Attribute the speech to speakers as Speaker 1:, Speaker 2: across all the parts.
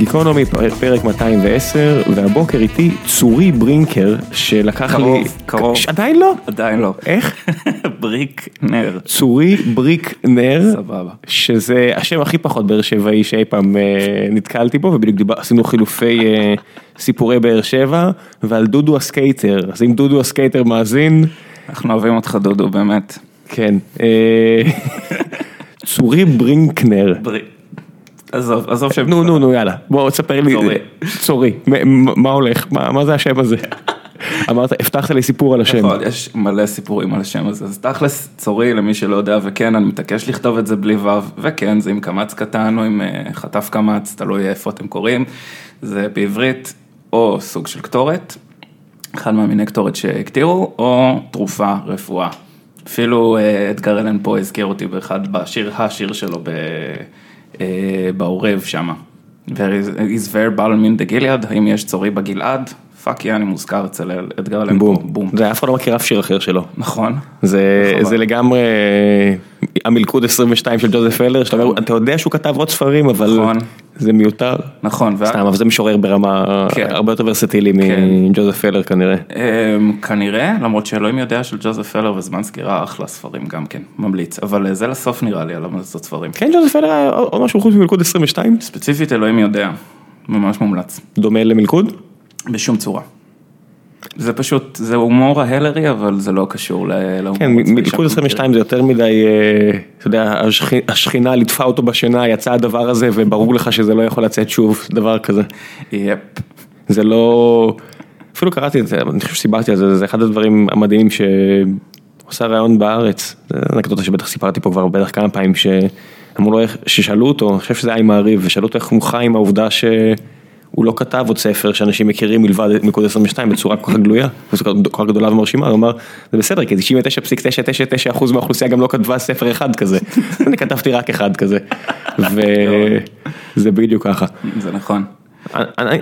Speaker 1: גיקונומי, פרק 210, והבוקר איתי צורי ברינקר, שלקח
Speaker 2: קרוב,
Speaker 1: לי...
Speaker 2: קרוב.
Speaker 1: ש- עדיין לא?
Speaker 2: עדיין לא.
Speaker 1: איך?
Speaker 2: בריק נר.
Speaker 1: צורי בריק נר,
Speaker 2: סבבה.
Speaker 1: שזה השם הכי פחות באר שבעי שאי פעם אה, נתקלתי בו, ובדיוק דיבר, עשינו חילופי אה, סיפורי באר שבע, ועל דודו ה skater, אז אם דודו ה skater מאזין,
Speaker 2: אנחנו אוהבים אותך דודו, באמת.
Speaker 1: כן. אה, צורי ברינקנר.
Speaker 2: בריק. עזוב, עזוב שם.
Speaker 1: נו נו נו יאללה בוא תספר לי
Speaker 2: צורי.
Speaker 1: מה הולך מה זה השם הזה. אמרת הבטחת לי סיפור על השם.
Speaker 2: נכון, יש מלא סיפורים על השם הזה, אז תכלס צורי למי שלא יודע וכן אני מתעקש לכתוב את זה בלי ו' וכן זה עם קמץ קטן או עם אה, חטף קמץ, תלוי איפה אתם קוראים, זה בעברית או סוג של קטורת, אחד מהמיני קטורת שהקטירו, או תרופה, רפואה. אפילו אה, אדגר אלן פה הזכיר אותי באחד, בשיר, השיר שלו ב, בעורב שמה. Is, there balm in the Gilead, האם יש צורי בגלעד? fuck yeah, אני מוזכר אצל אדגר אלן
Speaker 1: בום.
Speaker 2: בום.
Speaker 1: זה אף אחד לא מכיר אף שיר אחר שלו.
Speaker 2: נכון.
Speaker 1: זה. זה לגמרי אה, המלכוד 22 של ג'וזף הלר שאתה אומר אתה יודע שהוא כתב עוד ספרים אבל
Speaker 2: נכון.
Speaker 1: זה מיותר.
Speaker 2: נכון,
Speaker 1: סתם אבל זה משורר ברמה
Speaker 2: כן.
Speaker 1: הרבה יותר ורסטילי
Speaker 2: כן.
Speaker 1: מג'וזף אלר כנראה.
Speaker 2: אמ, כנראה, למרות שאלוהים יודע של ג'וזף פלר וזמן סגירה אחלה ספרים גם כן, ממליץ, אבל אה, זה לסוף נראה לי על המלצות ספרים.
Speaker 1: כן ג'וזף אלר היה עוד משהו חוץ ממלכוד 22
Speaker 2: ספציפית אלוהים יודע, ממש מומלץ,
Speaker 1: דומה למלכוד.
Speaker 2: בשום צורה. זה פשוט, זה הומור ההלרי, אבל זה לא קשור ל- להומור.
Speaker 1: כן, מלכוד
Speaker 2: שאנחנו
Speaker 1: 22 זה יותר מדי, אה, אתה יודע, השכ- השכינה ליטפה אותו בשינה, יצא הדבר הזה וברור לך שזה לא יכול לצאת שוב, דבר כזה.
Speaker 2: יפ,
Speaker 1: זה לא, אפילו קראתי את זה, אני חושב שסיברתי על זה, זה אחד הדברים המדהימים שהוא עושה ראיון בארץ, זה אנקדוטה שבטח סיפרתי פה כבר בטח כמה פעמים, שאמרו לו איך, ששאלו אותו, אני חושב שזה היה עם מעריב, ושאלו אותו איך הוא חי עם העובדה שהוא לא כתב עוד ספר שאנשים מכירים מלבד מלכוד 22 בצורה כל כך גלויה, כל כך גדולה ומרשימה, הוא אמר, זה בסדר, כי 99.999% מהאוכלוסייה גם לא כתבה ספר אחד כזה, אני כתבתי רק אחד כזה, וזה בדיוק ככה.
Speaker 2: זה נכון.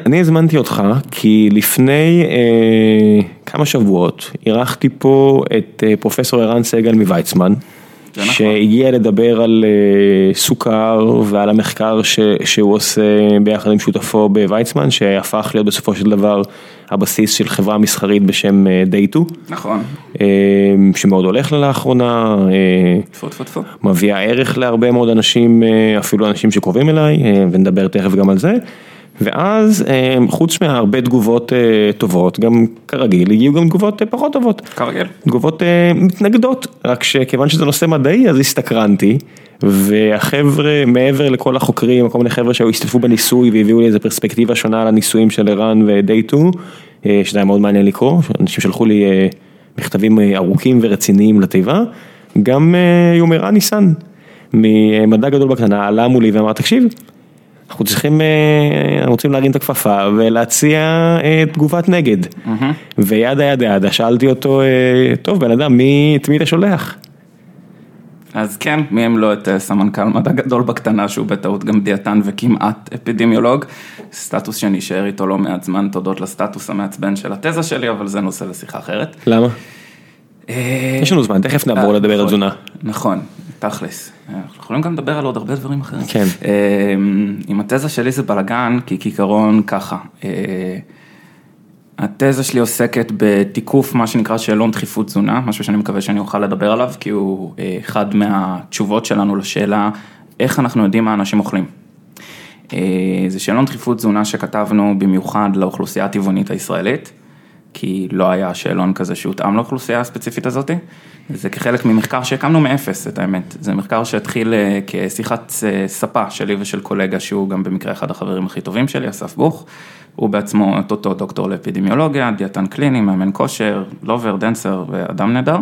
Speaker 1: אני, הזמנתי אותך כי לפני אה, כמה שבועות אירחתי פה את אה, פרופסור ערן סגל מוויצמן. שהגיע לדבר על אה, סוכר ועל המחקר ש, שהוא עושה ביחד עם שותפו בוויצמן, שהפך להיות בסופו של דבר הבסיס של חברה מסחרית בשם אה, דייטו,
Speaker 2: נכון.
Speaker 1: אה, שמאוד הולך לה לאחרונה. אה,
Speaker 2: טפו טפו טפו.
Speaker 1: מביאה ערך להרבה מאוד אנשים, אה, אפילו אנשים שקרובים אליי, אה, ונדבר תכף גם על זה. ואז אה, חוץ מהרבה תגובות אה, טובות, גם כרגיל, הגיעו גם תגובות אה, פחות טובות.
Speaker 2: כרגיל.
Speaker 1: תגובות מתנגדות, רק שכיוון שזה נושא מדעי אז הסתקרנתי, והחבר'ה מעבר לכל החוקרים, כל מיני חבר'ה שהיו השתתפו בניסוי והביאו לי איזה פרספקטיבה שונה על הניסויים של ערן ודייטו, שזה היה מאוד מעניין לקרוא, אנשים שלחו לי מכתבים ארוכים ורציניים לתיבה, גם יומרה ניסן, ממדע גדול בקטנה, עלה מולי ואמר תקשיב, אנחנו צריכים, אה, אנחנו רוצים להרים את הכפפה ולהציע אה, תגובת נגד. וידה ידה ידה, שאלתי אותו, אה, טוב בן אדם, מי, את מי אתה שולח?
Speaker 2: אז כן, מי אם לא את סמנכ"ל מדע גדול בקטנה, שהוא בטעות גם דיאטן וכמעט אפידמיולוג, סטטוס שאני אשאר איתו לא מעט זמן, תודות לסטטוס המעצבן של התזה שלי, אבל זה נושא לשיחה אחרת.
Speaker 1: למה?
Speaker 2: אה,
Speaker 1: יש לנו זמן, תכף נעבור
Speaker 2: אה,
Speaker 1: לדבר על
Speaker 2: נכון,
Speaker 1: תזונה.
Speaker 2: נכון, תכלס. אנחנו יכולים גם לדבר על עוד הרבה דברים אחרים.
Speaker 1: כן.
Speaker 2: אה, עם התזה שלי זה בלאגן, כי כעיקרון ככה. התזה שלי עוסקת בתיקוף מה שנקרא שאלון דחיפות תזונה, משהו שאני מקווה שאני אוכל לדבר עליו, כי הוא אחד מהתשובות שלנו לשאלה איך אנחנו יודעים מה אנשים אוכלים. זה שאלון דחיפות תזונה שכתבנו במיוחד לאוכלוסייה הטבעונית הישראלית, כי לא היה שאלון כזה שהותאם לאוכלוסייה הספציפית הזאתי. זה כחלק ממחקר שהקמנו מאפס, את האמת. זה מחקר שהתחיל אה, כשיחת אה, ספה שלי ושל קולגה, שהוא גם במקרה אחד החברים הכי טובים שלי, אסף בוך. הוא בעצמו אותו דוקטור לאפידמיולוגיה, דיאטן קליני, מאמן כושר, לובר, דנסר ואדם נהדר.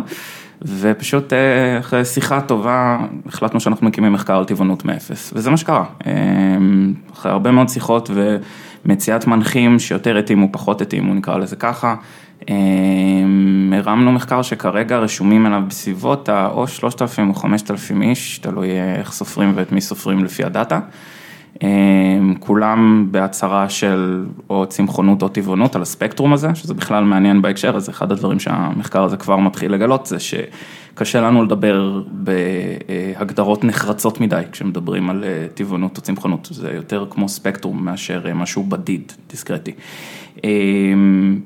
Speaker 2: ופשוט אה, אחרי שיחה טובה החלטנו שאנחנו מקימים מחקר על טבעונות מאפס, וזה מה שקרה. אחרי הרבה מאוד שיחות ומציאת מנחים שיותר התאימו, פחות התאימו, נקרא לזה ככה. אה, הרמנו מחקר שכרגע רשומים אליו בסביבות או 3,000 או 5,000 איש, תלוי אה, איך סופרים ואת מי סופרים לפי הדאטה. אה, כולם בהצהרה של או צמחונות או טבעונות על הספקטרום הזה, שזה בכלל מעניין בהקשר הזה, אחד הדברים שהמחקר הזה כבר מתחיל לגלות זה קשה לנו לדבר בהגדרות נחרצות מדי כשמדברים על טבעונות או צמחונות, זה יותר כמו ספקטרום מאשר משהו בדיד, דיסקרטי.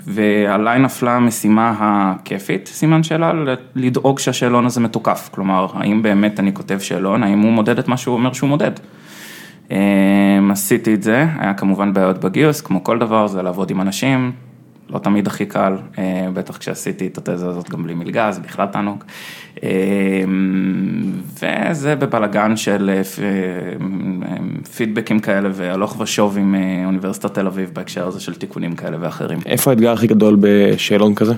Speaker 2: ועליי נפלה המשימה הכיפית, סימן שאלה, לדאוג שהשאלון הזה מתוקף, כלומר, האם באמת אני כותב שאלון, האם הוא מודד את מה שהוא אומר שהוא מודד. עשיתי את זה, היה כמובן בעיות בגיוס, כמו כל דבר, זה לעבוד עם אנשים, לא תמיד הכי קל, בטח כשעשיתי את התזה הזאת גם בלי מלגה, זה בכלל תענוג. וזה בבלגן של פידבקים כאלה והלוך ושוב עם אוניברסיטת תל אביב בהקשר הזה של תיקונים כאלה ואחרים.
Speaker 1: איפה האתגר הכי גדול בשאלון כזה?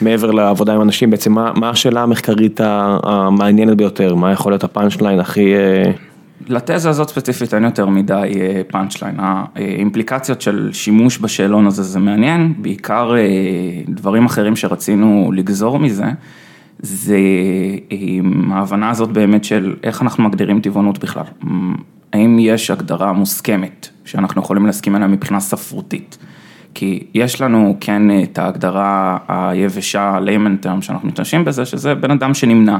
Speaker 1: מעבר לעבודה עם אנשים, בעצם מה השאלה המחקרית המעניינת ביותר? מה יכול להיות ה punch line הכי...
Speaker 2: לתזה הזאת ספציפית אין יותר מדי punch line, האימפליקציות של שימוש בשאלון הזה זה מעניין, בעיקר דברים אחרים שרצינו לגזור מזה, זה ההבנה הזאת באמת של איך אנחנו מגדירים טבעונות בכלל, האם יש הגדרה מוסכמת שאנחנו יכולים להסכים עליה מבחינה ספרותית, כי יש לנו כן את ההגדרה היבשה, layman term שאנחנו משתמשים בזה, שזה בן אדם שנמנע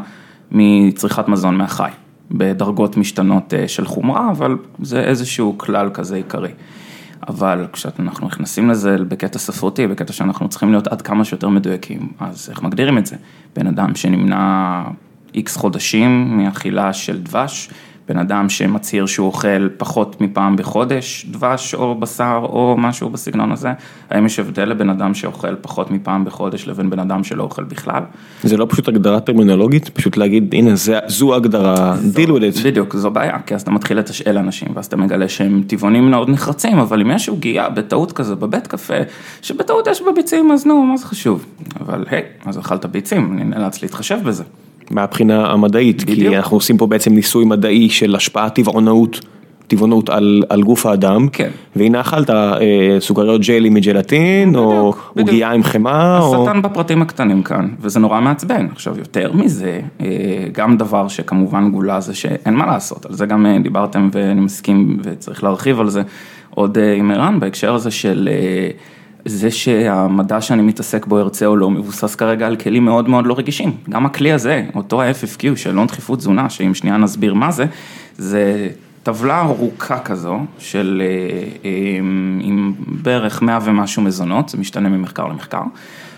Speaker 2: מצריכת מזון מהחי. בדרגות משתנות של חומרה, אבל זה איזשהו כלל כזה עיקרי. אבל כשאנחנו נכנסים לזה בקטע ספרותי, בקטע שאנחנו צריכים להיות עד כמה שיותר מדויקים, אז איך מגדירים את זה? בן אדם שנמנע איקס חודשים מאכילה של דבש, בן אדם שמצהיר שהוא אוכל פחות מפעם בחודש דבש או בשר או משהו בסגנון הזה, האם יש הבדל לבן אדם שאוכל פחות מפעם בחודש לבין בן אדם שלא אוכל בכלל?
Speaker 1: זה לא פשוט הגדרה טרמינולוגית, פשוט להגיד הנה זו הגדרה, deal with it.
Speaker 2: בדיוק, זו בעיה, כי אז אתה מתחיל לתשאל אנשים ואז אתה מגלה שהם טבעונים מאוד נחרצים, אבל אם יש עוגיה בטעות כזה בבית קפה, שבטעות יש בה ביצים אז נו, מה זה חשוב? אבל היי, אז אכלת ביצים, אני נאלץ להתחשב בזה.
Speaker 1: מהבחינה המדעית, בדיוק. כי אנחנו עושים פה בעצם ניסוי מדעי של השפעת טבעונות, טבעונות על, על גוף האדם,
Speaker 2: כן.
Speaker 1: והנה אכלת אה, סוכריות ג'לי מג'לטין, בדיוק, או עוגיה עם חמאה,
Speaker 2: השטן או... בפרטים הקטנים כאן, וזה נורא מעצבן, עכשיו יותר מזה, אה, גם דבר שכמובן גולה זה שאין מה לעשות, על זה גם אה, דיברתם ואני מסכים וצריך להרחיב על זה עוד אה, עם ערן, בהקשר הזה של... אה, זה שהמדע שאני מתעסק בו הרצה או לא מבוסס כרגע על כלים מאוד מאוד לא רגישים, גם הכלי הזה, אותו ה-FFQ, שאלון דחיפות תזונה, שאם שנייה נסביר מה זה, זה טבלה ארוכה כזו של עם בערך מאה ומשהו מזונות, זה משתנה ממחקר למחקר,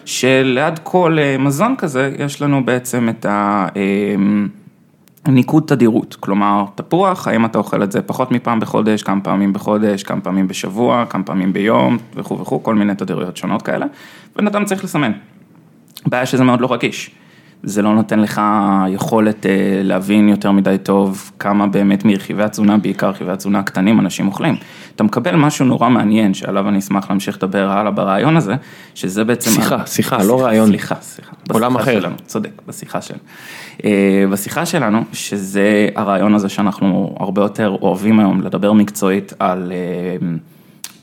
Speaker 2: שליד כל מזון כזה יש לנו בעצם את ה... ניקוד תדירות, כלומר תפוח, האם אתה אוכל את זה פחות מפעם בחודש, כמה פעמים בחודש, כמה פעמים בשבוע, כמה פעמים ביום וכו' וכו', כל מיני תדירויות שונות כאלה, בן אדם צריך לסמן. הבעיה שזה מאוד לא רגיש, זה לא נותן לך יכולת להבין יותר מדי טוב כמה באמת מרכיבי התזונה, בעיקר רכיבי התזונה הקטנים, אנשים אוכלים. אתה מקבל משהו נורא מעניין, שעליו אני אשמח להמשיך לדבר הלאה ברעיון הזה, שזה בעצם...
Speaker 1: שיחה, שיחה, לא רעיון.
Speaker 2: סליחה, סליחה.
Speaker 1: עולם אחר.
Speaker 2: שלנו, צודק, בשיחה שלנו. בשיחה שלנו, שזה הרעיון הזה שאנחנו הרבה יותר אוהבים היום לדבר מקצועית על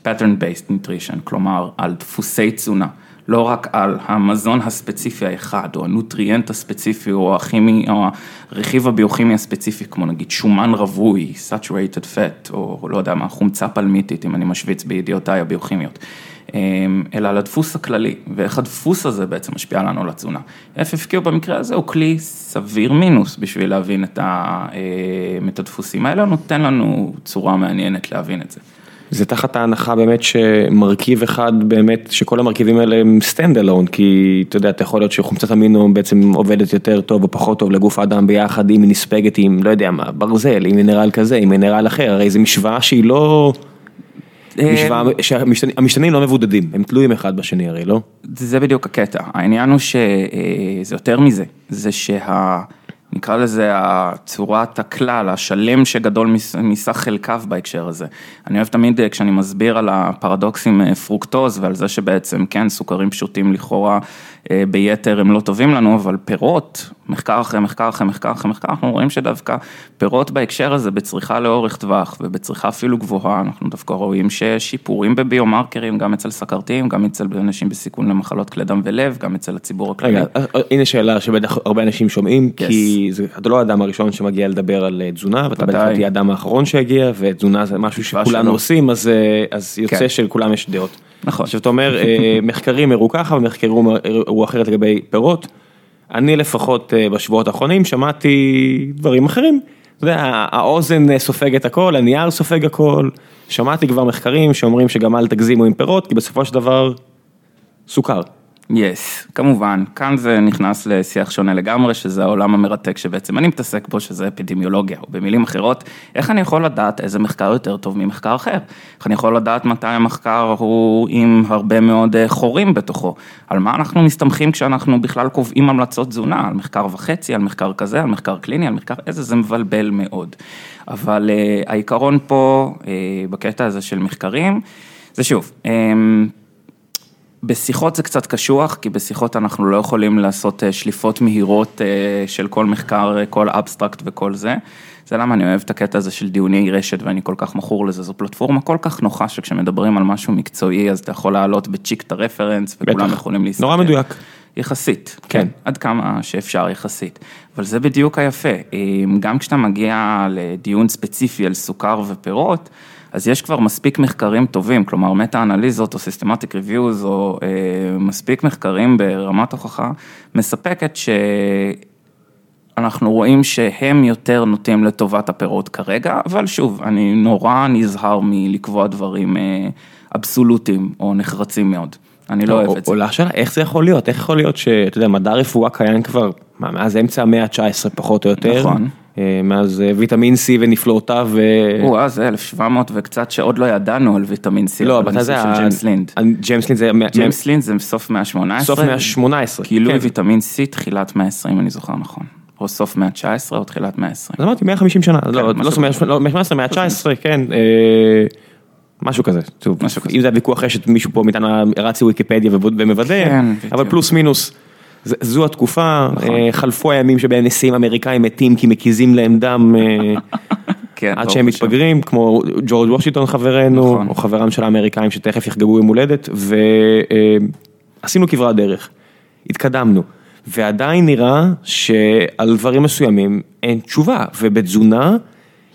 Speaker 2: pattern based nutrition, כלומר על דפוסי תזונה. לא רק על המזון הספציפי האחד, או הנוטריאנט הספציפי, או הכימי, או הרכיב הביוכימי הספציפי, כמו נגיד שומן רווי, saturated fat, או לא יודע מה, חומצה פלמיתית, אם אני משוויץ בידיעותיי הביוכימיות, אלא על הדפוס הכללי, ואיך הדפוס הזה בעצם משפיע לנו על התזונה. FFQ במקרה הזה הוא כלי סביר מינוס בשביל להבין את הדפוסים האלה, נותן לנו צורה מעניינת להבין את זה.
Speaker 1: זה תחת ההנחה באמת שמרכיב אחד באמת, שכל המרכיבים האלה הם stand alone, כי אתה יודע, אתה יכול להיות שחומצת אמינו בעצם עובדת יותר טוב או פחות טוב לגוף האדם ביחד, אם היא נספגת עם, לא יודע מה, ברזל, עם מינרל כזה, עם מינרל אחר, הרי זו משוואה שהיא לא... משוואה, שהמשתנים לא מבודדים, הם תלויים אחד בשני הרי, לא?
Speaker 2: זה בדיוק הקטע, העניין הוא שזה יותר מזה, זה שה... נקרא לזה הצורת הכלל, השלם שגדול מסך חלקיו בהקשר הזה. אני אוהב תמיד כשאני מסביר על הפרדוקסים פרוקטוז ועל זה שבעצם כן, סוכרים פשוטים לכאורה ביתר הם לא טובים לנו, אבל פירות, מחקר אחרי מחקר אחרי מחקר אחרי מחקר, אנחנו רואים שדווקא פירות בהקשר הזה בצריכה לאורך טווח ובצריכה אפילו גבוהה, אנחנו דווקא רואים שיש שיפורים בביומרקרים, גם אצל סכרתיים, גם אצל אנשים בסיכון למחלות כלי דם ולב, גם אצל הציבור הכללי.
Speaker 1: רגע, הנה שאלה שבטח הרבה אנשים שומעים, כי אתה לא האדם הראשון שמגיע לדבר על תזונה, ואתה בטח תהיה האדם האחרון שיגיע, ותזונה זה משהו שכולנו עושים, אז יוצא שלכולם יש דעות.
Speaker 2: נכון.
Speaker 1: עכשיו אתה אומר, מחקרים הראו ככה ומחקרים הראו אחרת לגבי פירות, אני לפחות אה, בשבועות האחרונים שמעתי דברים אחרים. אתה יודע, האוזן אה, סופגת הכל, הנייר סופג הכל, שמעתי כבר מחקרים שאומרים שגם אל תגזימו עם פירות, כי בסופו של דבר, סוכר.
Speaker 2: יס, yes, כמובן, כאן זה נכנס לשיח שונה לגמרי, שזה העולם המרתק שבעצם אני מתעסק בו, שזה אפידמיולוגיה, או במילים אחרות, איך אני יכול לדעת איזה מחקר יותר טוב ממחקר אחר? איך אני יכול לדעת מתי המחקר הוא עם הרבה מאוד אה, חורים בתוכו? על מה אנחנו מסתמכים כשאנחנו בכלל קובעים המלצות תזונה? על מחקר וחצי, על מחקר כזה, על מחקר קליני, על מחקר איזה, זה מבלבל מאוד. אבל uh, העיקרון פה, uh, בקטע הזה של מחקרים, זה שוב, um, בשיחות זה קצת קשוח, כי בשיחות אנחנו לא יכולים לעשות אה, שליפות מהירות אה, של כל מחקר, אה, כל אבסטרקט וכל זה. זה למה אני אוהב את הקטע הזה של דיוני רשת ואני כל כך מכור לזה, זו פלטפורמה כל כך נוחה שכשמדברים על משהו מקצועי אז אתה יכול להעלות בצ'יק את הרפרנס וכולם. יכולים להסתכל.
Speaker 1: נורא מדויק.
Speaker 2: יחסית, כן. כן, עד כמה שאפשר יחסית, אבל זה בדיוק היפה, גם כשאתה מגיע לדיון ספציפי על סוכר ופירות, אז יש כבר מספיק מחקרים טובים, כלומר מטה אנליזות או systematic reviews או אה, מספיק מחקרים ברמת הוכחה מספקת שאנחנו רואים שהם יותר נוטים לטובת הפירות כרגע, אבל שוב, אני נורא נזהר מלקבוע דברים אה, אבסולוטיים או נחרצים מאוד. אני לא אוהב את זה.
Speaker 1: עולה השאלה, איך זה יכול להיות? איך יכול להיות שאתה יודע, מדע רפואה קיים כבר, מה, מאז אמצע המאה ה-19 פחות או יותר.
Speaker 2: נכון.
Speaker 1: אה, מאז אה, ויטמין C ונפלאותיו.
Speaker 2: או, זה 1700 וקצת שעוד לא ידענו על ויטמין C.
Speaker 1: לא, אבל זה היה...
Speaker 2: ג'יימס לינד.
Speaker 1: ג'יימס לינד זה...
Speaker 2: ג'יימס לינד זה סוף מאה ה-18.
Speaker 1: סוף מאה ה-18.
Speaker 2: כאילו כן. ויטמין C תחילת מאה ה-20, אני זוכר נכון. או סוף מאה ה-19 או תחילת מאה ה-20.
Speaker 1: אז אמרתי 150 שנה, כן, לא, לא סוף מאה ה-18, מאה ה-19, כן. אה, משהו כזה, טוב, אם זה הוויכוח רשת מישהו פה מאיתנו רץ לוויקיפדיה ומוודא, כן, אבל פלוס מינוס. זו התקופה, נכון. אה, חלפו הימים שבהם נשיאים אמריקאים מתים כי מקיזים להם דם אה, כן, עד שהם מתפגרים, כמו ג'ורג' וושינגטון חברנו, נכון. או חברם של האמריקאים שתכף יחגגו יום הולדת, ועשינו כברת דרך, התקדמנו, ועדיין נראה שעל דברים מסוימים אין תשובה, ובתזונה,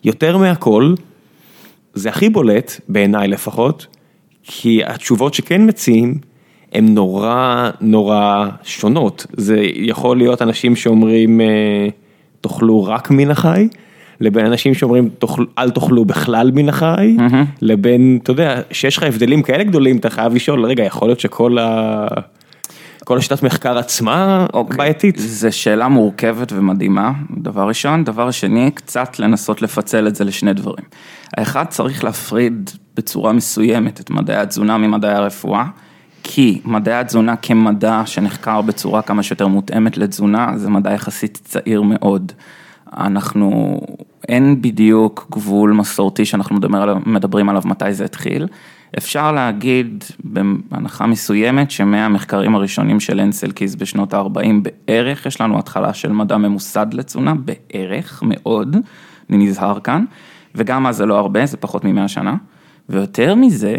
Speaker 1: יותר מהכל, זה הכי בולט, בעיניי לפחות, כי התשובות שכן מציעים, הן נורא נורא שונות, זה יכול להיות אנשים שאומרים אה, תאכלו רק מן החי, לבין אנשים שאומרים אל תאכלו בכלל מן החי, mm-hmm. לבין, אתה יודע, שיש לך הבדלים כאלה גדולים, אתה חייב לשאול, רגע, יכול להיות שכל ה... כל השיטת מחקר עצמה okay. אוקיי. בעייתית.
Speaker 2: זו שאלה מורכבת ומדהימה, דבר ראשון. דבר שני, קצת לנסות לפצל את זה לשני דברים. האחד, צריך להפריד בצורה מסוימת את מדעי התזונה ממדעי הרפואה. כי מדעי התזונה כמדע שנחקר בצורה כמה שיותר מותאמת לתזונה, זה מדע יחסית צעיר מאוד. אנחנו, אין בדיוק גבול מסורתי שאנחנו מדבר מדברים עליו מתי זה התחיל. אפשר להגיד בהנחה מסוימת שמהמחקרים הראשונים של אנסלקיס בשנות ה-40 בערך, יש לנו התחלה של מדע ממוסד לתזונה, בערך, מאוד, אני נזהר כאן, וגם אז זה לא הרבה, זה פחות ממאה שנה, ויותר מזה,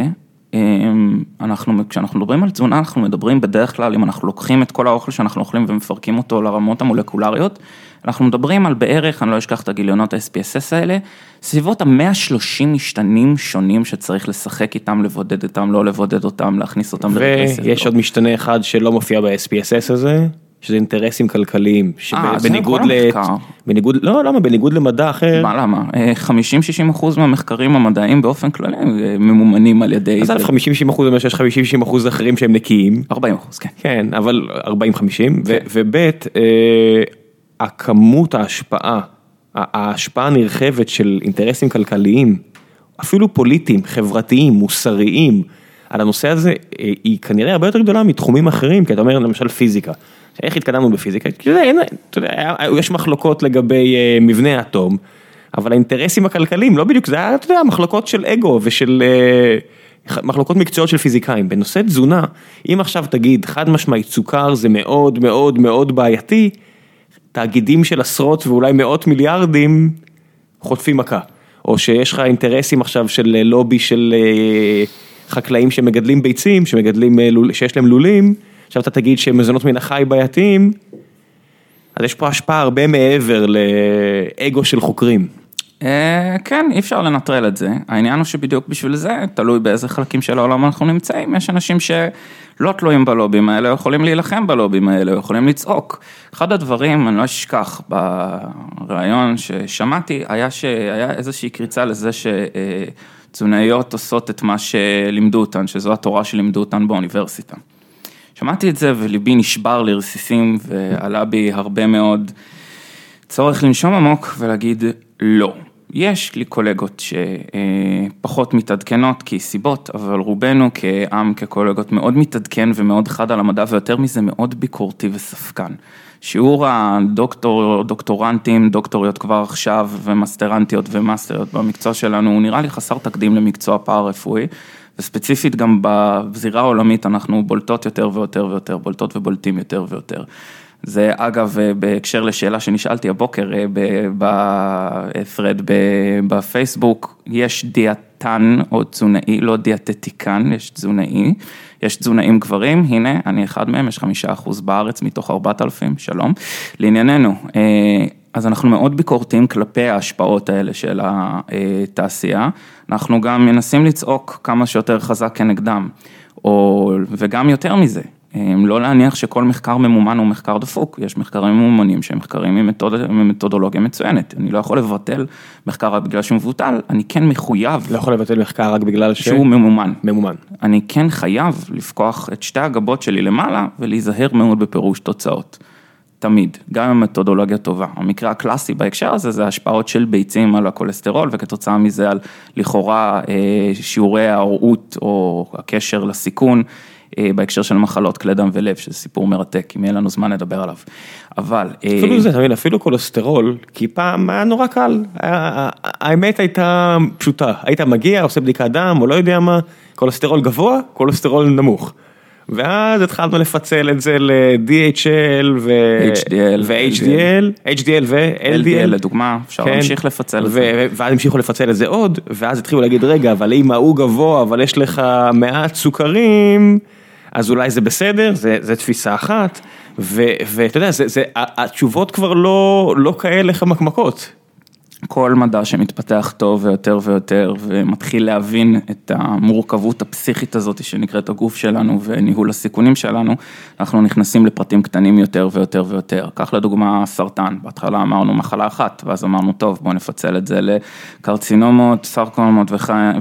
Speaker 2: אנחנו, כשאנחנו מדברים על תזונה, אנחנו מדברים בדרך כלל, אם אנחנו לוקחים את כל האוכל שאנחנו אוכלים ומפרקים אותו לרמות המולקולריות, אנחנו מדברים על בערך, אני לא אשכח את הגיליונות ה-SPSS האלה, סביבות ה-130 משתנים שונים שצריך לשחק איתם, לבודד אותם, לא לבודד אותם, להכניס אותם.
Speaker 1: ויש עוד משתנה אחד שלא מופיע ב-SPSS הזה, שזה אינטרסים כלכליים, שבניגוד
Speaker 2: אה, ל...
Speaker 1: בניגוד, לא, למה? בניגוד למדע אחר.
Speaker 2: מה, למה? 50-60 אה, אחוז מהמחקרים המדעיים באופן כללי אה, ממומנים על ידי...
Speaker 1: אז א' 50-60 אחוז אומר שיש 50-60 אחוז אחרים שהם נקיים.
Speaker 2: 40 אחוז, כן.
Speaker 1: כן, אבל 40-50, כן. וב' הכמות ההשפעה, ההשפעה הנרחבת של אינטרסים כלכליים, אפילו פוליטיים, חברתיים, מוסריים, על הנושא הזה, היא כנראה הרבה יותר גדולה מתחומים אחרים, כי אתה אומר למשל פיזיקה. איך התקדמנו בפיזיקה? אתה יש מחלוקות לגבי אה, מבנה האטום, אבל האינטרסים הכלכליים, לא בדיוק, זה היה, אתה יודע, מחלוקות של אגו ושל... אה, מחלוקות מקצועיות של פיזיקאים, בנושא תזונה, אם עכשיו תגיד חד משמעית סוכר זה מאוד מאוד מאוד בעייתי, תאגידים של עשרות ואולי מאות מיליארדים חוטפים מכה, או שיש לך אינטרסים עכשיו של אה, לובי של חקלאים שמגדלים ביצים, שמגדלים, שיש להם לולים, עכשיו אתה תגיד שמזונות מן החי בעייתיים, אז יש פה השפעה הרבה מעבר לאגו של חוקרים.
Speaker 2: אה, כן, אי אפשר לנטרל את זה. העניין הוא שבדיוק בשביל זה, תלוי באיזה חלקים של העולם אנחנו נמצאים, יש אנשים שלא תלויים בלובים האלה, יכולים להילחם בלובים האלה, יכולים לצעוק. אחד הדברים, אני לא אשכח, בריאיון ששמעתי, היה שהיה איזושהי קריצה לזה שתזונאיות עושות את מה שלימדו אותן, שזו התורה שלימדו אותן באוניברסיטה. שמעתי את זה וליבי נשבר לרסיסים ועלה בי הרבה מאוד צורך לנשום עמוק ולהגיד לא. יש לי קולגות שפחות מתעדכנות כסיבות, אבל רובנו כעם, כקולגות מאוד מתעדכן ומאוד חד על המדע ויותר מזה מאוד ביקורתי וספקן. שיעור הדוקטור, דוקטורנטים, דוקטוריות כבר עכשיו ומסטרנטיות ומאסטריות במקצוע שלנו הוא נראה לי חסר תקדים למקצוע פארה-רפואי. וספציפית גם בזירה העולמית אנחנו בולטות יותר ויותר ויותר, בולטות ובולטים יותר ויותר. זה אגב בהקשר לשאלה שנשאלתי הבוקר בפרד בפייסבוק, יש דיאטן או תזונאי, לא דיאטטיקן, יש תזונאי, יש תזונאים גברים, הנה אני אחד מהם, יש חמישה אחוז בארץ מתוך ארבעת אלפים, שלום. לענייננו, אז אנחנו מאוד ביקורתיים כלפי ההשפעות האלה של התעשייה, אנחנו גם מנסים לצעוק כמה שיותר חזק כנגדם, או, וגם יותר מזה, לא להניח שכל מחקר ממומן הוא מחקר דפוק, יש מחקרים ממומנים שהם מחקרים עם מתודולוגיה מצוינת, אני לא יכול לבטל מחקר רק בגלל שהוא מבוטל, אני כן מחויב.
Speaker 1: לא יכול לבטל מחקר רק בגלל ש...
Speaker 2: שהוא ממומן.
Speaker 1: ממומן.
Speaker 2: אני כן חייב לפקוח את שתי הגבות שלי למעלה ולהיזהר מאוד בפירוש תוצאות. תמיד, גם עם מתודולוגיה טובה. המקרה הקלאסי בהקשר הזה זה השפעות של ביצים על הכולסטרול וכתוצאה מזה על לכאורה שיעורי ההוראות או הקשר לסיכון. בהקשר של מחלות כלי דם ולב, שזה סיפור מרתק, אם יהיה לנו זמן לדבר עליו, אבל...
Speaker 1: אפילו זה, אתה מבין, אפילו כולסטרול, כי פעם היה נורא קל, האמת הייתה פשוטה, היית מגיע, עושה בדיקת דם, או לא יודע מה, כולסטרול גבוה, כולסטרול נמוך. ואז התחלנו לפצל את זה ל-DHL ו-HDL, HDL ו-LDL
Speaker 2: לדוגמה, אפשר להמשיך לפצל את זה.
Speaker 1: ואז המשיכו לפצל את זה עוד, ואז התחילו להגיד רגע, אבל אם ההוא גבוה, אבל יש לך מעט סוכרים, אז אולי זה בסדר, זה תפיסה אחת, ואתה יודע, התשובות כבר לא כאלה חמקמקות.
Speaker 2: כל מדע שמתפתח טוב ויותר ויותר ומתחיל להבין את המורכבות הפסיכית הזאת שנקראת הגוף שלנו וניהול הסיכונים שלנו, אנחנו נכנסים לפרטים קטנים יותר ויותר ויותר. קח לדוגמה סרטן, בהתחלה אמרנו מחלה אחת, ואז אמרנו טוב בוא נפצל את זה לקרצינומות, סרקונומות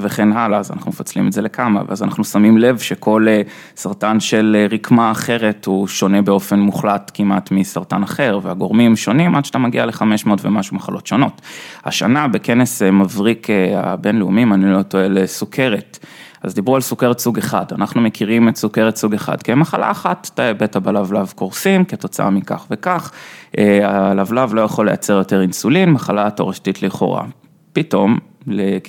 Speaker 2: וכן הלאה, אז אנחנו מפצלים את זה לכמה, ואז אנחנו שמים לב שכל סרטן של רקמה אחרת הוא שונה באופן מוחלט כמעט מסרטן אחר, והגורמים שונים עד שאתה מגיע ל-500 ומשהו מחלות שונות. השנה בכנס מבריק הבינלאומי, אם אני לא טועה, לסוכרת. אז דיברו על סוכרת סוג אחד, אנחנו מכירים את סוכרת סוג אחד כמחלה אחת, תאי בטא בלבלב קורסים כתוצאה מכך וכך, הלבלב לא יכול לייצר יותר אינסולין, מחלה תורשתית לכאורה. פתאום,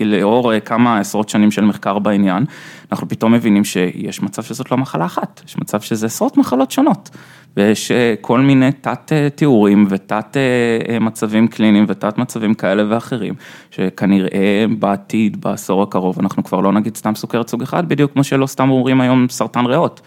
Speaker 2: לאור כמה עשרות שנים של מחקר בעניין, אנחנו פתאום מבינים שיש מצב שזאת לא מחלה אחת, יש מצב שזה עשרות מחלות שונות. ויש כל מיני תת תיאורים ותת מצבים קליניים ותת מצבים כאלה ואחרים, שכנראה בעתיד, בעשור הקרוב, אנחנו כבר לא נגיד סתם סוכרת סוג אחד, בדיוק כמו שלא סתם אומרים היום סרטן ריאות.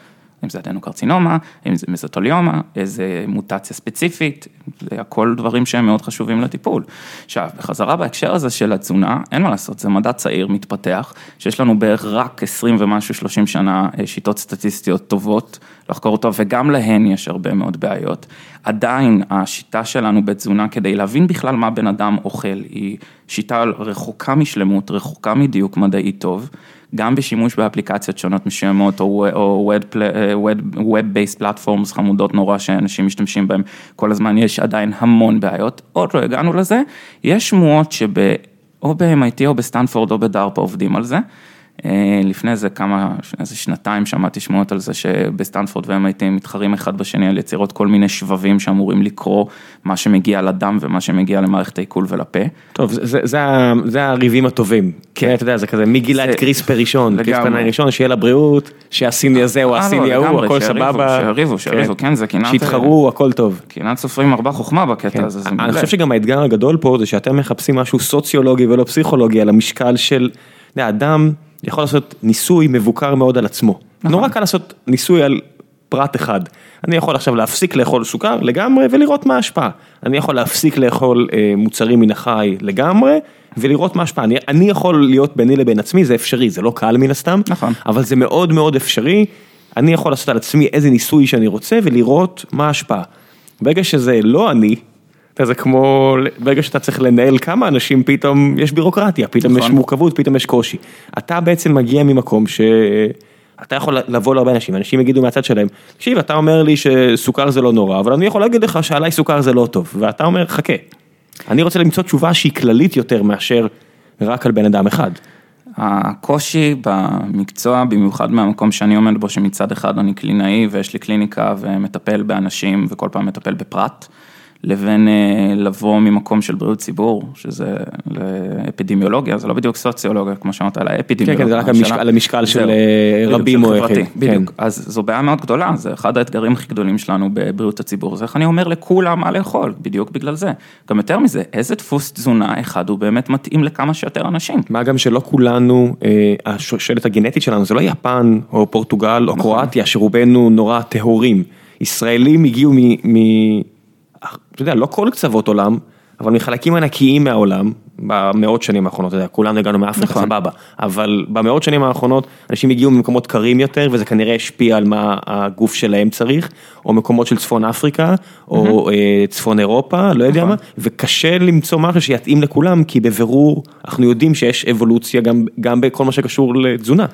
Speaker 2: אם זה אדנוקרצינומה, אם זה מזוטוליומה, איזה מוטציה ספציפית, זה הכל דברים שהם מאוד חשובים לטיפול. עכשיו, בחזרה בהקשר הזה של התזונה, אין מה לעשות, זה מדע צעיר, מתפתח, שיש לנו בערך רק 20 ומשהו, 30 שנה שיטות סטטיסטיות טובות לחקור אותו, וגם להן יש הרבה מאוד בעיות. עדיין השיטה שלנו בתזונה, כדי להבין בכלל מה בן אדם אוכל, היא שיטה רחוקה משלמות, רחוקה מדיוק מדעי טוב. גם בשימוש באפליקציות שונות מסוימות או Web-based platforms חמודות נורא שאנשים משתמשים בהם, כל הזמן יש עדיין המון בעיות, עוד לא הגענו לזה, יש שמועות שאו ב-MIT או בסטנפורד או בדארפה עובדים על זה. לפני איזה כמה, איזה שנתיים שמעתי שמועות על זה שבסטנפורד ו-MIT מתחרים אחד בשני על יצירות כל מיני שבבים שאמורים לקרוא מה שמגיע לדם ומה שמגיע למערכת העיכול ולפה.
Speaker 1: טוב, זה הריבים הטובים, כן, אתה יודע, זה כזה מי גילה את קריספר ראשון, קריספר ראשון, שיהיה לבריאות, שהסיני הזה או הסיני ההוא, הכל סבבה.
Speaker 2: שיריבו, שיריבו, כן, זה קנאת...
Speaker 1: שיתחרו, הכל טוב.
Speaker 2: קנאת סופרים הרבה חוכמה בקטע הזה.
Speaker 1: אני חושב שגם האתגר הגדול פה זה שאתם מחפשים משהו סוציולוגי ולא פסיכולוגי על המשקל של, אתה יודע, אדם יכול לעשות ניסוי מבוקר מאוד על עצמו. נורא קל לעשות ניסוי על פרט אחד. אני יכול עכשיו להפסיק לאכול סוכר לגמרי ולראות מה ההשפעה. אני יכול להפסיק לאכול אה, מוצרים מן החי לגמרי ולראות מה ההשפעה. אני, אני יכול להיות ביני לבין עצמי, זה אפשרי, זה לא קל מן הסתם,
Speaker 2: נכון.
Speaker 1: אבל זה מאוד מאוד אפשרי. אני יכול לעשות על עצמי איזה ניסוי שאני רוצה ולראות מה ההשפעה. ברגע שזה לא אני, זה כמו, ברגע שאתה צריך לנהל כמה אנשים, פתאום יש בירוקרטיה, פתאום
Speaker 2: נכון.
Speaker 1: יש מורכבות, פתאום יש קושי. אתה בעצם מגיע ממקום ש... אתה יכול לבוא להרבה אנשים, אנשים יגידו מהצד שלהם, תקשיב, אתה אומר לי שסוכר זה לא נורא, אבל אני יכול להגיד לך שעליי סוכר זה לא טוב, ואתה אומר, חכה. אני רוצה למצוא תשובה שהיא כללית יותר מאשר רק על בן אדם אחד.
Speaker 2: הקושי במקצוע, במיוחד מהמקום שאני עומד בו, שמצד אחד אני קלינאי ויש לי קליניקה ומטפל באנשים וכל פעם מטפל בפרט, לבין אה, לבוא ממקום של בריאות ציבור, שזה לאפידמיולוגיה, זה לא בדיוק סוציולוגיה, כמו שאמרת, אלא אפידמיולוגיה.
Speaker 1: כן, כן, זה רק
Speaker 2: השאלה-
Speaker 1: על המשקל של, אה, רבים
Speaker 2: של
Speaker 1: או
Speaker 2: חברתי,
Speaker 1: יחיד,
Speaker 2: בדיוק,
Speaker 1: כן.
Speaker 2: אז זו בעיה מאוד גדולה, זה אחד האתגרים הכי גדולים שלנו בבריאות הציבור, זה איך אני אומר לכולם מה לאכול, בדיוק בגלל זה. גם יותר מזה, איזה דפוס תזונה אחד הוא באמת מתאים לכמה שיותר אנשים.
Speaker 1: מה גם שלא כולנו, אה, השושלת הגנטית שלנו זה לא יפן או פורטוגל
Speaker 2: נכון.
Speaker 1: או קרואטיה שרובנו נורא טהורים. ישראלים הגיעו מ... אתה יודע, לא כל קצוות עולם, אבל מחלקים ענקיים מהעולם, במאות שנים האחרונות, אתה יודע, כולנו הגענו מאפריקה,
Speaker 2: נכון.
Speaker 1: סבבה, אבל במאות שנים האחרונות אנשים הגיעו ממקומות קרים יותר וזה כנראה השפיע על מה הגוף שלהם צריך, או מקומות של צפון אפריקה, או אה, צפון אירופה, לא יודע
Speaker 2: נכון.
Speaker 1: מה, וקשה למצוא משהו שיתאים לכולם, כי בבירור אנחנו יודעים שיש אבולוציה גם, גם בכל מה שקשור לתזונה.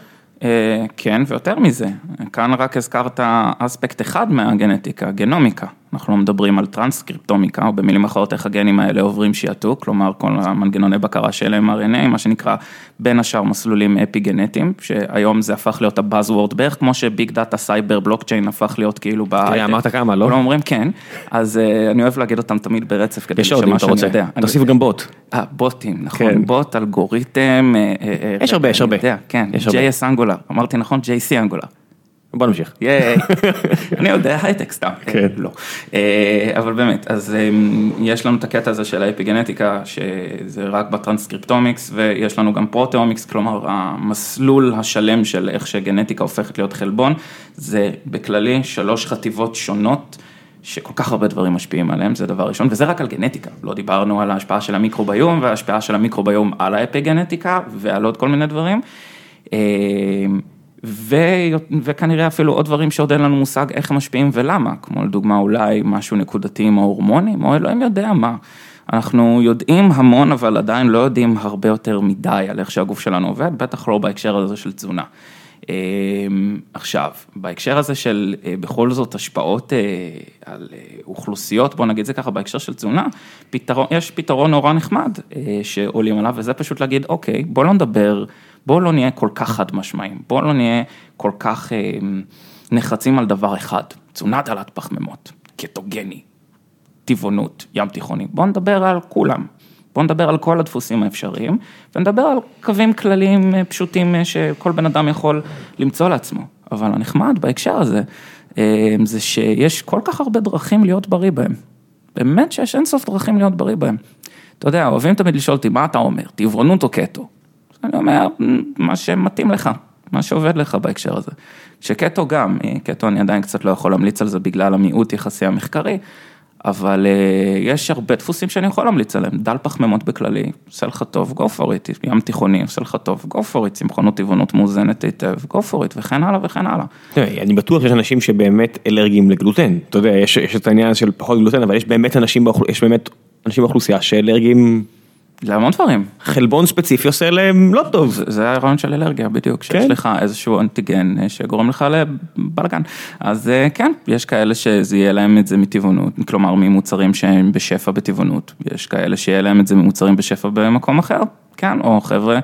Speaker 2: אה, כן, ויותר מזה, כאן רק הזכרת אספקט אחד מהגנטיקה, גנומיקה. אנחנו לא מדברים על טרנסקריפטומיקה, או במילים אחרות איך הגנים האלה עוברים שיעתוק, כלומר כל המנגנוני בקרה שלהם RNA, מה שנקרא בין השאר מסלולים אפי גנטיים, שהיום זה הפך להיות ה buzzword בערך, כמו שביג דאטה סייבר בלוקצ'יין הפך להיות כאילו בהייטק.
Speaker 1: תראה, אמרת כמה, לא?
Speaker 2: כולם אומרים כן, אז אה, אני אוהב להגיד אותם תמיד ברצף, כדי שמה
Speaker 1: אתה
Speaker 2: שאני
Speaker 1: רוצה,
Speaker 2: יודע.
Speaker 1: תוסיף גם בוט.
Speaker 2: אה, בוטים, נכון,
Speaker 1: כן.
Speaker 2: בוט, אלגוריתם. אה, אה,
Speaker 1: יש הרבה, יש
Speaker 2: כן,
Speaker 1: יש הרבה.
Speaker 2: JS Angular, אמרתי נכון, JS Angular.
Speaker 1: בוא נמשיך.
Speaker 2: ייי, אני יודע הייטק סתם,
Speaker 1: כן.
Speaker 2: לא. אה, אבל באמת, אז אה, יש לנו את הקטע הזה של האפיגנטיקה, שזה רק בטרנסקריפטומיקס, ויש לנו גם proteomics, כלומר המסלול השלם של איך שגנטיקה הופכת להיות חלבון, זה בכללי שלוש חטיבות שונות. שכל כך הרבה דברים משפיעים עליהם, זה דבר ראשון, וזה רק על גנטיקה, לא דיברנו על ההשפעה של המיקרוביום וההשפעה של המיקרוביום על האפיגנטיקה ועל עוד כל מיני דברים. ו... וכנראה אפילו עוד דברים שעוד אין לנו מושג איך הם משפיעים ולמה, כמו לדוגמה אולי משהו נקודתי עם ההורמונים, או אלוהים יודע מה. אנחנו יודעים המון, אבל עדיין לא יודעים הרבה יותר מדי על איך שהגוף שלנו עובד, בטח לא בהקשר הזה של תזונה. אה, עכשיו, בהקשר הזה של אה, בכל זאת השפעות אה, על אה, אוכלוסיות, בוא נגיד זה ככה, בהקשר של תזונה, פתרון, יש פתרון נורא נחמד שעולים עליו, וזה פשוט להגיד, אוקיי, בוא לא נדבר, בוא לא נהיה כל כך חד משמעיים, בוא לא נהיה כל כך אה, נחרצים על דבר אחד, תזונה דלת פחמימות, קטוגני, טבעונות, ים תיכוני, בוא נדבר על כולם. בוא נדבר על כל הדפוסים האפשריים, ונדבר על קווים כלליים אה, פשוטים אה, שכל בן אדם יכול למצוא לעצמו. אבל הנחמד בהקשר הזה, אה, זה שיש כל כך הרבה דרכים להיות בריא בהם. באמת שיש אינסוף דרכים להיות בריא בהם. אתה יודע, אוהבים תמיד לשאול אותי, מה אתה אומר, טבעונות או קטו? אני אומר, מה שמתאים לך, מה שעובד לך בהקשר הזה. שקטו גם, אה, קטו אני עדיין קצת לא יכול להמליץ על זה בגלל המיעוט יחסי המחקרי, אבל אה, יש הרבה דפוסים שאני יכול להמליץ עליהם, דל פחמימות בכללי, עושה לך טוב, go for it, ים תיכוני, עושה לך טוב, go for it, צמחונות טבעונות מאוזנת היטב, go for it, וכן הלאה וכן הלאה.
Speaker 1: אני בטוח שיש אנשים שבאמת אלרגיים לגלוטן, אתה יודע, יש, יש את העניין של פחות גלוטן, אבל יש באמת אנשים, יש באמת אנשים באוכלוסייה שאלרגיים,
Speaker 2: להמון דברים.
Speaker 1: חלבון ספציפי עושה להם לא טוב.
Speaker 2: זה- זה הרעיון של אלרגיה בדיוק, שיש
Speaker 1: כן.
Speaker 2: לך איזשהו אנטיגן אה, שגורם לך לבלאגן. אז אה, כן, יש כאלה שזה יהיה להם את זה מטבעונות, כלומר ממוצרים שהם בשפע בטבעונות, יש כאלה שיהיה להם את זה ממוצרים בשפע במקום אחר, כן, או חבר'ה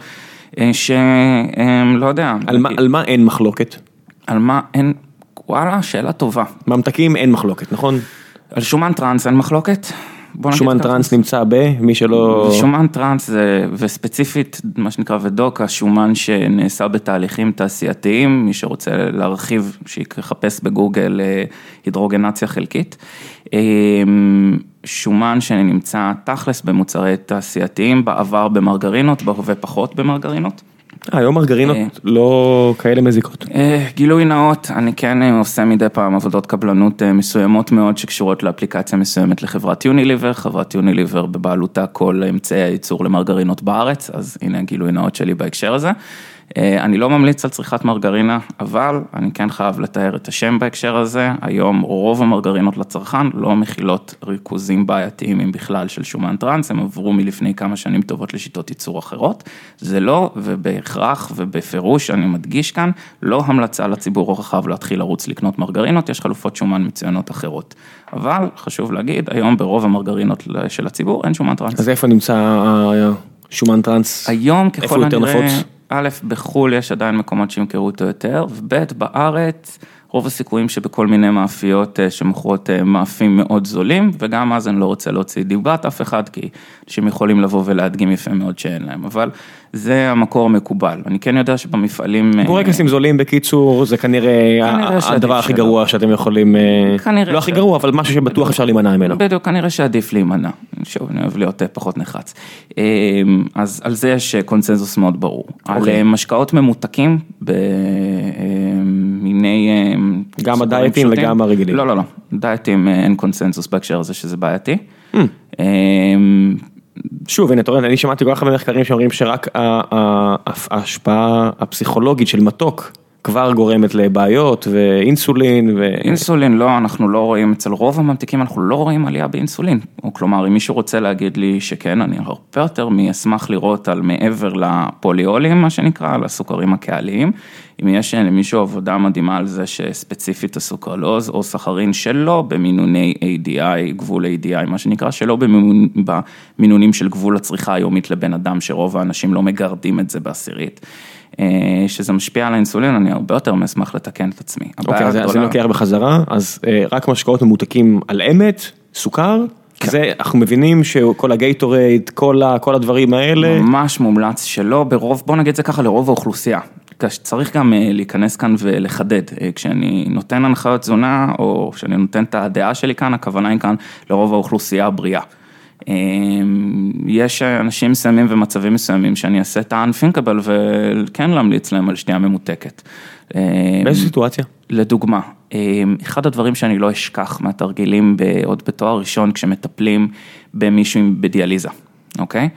Speaker 2: אה, שהם, לא יודע,
Speaker 1: על מה, על מה אין מחלוקת?
Speaker 2: על מה אין, וואלה, שאלה טובה.
Speaker 1: ממתקים אין מחלוקת, נכון?
Speaker 2: על שומן טראנס אין מחלוקת? נגיד
Speaker 1: שומן
Speaker 2: ככה.
Speaker 1: טראנס נמצא ב, מי שלא...
Speaker 2: שומן טראנס זה, וספציפית, מה שנקרא ודוקה, שומן שנעשה בתהליכים תעשייתיים, מי שרוצה להרחיב, שיחפש בגוגל אה, הידרוגנציה חלקית. אה, שומן שנמצא תכלס במוצרי תעשייתיים, בעבר במרגרינות, בהווה פחות במרגרינות.
Speaker 1: אה, היום מרגרינות
Speaker 2: אה.
Speaker 1: לא כאלה מזיקות.
Speaker 2: אה, גילוי נאות, אני כן עושה מדי פעם עבודות קבלנות מסוימות מאוד שקשורות לאפליקציה מסוימת לחברת יוניליבר, חברת יוניליבר בבעלותה כל אמצעי הייצור למרגרינות בארץ, אז הנה הגילוי נאות שלי בהקשר הזה. אה, אני לא ממליץ על צריכת מרגרינה, אבל אני כן חייב לתאר את השם בהקשר הזה, היום רוב המרגרינות לצרכן לא מכילות ריכוזים בעייתיים אם בכלל של שומן טראנס, הם עברו מלפני כמה שנים טובות לשיטות ייצור אחרות, זה לא ובהכרח ובפירוש, אני מדגיש כאן, לא המלצה לציבור הרחב להתחיל לרוץ לקנות מרגרינות, יש חלופות שומן מצוינות אחרות. אבל חשוב להגיד, היום ברוב המרגרינות של הציבור אין שומן טראנס.
Speaker 1: אז איפה נמצא השומן טראנס?
Speaker 2: היום
Speaker 1: איפה
Speaker 2: ככל
Speaker 1: הוא יותר
Speaker 2: הנראה,
Speaker 1: נפוץ?
Speaker 2: א', בחו"ל יש עדיין מקומות שימכרו אותו יותר, וב', בארץ, רוב הסיכויים שבכל מיני מאפיות אה, שמוכרות אה, מאפים מאוד זולים, וגם אז אני לא רוצה להוציא דיבת אף אחד, כי אנשים יכולים לבוא ולהדגים יפה מאוד שאין להם, אבל זה המקור המקובל. אני כן יודע שבמפעלים... אה,
Speaker 1: בורקסים זולים בקיצור זה כנראה
Speaker 2: כנראה
Speaker 1: הדבר הכי. גרוע שאתם יכולים, אה,
Speaker 2: כנראה
Speaker 1: לא הכי
Speaker 2: ש-
Speaker 1: גרוע אבל משהו שבטוח אפשר להימנע ממנו.
Speaker 2: בדיוק, כנראה שעדיף להימנע. שוב, אני אוהב להיות אה, פחות נחרץ. אה, אז על זה יש אה, קונצנזוס מאוד ברור. על
Speaker 1: אוקיי.
Speaker 2: אה, משקאות ממותקים במיני...
Speaker 1: גם הדייטים
Speaker 2: פשוטים.
Speaker 1: וגם הרגילים.
Speaker 2: לא, לא, לא. דייטים אה, אין קונצנזוס בהקשר הזה שזה בעייתי.
Speaker 1: Hmm.
Speaker 2: אה,
Speaker 1: שוב הנה אתה רואה אני שמעתי כל כך הרבה מחקרים שאומרים שרק ההשפעה הפסיכולוגית של מתוק כבר גורמת לבעיות ואינסולין ו...
Speaker 2: אינסולין לא, אנחנו לא רואים, אצל רוב הממתיקים אנחנו לא רואים עלייה באינסולין. או כלומר, אם מישהו רוצה להגיד לי שכן, אני הרבה יותר מאשמח לראות על מעבר לפוליולים, מה שנקרא, לסוכרים הקהליים. אם יש למישהו עבודה מדהימה על זה שספציפית הסוכרלוז או סחרין שלא במינוני ADI, גבול ADI, מה שנקרא, שלא במינון, במינונים של גבול הצריכה היומית לבן אדם, שרוב האנשים לא מגרדים את זה בעשירית. אה, שזה משפיע על האינסולין, אני הרבה יותר מאשמח לתקן את עצמי.
Speaker 1: אוקיי אז אז אני לוקח בחזרה אז רק משקאות ממותקים על אמת סוכר.
Speaker 2: כן.
Speaker 1: זה אנחנו מבינים שכל ה Gatorade כל ה- כל הדברים האלה
Speaker 2: ממש מומלץ שלא ברוב, בוא נגיד זה ככה, לרוב האוכלוסייה. צריך גם אה, להיכנס כאן ולחדד, אה, כשאני נותן הנחיות תזונה, או כשאני נותן את הדעה שלי כאן, הכוונה היא כאן לרוב האוכלוסייה הבריאה. אה, יש אנשים מסוימים ומצבים מסוימים שאני אעשה את ה-unthinkable וכן להמליץ להם על שתייה ממותקת. אה,
Speaker 1: באיזה סיטואציה?
Speaker 2: לדוגמה, אה, אחד הדברים שאני לא אשכח מהתרגילים עוד בתואר ראשון כשמטפלים במישהו בדיאליזה, אוקיי?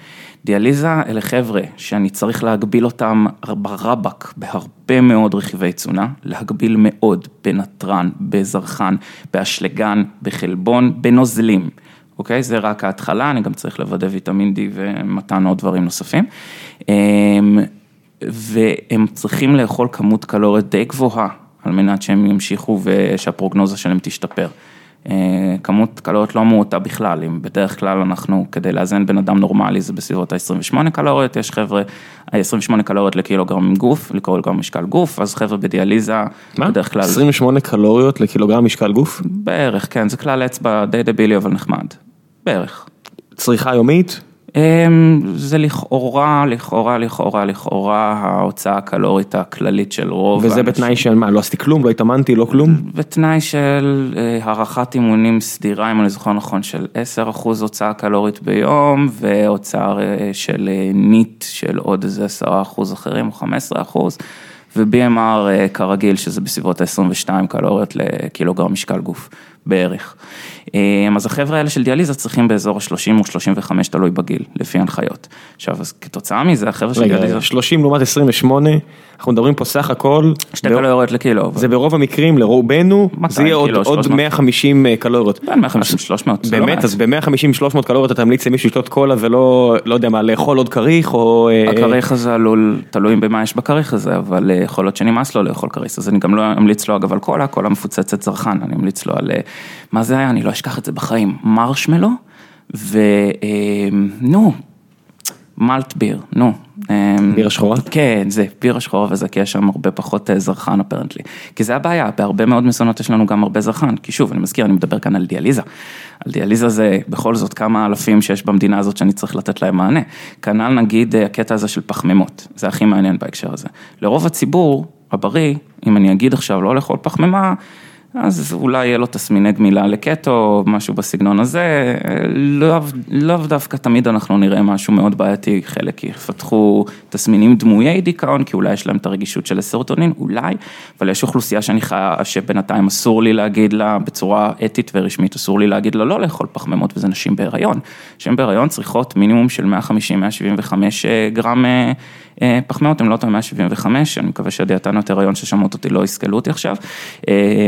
Speaker 2: דיאליזה אלה חבר'ה שאני צריך להגביל אותם ברבק בהרבה מאוד רכיבי תזונה, להגביל מאוד בנתרן, בזרחן, באשלגן, בחלבון, בנוזלים. אוקיי? זה רק ההתחלה, אני גם צריך לוודא ויטמין D ומתן עוד דברים נוספים. אמ, והם צריכים לאכול כמות קלוריות די גבוהה, על מנת שהם ימשיכו ושהפרוגנוזה שלהם תשתפר. אה, כמות קלוריות לא מועטה בכלל, אם בדרך כלל אנחנו, כדי לאזן בן אדם נורמלי זה בסביבות ה-28 קלוריות, יש חבר'ה, 28 קלוריות לקילוגרם גוף, לקילוגרם משקל גוף, אז חבר'ה בדיאליזה,
Speaker 1: מה?
Speaker 2: בדרך כלל,
Speaker 1: 28 קלוריות לקילוגרם משקל גוף?
Speaker 2: בערך, כן, זה כלל אצבע די דבילי אבל נחמד, בערך.
Speaker 1: צריכה יומית?
Speaker 2: אמ, זה לכאורה, לכאורה, לכאורה, לכאורה ההוצאה הקלורית הכללית של רוב
Speaker 1: וזה בתנאי של מה? לא עשיתי כלום? לא התאמנתי? לא כלום?
Speaker 2: בתנאי של אה, הערכת אימונים סדירה, אם אני זוכר נכון, של 10% הוצאה קלורית ביום, והוצאה אה, של אה, ניט של עוד איזה 10% אחרים או 15%, ו-BMR כרגיל, שזה בסביבות ה-22 קלוריות לקילוגרם משקל גוף, בערך. אה, אז החבר'ה האלה של דיאליזה צריכים באזור ה-30 או 35, תלוי בגיל, לפי הנחיות. עכשיו, אז כתוצאה מזה, החבר'ה של דיאליזה,
Speaker 1: רגע, 30 לעומת 28, אנחנו מדברים פה סך הכל,
Speaker 2: שתי
Speaker 1: ברוב-
Speaker 2: קלוריות לקילו. אבל-
Speaker 1: זה ברוב המקרים לרובנו,
Speaker 2: 200
Speaker 1: זה יהיה עוד- עוד
Speaker 2: 300.
Speaker 1: 150 קלוריות.
Speaker 2: בין 150-300, זה לא
Speaker 1: באמת. אז ב-150-300 קלוריות אתה ממליץ למישהו לשתות קולה ולא, לא יודע מה, לאכול עוד כריך או... אה,
Speaker 2: הכריך הזה עלול, תלוי במה יש בכריך הזה, אבל אה, יכול להיות שנמאס לו לאכול כריך, אז אני גם לא אמליץ לו אגב על קולה, קולה מפוצצת זרחן, אני אמליץ לו על, אה, מה זה היה, אני לא אשכח את זה בחיים, מרשמלו, ונו, מלט ביר, נו. אה,
Speaker 1: בירה שחורה?
Speaker 2: כן, זה, בירה שחורה וזה, כי יש שם הרבה פחות אה, זרחן אפרנטלי. כי זה הבעיה, בהרבה מאוד מזונות יש לנו גם הרבה זרחן, כי שוב, אני מזכיר, אני מדבר כאן על דיאליזה. על דיאליזה זה בכל זאת כמה אלפים שיש במדינה הזאת שאני צריך לתת להם מענה. כנ"ל נגיד אה, הקטע הזה של פחמימות, זה הכי מעניין בהקשר הזה. לרוב הציבור הבריא, אם אני אגיד עכשיו לא לאכול פחמימה, אז אולי יהיה לו תסמיני גמילה לקטו, משהו בסגנון הזה, לאו לא דווקא תמיד אנחנו נראה משהו מאוד בעייתי, חלק יפתחו תסמינים דמויי דיכאון, כי אולי יש להם את הרגישות של הסרוטונין, אולי, אבל יש אוכלוסייה שאני חיה, שבינתיים אסור לי להגיד לה, בצורה אתית ורשמית, אסור לי להגיד לה לא לאכול פחמימות, וזה נשים בהיריון. נשים בהיריון צריכות מינימום של 150-175 גרם אה, אה, פחמימות, הם לא טועים 175, אני מקווה שהדיאטנות הריון ששמעות אותי לא יסכלו אותי עכשיו,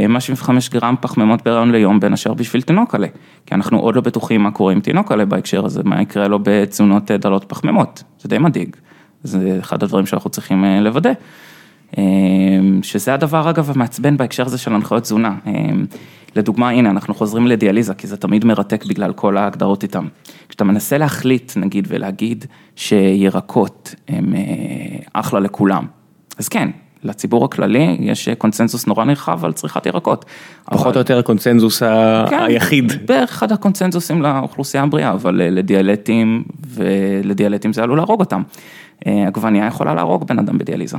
Speaker 2: 175 אה, גרם פחמימות בהריון ליום בין השאר בשביל תינוק עלה, כי אנחנו עוד לא בטוחים מה קורה עם תינוק עלה בהקשר הזה, מה יקרה לו בתזונות אה, דלות פחמימות, זה די מדאיג, זה אחד הדברים שאנחנו צריכים לוודא. שזה הדבר אגב המעצבן בהקשר הזה של הנחיות תזונה. לדוגמה, הנה, אנחנו חוזרים לדיאליזה, כי זה תמיד מרתק בגלל כל ההגדרות איתם. כשאתה מנסה להחליט, נגיד, ולהגיד שירקות הם אה, אחלה לכולם, אז כן, לציבור הכללי יש קונצנזוס נורא נרחב על צריכת ירקות.
Speaker 1: פחות אבל... או יותר הקונצנזוס כן, היחיד.
Speaker 2: בערך אחד הקונצנזוסים לאוכלוסייה הבריאה, אבל אה, לדיאלטים, ולדיאלטים זה עלול להרוג אותם. אה, עגבנייה יכולה להרוג בן אדם בדיאליזה,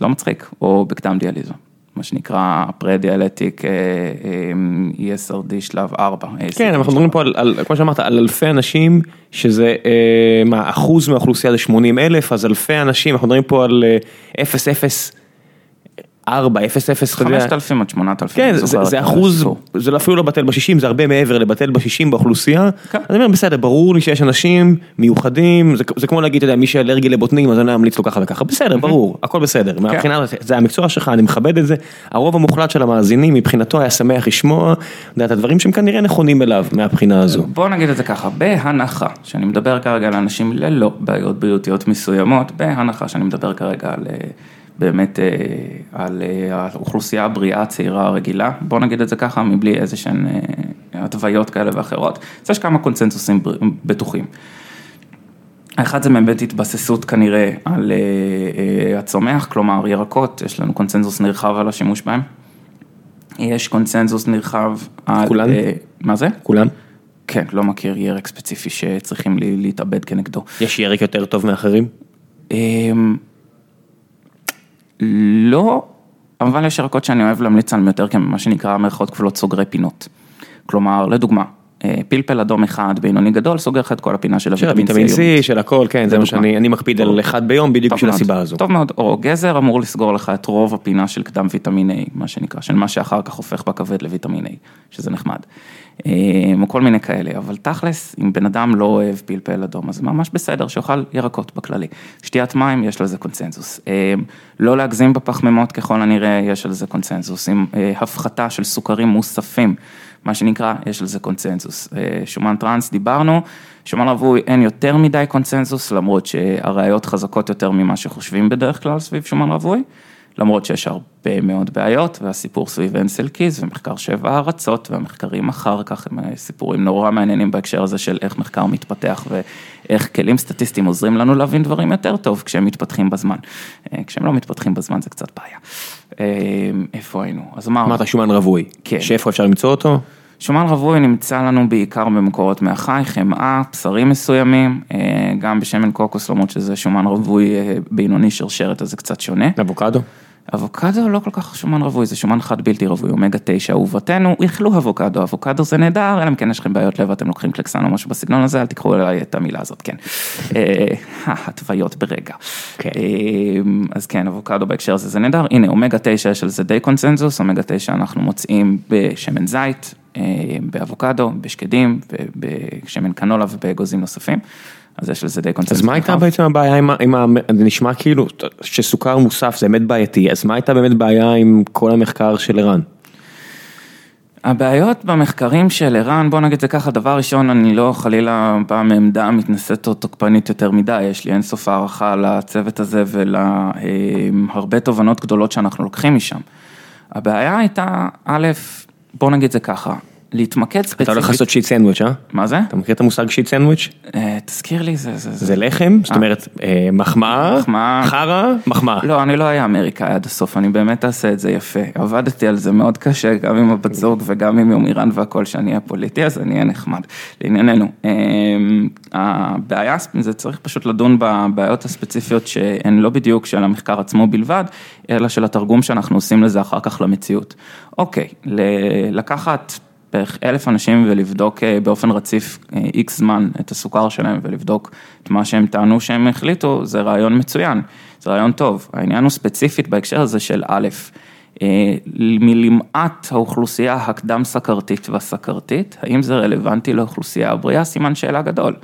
Speaker 2: לא מצחיק, או בקדם דיאליזה. מה שנקרא פרה-דיאלטיק אה, אה, ESRD שלב 4.
Speaker 1: כן, אנחנו מדברים פה על, כמו שאמרת, על אלפי אנשים, שזה, אה, מה, אחוז מהאוכלוסייה זה 80 אלף, אז אלפי אנשים, אנחנו מדברים פה על 0, 0. 4, 0, 0, אתה יודע.
Speaker 2: 5,000 עד 8,000.
Speaker 1: כן, זה, זה אחוז, זה אפילו לא בטל בשישים, זה הרבה מעבר לבטל בשישים באוכלוסייה. כן. אני אומר, בסדר, ברור לי שיש אנשים מיוחדים, זה, זה כמו להגיד, אתה יודע, מי שאלרגי לבוטנים, אז אני אמליץ לו ככה וככה, בסדר, ברור, הכל בסדר. כן. מהבחינה, זה המקצוע שלך, אני מכבד את זה. הרוב המוחלט של המאזינים, מבחינתו היה שמח לשמוע, את הדברים שהם כנראה נכונים אליו, מהבחינה הזו.
Speaker 2: בוא נגיד את זה ככה, בהנחה, שאני מדבר כרגע על אנשים ללא בעיות בריאותיות מסוימות, בהנחה שאני מדבר כרגע על... באמת אה, על אה, האוכלוסייה הבריאה הצעירה הרגילה, בוא נגיד את זה ככה, מבלי איזה שהן אה, התוויות כאלה ואחרות, אז יש כמה קונצנזוסים בטוחים. האחד זה באמת התבססות כנראה על הצומח, כלומר ירקות, יש לנו קונצנזוס נרחב על השימוש בהם. יש קונצנזוס נרחב על...
Speaker 1: כולן?
Speaker 2: מה זה?
Speaker 1: כולן?
Speaker 2: כן, לא מכיר ירק ספציפי שצריכים להתאבד כנגדו.
Speaker 1: יש ירק יותר טוב מאחרים?
Speaker 2: לא, אבל יש ירקות שאני אוהב להמליץ עליהם יותר כמה שנקרא מרכאות כפולות סוגרי פינות. כלומר, לדוגמה, פלפל אדום אחד בינוני גדול סוגר לך את כל הפינה של
Speaker 1: הוויטמין C. של הכל, כן, זה מה שאני מקפיד על אחד ביום בדיוק בשביל הסיבה הזו.
Speaker 2: טוב מאוד, או גזר אמור לסגור לך את רוב הפינה של קדם ויטמין A, מה שנקרא, של מה שאחר כך הופך בכבד לויטמין A, שזה נחמד. אה, או כל מיני כאלה, אבל תכלס, אם בן אדם לא אוהב פלפל אדום, אז ממש בסדר, שיאכל ירקות בכללי. שתיית מים, יש לזה קונצנזוס. אה, לא להגזים בפחמימות, ככל הנראה, יש על זה קונצנזוס. עם אה, הפחתה של סוכרים מוספים, מה שנקרא, יש על זה קונצנזוס. שומן טראנס, דיברנו, שומן רווי אין יותר מדי קונצנזוס, למרות שהראיות חזקות יותר ממה שחושבים בדרך כלל סביב שומן רווי. למרות שיש הרבה מאוד בעיות, והסיפור סביב אנסל קיז ומחקר שבע ארצות, והמחקרים אחר כך הם סיפורים נורא מעניינים בהקשר הזה של איך מחקר מתפתח ואיך כלים סטטיסטיים עוזרים לנו להבין דברים יותר טוב כשהם מתפתחים בזמן. אה, כשהם לא מתפתחים בזמן זה קצת בעיה. אה, איפה היינו? אז אמרנו.
Speaker 1: אמרת שומן רווי.
Speaker 2: כן.
Speaker 1: שאיפה אפשר למצוא אותו?
Speaker 2: שומן רווי נמצא לנו בעיקר במקורות מהחי, חמאה, בשרים מסוימים, אה, גם בשמן קוקוס, למרות שזה שומן רווי בינוני שרשרת, אז זה קצת שונה.
Speaker 1: אבוקדו?
Speaker 2: אבוקדו לא כל כך שומן רווי, זה שומן חד בלתי רווי, אומגה 9, אהובתנו, איכלו אבוקדו, אבוקדו זה נהדר, אלא אם כן יש לכם בעיות לב, אתם לוקחים קלקסן או משהו בסגנון הזה, אל תקחו אליי את המילה הזאת, כן. אה, התוויות ברגע. כן. אה, אז כן, אבוקדו בהקשר הזה זה נהדר, הנה, אומגה 9 יש על זה די קונצנזוס, אומגה 9 אנחנו מוצאים בשמן זית, אה, באבוקדו, בשקדים, בשמן קנולה ובאגוזים נוספים. אז יש לזה די קונצנזוס.
Speaker 1: אז מה הייתה בעצם הבעיה עם ה... זה נשמע כאילו שסוכר מוסף זה באמת בעייתי, אז מה הייתה באמת בעיה עם כל המחקר של ערן?
Speaker 2: הבעיות במחקרים של ערן, בוא נגיד זה ככה, דבר ראשון, אני לא חלילה בא מעמדה מתנשאת או תוקפנית יותר מדי, יש לי אינסוף הערכה לצוות הזה ולהרבה תובנות גדולות שאנחנו לוקחים משם. הבעיה הייתה, א', בוא נגיד זה ככה, להתמקד
Speaker 1: אתה הולך
Speaker 2: ספציפית,
Speaker 1: לעשות שיט סנדוויץ', אה?
Speaker 2: מה זה?
Speaker 1: אתה מכיר את המושג שיט סנדוויץ'?
Speaker 2: אה, תזכיר לי, זה, זה,
Speaker 1: לחם, זאת אומרת, אה, מחמאה,
Speaker 2: מחמאה.
Speaker 1: חרא, מחמאה.
Speaker 2: לא, אני לא אהיה אמריקאי עד הסוף, אני באמת אעשה את זה יפה. עבדתי על זה מאוד קשה, גם עם הבת זוג וגם עם יום איראן והכל, שאני אהיה פוליטי, אז אני אהיה נחמד. לענייננו, אמ, הבעיה, זה צריך פשוט לדון בבעיות הספציפיות שהן לא בדיוק של המחקר עצמו בלבד, אלא של התרגום שאנחנו עושים לזה אחר כך למציאות. אוקיי, לקחת בערך אלף אנשים ולבדוק אה, באופן רציף איקס זמן את הסוכר שלהם ולבדוק את מה שהם טענו שהם החליטו, זה רעיון מצוין, זה רעיון טוב. העניין הוא ספציפית בהקשר הזה של א', אה, מלמעט האוכלוסייה הקדם סכרתית והסכרתית, האם זה רלוונטי לאוכלוסייה הבריאה? סימן שאלה גדול.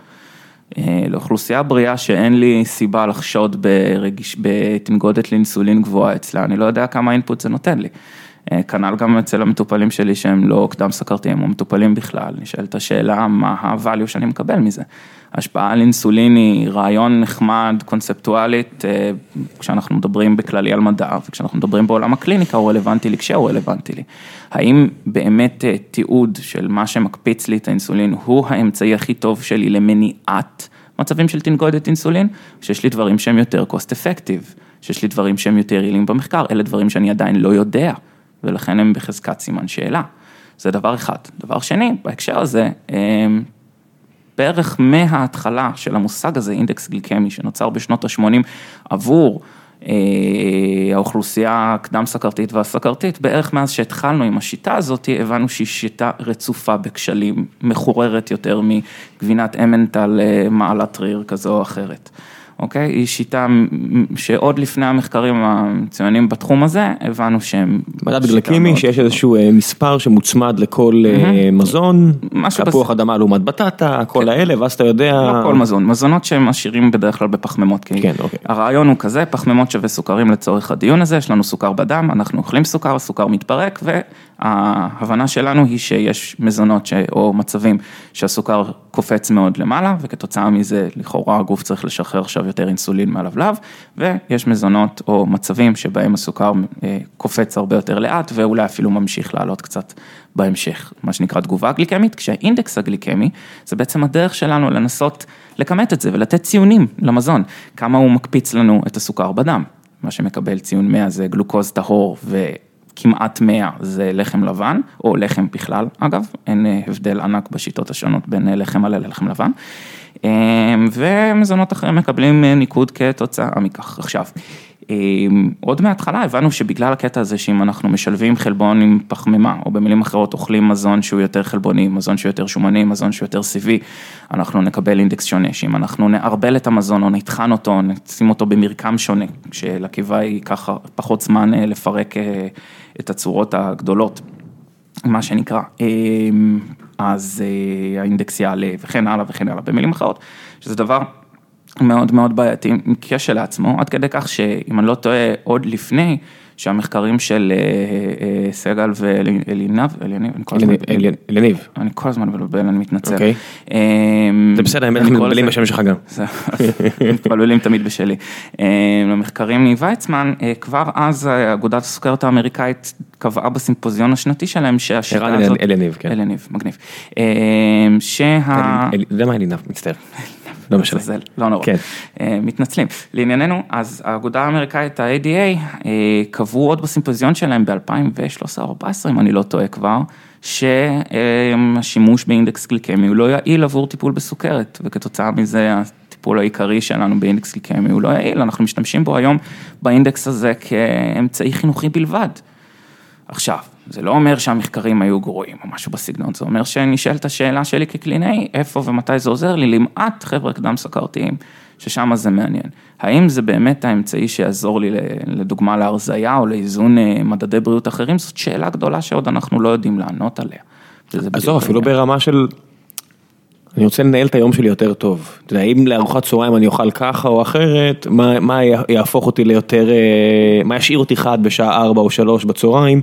Speaker 2: אה, לאוכלוסייה בריאה שאין לי סיבה לחשוד ברגיש, בתנגודת לאינסולין גבוהה אצלה, אני לא יודע כמה אינפוט זה נותן לי. אה, כנ"ל גם אצל המטופלים שלי שהם לא קדם סכרתיים או מטופלים בכלל, נשאלת השאלה מה ה-value שאני מקבל מזה. השפעה על אינסולין היא רעיון נחמד, קונספטואלית, אה, כשאנחנו מדברים בכללי על מדע, וכשאנחנו מדברים בעולם הקליניקה הוא רלוונטי לי כשהוא רלוונטי לי. האם באמת אה, תיעוד של מה שמקפיץ לי את האינסולין הוא האמצעי הכי טוב שלי למניעת מצבים של תנגודת אינסולין, שיש לי דברים שהם יותר cost effective, שיש לי דברים שהם יותר יעילים במחקר, אלה דברים שאני עדיין לא יודע, ולכן הם בחזקת סימן שאלה. זה דבר אחד. דבר שני, בהקשר הזה, אמ, בערך מההתחלה של המושג הזה, אינדקס גליקמי, שנוצר בשנות ה-80 עבור אה, האוכלוסייה הקדם סכרתית והסכרתית, בערך מאז שהתחלנו עם השיטה הזאת, הבנו שהיא שיטה רצופה בכשלים, מחוררת יותר מגבינת אמנטל אה, מעלת ריר כזו או אחרת. אוקיי? היא שיטה שעוד לפני המחקרים המצוינים בתחום הזה, הבנו שהם...
Speaker 1: מדד גליקמי שיש איזשהו אה, מספר שמוצמד לכל אה, מזון, תפוח. אדמה לעומת בטטה, כל
Speaker 2: כן.
Speaker 1: האלה, ואז אתה יודע...
Speaker 2: לא כל מזון, מזונות שהם עשירים בדרך כלל בפחמימות, כי
Speaker 1: כן, אוקיי.
Speaker 2: הרעיון הוא כזה, פחמימות שווה סוכרים לצורך הדיון הזה, יש לנו סוכר בדם, אנחנו אוכלים סוכר, הסוכר מתפרק, וההבנה שלנו היא שיש מזונות ש... או מצבים שהסוכר קופץ מאוד למעלה, וכתוצאה מזה לכאורה הגוף צריך לשחרר עכשיו יותר אינסולין מהלבלב, ויש מזונות או מצבים שבהם הסוכר אה, קופץ הרבה יותר לאט, ואולי אפילו ממשיך לעלות קצת בהמשך, מה שנקרא תגובה גליקמית, כשהאינדקס הגליקמי זה בעצם הדרך שלנו לנסות לכמת את זה ולתת ציונים למזון, כמה הוא מקפיץ לנו את הסוכר בדם, מה שמקבל ציון 100 זה גלוקוז טהור וכמעט 100 זה לחם לבן, או לחם בכלל אגב, אין אה, הבדל ענק בשיטות השונות בין אה, לחם מלא ללחם לבן, אה, ומזונות אחרים מקבלים ניקוד כתוצאה מכך. עכשיו, עוד מההתחלה הבנו שבגלל הקטע הזה שאם אנחנו משלבים חלבון עם פחמימה, או במילים אחרות אוכלים מזון שהוא יותר חלבוני, מזון שהוא יותר שומני, מזון שהוא יותר סיבי, אנחנו נקבל אינדקס שונה, שאם אנחנו נערבל את המזון או נטחן אותו, נשים אותו במרקם שונה, שלקיבה ייקח פחות זמן אה, לפרק אה, את הצורות הגדולות. מה שנקרא, אמ, אז אה, האינדקס יעלה וכן הלאה וכן הלאה, במילים אחרות, שזה דבר מאוד מאוד בעייתי, עם כשל לעצמו, עד כדי כך שאם אני לא טועה, עוד לפני שהמחקרים של אה, אה, סגל ואלינב, אליניב, אני כל הזמן, מבלבל, אני מתנצל.
Speaker 1: אוקיי.
Speaker 2: אמ,
Speaker 1: זה בסדר, בטח
Speaker 2: קורא
Speaker 1: מתבלבלים בשם שלך גם.
Speaker 2: מתבלבלים תמיד בשלי. אה, למחקרים מוויצמן, אה, כבר אז אגודת הסוכרת האמריקאית קבעה בסימפוזיון השנתי שלהם שהשיטה הזאת...
Speaker 1: אל- אלניב, כן.
Speaker 2: אלניב, מגניב. אה, שה...
Speaker 1: אתה יודע מה אלניב, מצטער. לא משנה.
Speaker 2: לעזאזל, לא נורא.
Speaker 1: כן.
Speaker 2: אה, מתנצלים. לענייננו, אז האגודה האמריקאית, ה-ADA, אה, קבעו עוד בסימפוזיון שלהם ב-2013 או 2014, אם אני לא טועה כבר, שהשימוש באינדקס גליקמי הוא לא יעיל עבור טיפול בסוכרת, וכתוצאה מזה הטיפול העיקרי שלנו באינדקס גליקמי הוא לא יעיל, אנחנו משתמשים בו היום באינדקס הזה כאמצעי חינוכי בלבד. עכשיו, זה לא אומר שהמחקרים היו גרועים או משהו בסגנון, זה אומר שנשאלת השאלה שלי כקלינאי, איפה ומתי זה עוזר לי, למעט חבר'ה קדם סכרתיים, ששם זה מעניין. האם זה באמת האמצעי שיעזור לי לדוגמה להרזייה או לאיזון אה, מדדי בריאות אחרים, זאת שאלה גדולה שעוד אנחנו לא יודעים לענות עליה.
Speaker 1: עזוב, אפילו. ברמה של... אני רוצה לנהל את היום שלי יותר טוב. אתה יודע, אם לארוחת צהריים אני אוכל ככה או אחרת, מה, מה יהפוך אותי ליותר, אה, מה ישאיר אותי חד בשעה 4 או 3 בצהריים.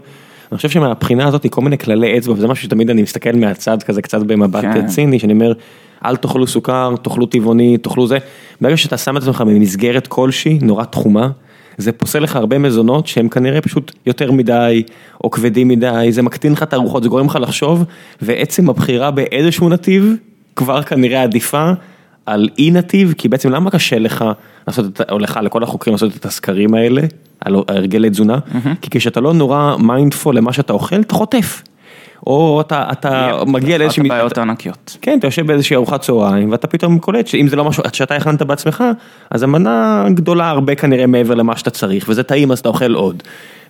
Speaker 1: אני חושב שמהבחינה הזאת כל מיני כללי אצבע, וזה משהו שתמיד אני מסתכל מהצד כזה קצת במבט
Speaker 2: כן.
Speaker 1: ציני, שאני אומר, אל תאכלו סוכר, תאכלו טבעוני, תאכלו זה. ברגע שאתה שם את עצמך במסגרת כלשהי, נורא תחומה, זה פוסל לך הרבה מזונות שהם כנראה פשוט יותר מדי, או כבדים מדי, זה מקטין לך את הארוחות, זה גורם לך לחשוב, ועצם הבחירה באיזשהו נתיב, כבר כנראה עדיפה על אי נתיב, כי בעצם למה קשה לך לעשות, את, או לך, לכל החוקרים לעשות את הסקרים האלה, על הרגלי תזונה, כי כשאתה לא נורא mindful למה שאתה אוכל, אתה חוטף. או אתה, אתה מגיע לאיזושהי...
Speaker 2: אחת הבעיות הענקיות.
Speaker 1: כן, אתה יושב באיזושהי ארוחת צהריים ואתה פתאום קולט שאם זה לא משהו שאתה הכנת בעצמך, אז המנה גדולה הרבה כנראה מעבר למה שאתה צריך, וזה טעים אז אתה אוכל עוד.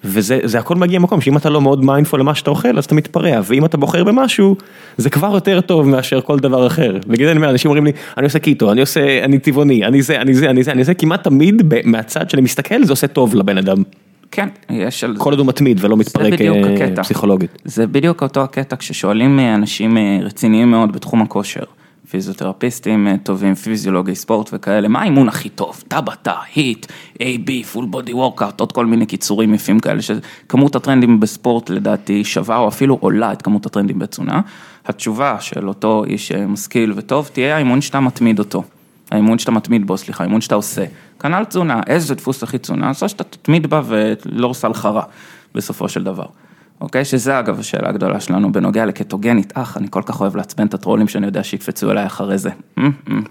Speaker 1: וזה הכל מגיע ממקום שאם אתה לא מאוד mindful למה שאתה אוכל אז אתה מתפרע, ואם אתה בוחר במשהו, זה כבר יותר טוב מאשר כל דבר אחר. בגלל זה אני אומר, אנשים אומרים לי, אני עושה קיטו, אני עושה, אני טבעוני, אני זה, אני זה, אני זה, אני זה, כמעט תמיד מהצד שאני מסתכל זה עושה טוב לבן אדם.
Speaker 2: כן, יש על זה.
Speaker 1: כל עוד הוא מתמיד ולא מתפרק אה, פסיכולוגית.
Speaker 2: זה בדיוק אותו הקטע, כששואלים אה, אנשים אה, רציניים מאוד בתחום הכושר, פיזיותרפיסטים טובים, פיזיולוגי ספורט וכאלה, מה האימון הכי טוב? טבטה, HIIT, AB, full body workout, עוד כל מיני קיצורים יפים כאלה, שכמות הטרנדים בספורט לדעתי שווה או אפילו עולה את כמות הטרנדים בתזונה. התשובה של אותו איש משכיל וטוב תהיה האימון שאתה מתמיד אותו. האימון שאתה מתמיד בו, סליחה, האימון שאתה עושה. כנ"ל תזונה, איזה דפוס הכי תזונה, זו שאתה תתמיד בה ולא עושה לך רע, בסופו של דבר. אוקיי? שזה אגב השאלה הגדולה שלנו בנוגע לקטוגנית, אך, אני כל כך אוהב לעצבן את הטרולים שאני יודע שיקפצו אליי אחרי זה.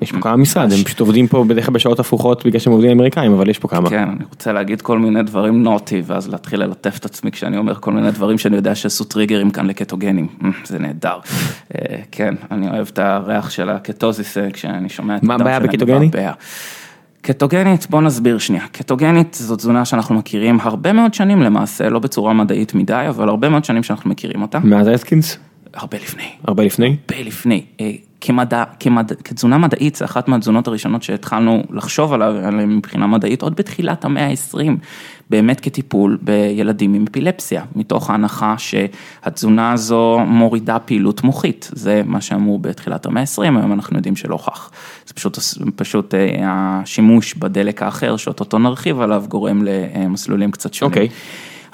Speaker 1: יש פה כמה משרד, הם פשוט עובדים פה בדרך כלל בשעות הפוכות בגלל שהם עובדים אמריקאים, אבל יש פה כמה.
Speaker 2: כן, אני רוצה להגיד כל מיני דברים נוטי, ואז להתחיל ללטף את עצמי כשאני אומר כל מיני דברים שאני יודע שעשו טריגרים כאן לקטוגנים, זה נהדר. כן, אני אוהב את הריח של הקטוזיס כשאני שומע את
Speaker 1: מה הבעיה בקטוגני?
Speaker 2: קטוגנית, בוא נסביר שנייה, קטוגנית זו תזונה שאנחנו מכירים הרבה מאוד שנים למעשה, לא בצורה מדעית מדי, אבל הרבה מאוד שנים שאנחנו מכירים אותה.
Speaker 1: מאז אסקינס?
Speaker 2: הרבה לפני.
Speaker 1: הרבה לפני?
Speaker 2: הרבה לפני. כמדע, כמדע, כתזונה מדעית, זה אחת מהתזונות הראשונות שהתחלנו לחשוב עליהן מבחינה מדעית עוד בתחילת המאה ה-20, באמת כטיפול בילדים עם אפילפסיה, מתוך ההנחה שהתזונה הזו מורידה פעילות מוחית, זה מה שאמרו בתחילת המאה ה-20, היום אנחנו יודעים שלא כך. זה פשוט, פשוט אה, השימוש בדלק האחר, שאותו נרחיב עליו, גורם למסלולים קצת שונים. Okay.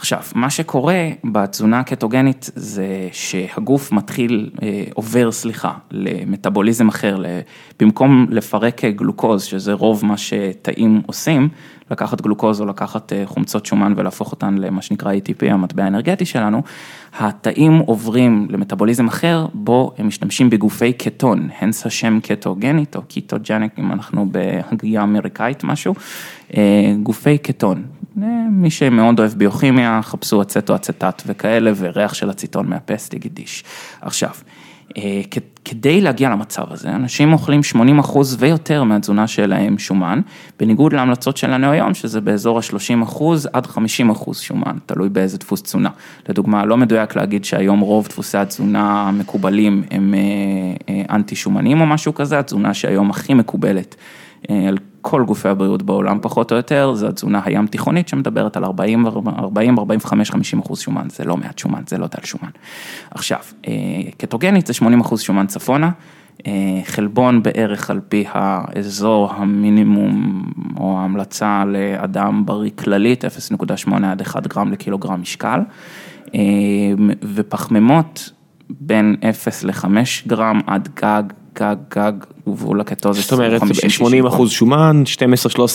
Speaker 2: עכשיו, מה שקורה בתזונה הקטוגנית זה שהגוף מתחיל, אה, עובר, סליחה, למטאבוליזם אחר, במקום לפרק גלוקוז, שזה רוב מה שתאים עושים, לקחת גלוקוז או לקחת אה, חומצות שומן ולהפוך אותן למה שנקרא ATP, המטבע האנרגטי שלנו, התאים עוברים למטאבוליזם אחר, בו הם משתמשים בגופי קטון, הנה השם קטוגנית או ketogenic, אם אנחנו בהגייה אמריקאית משהו, אה, גופי קטון. אה, מי שמאוד אוהב ביוכימיה, חפשו אצטו אצטט וכאלה, וריח של אציטון מהפסט יגידיש. עכשיו, אה, כדי להגיע למצב הזה, אנשים אוכלים 80 אחוז ויותר מהתזונה שלהם שומן, בניגוד להמלצות שלנו היום, שזה באזור ה-30 אחוז עד 50 אחוז שומן, תלוי באיזה דפוס תזונה. לדוגמה, לא מדויק להגיד שהיום רוב דפוסי התזונה המקובלים הם אה, אנטי שומנים או משהו כזה, התזונה שהיום הכי מקובלת על כל גופי הבריאות בעולם פחות או יותר, זו התזונה הים תיכונית שמדברת על 40, 40, 45, 50 אחוז שומן, זה לא מעט שומן, זה לא דל שומן. עכשיו, אה, קטוגנית זה 80 אחוז שומן צפונה, אה, חלבון בערך על פי האזור המינימום או ההמלצה לאדם בריא כללית, 0.8 עד 1 גרם לקילוגרם משקל, אה, ופחמימות בין 0 ל-5 גרם עד גג גג גג גבול הקטוזיס.
Speaker 1: זאת אומרת 80 אחוז שומן,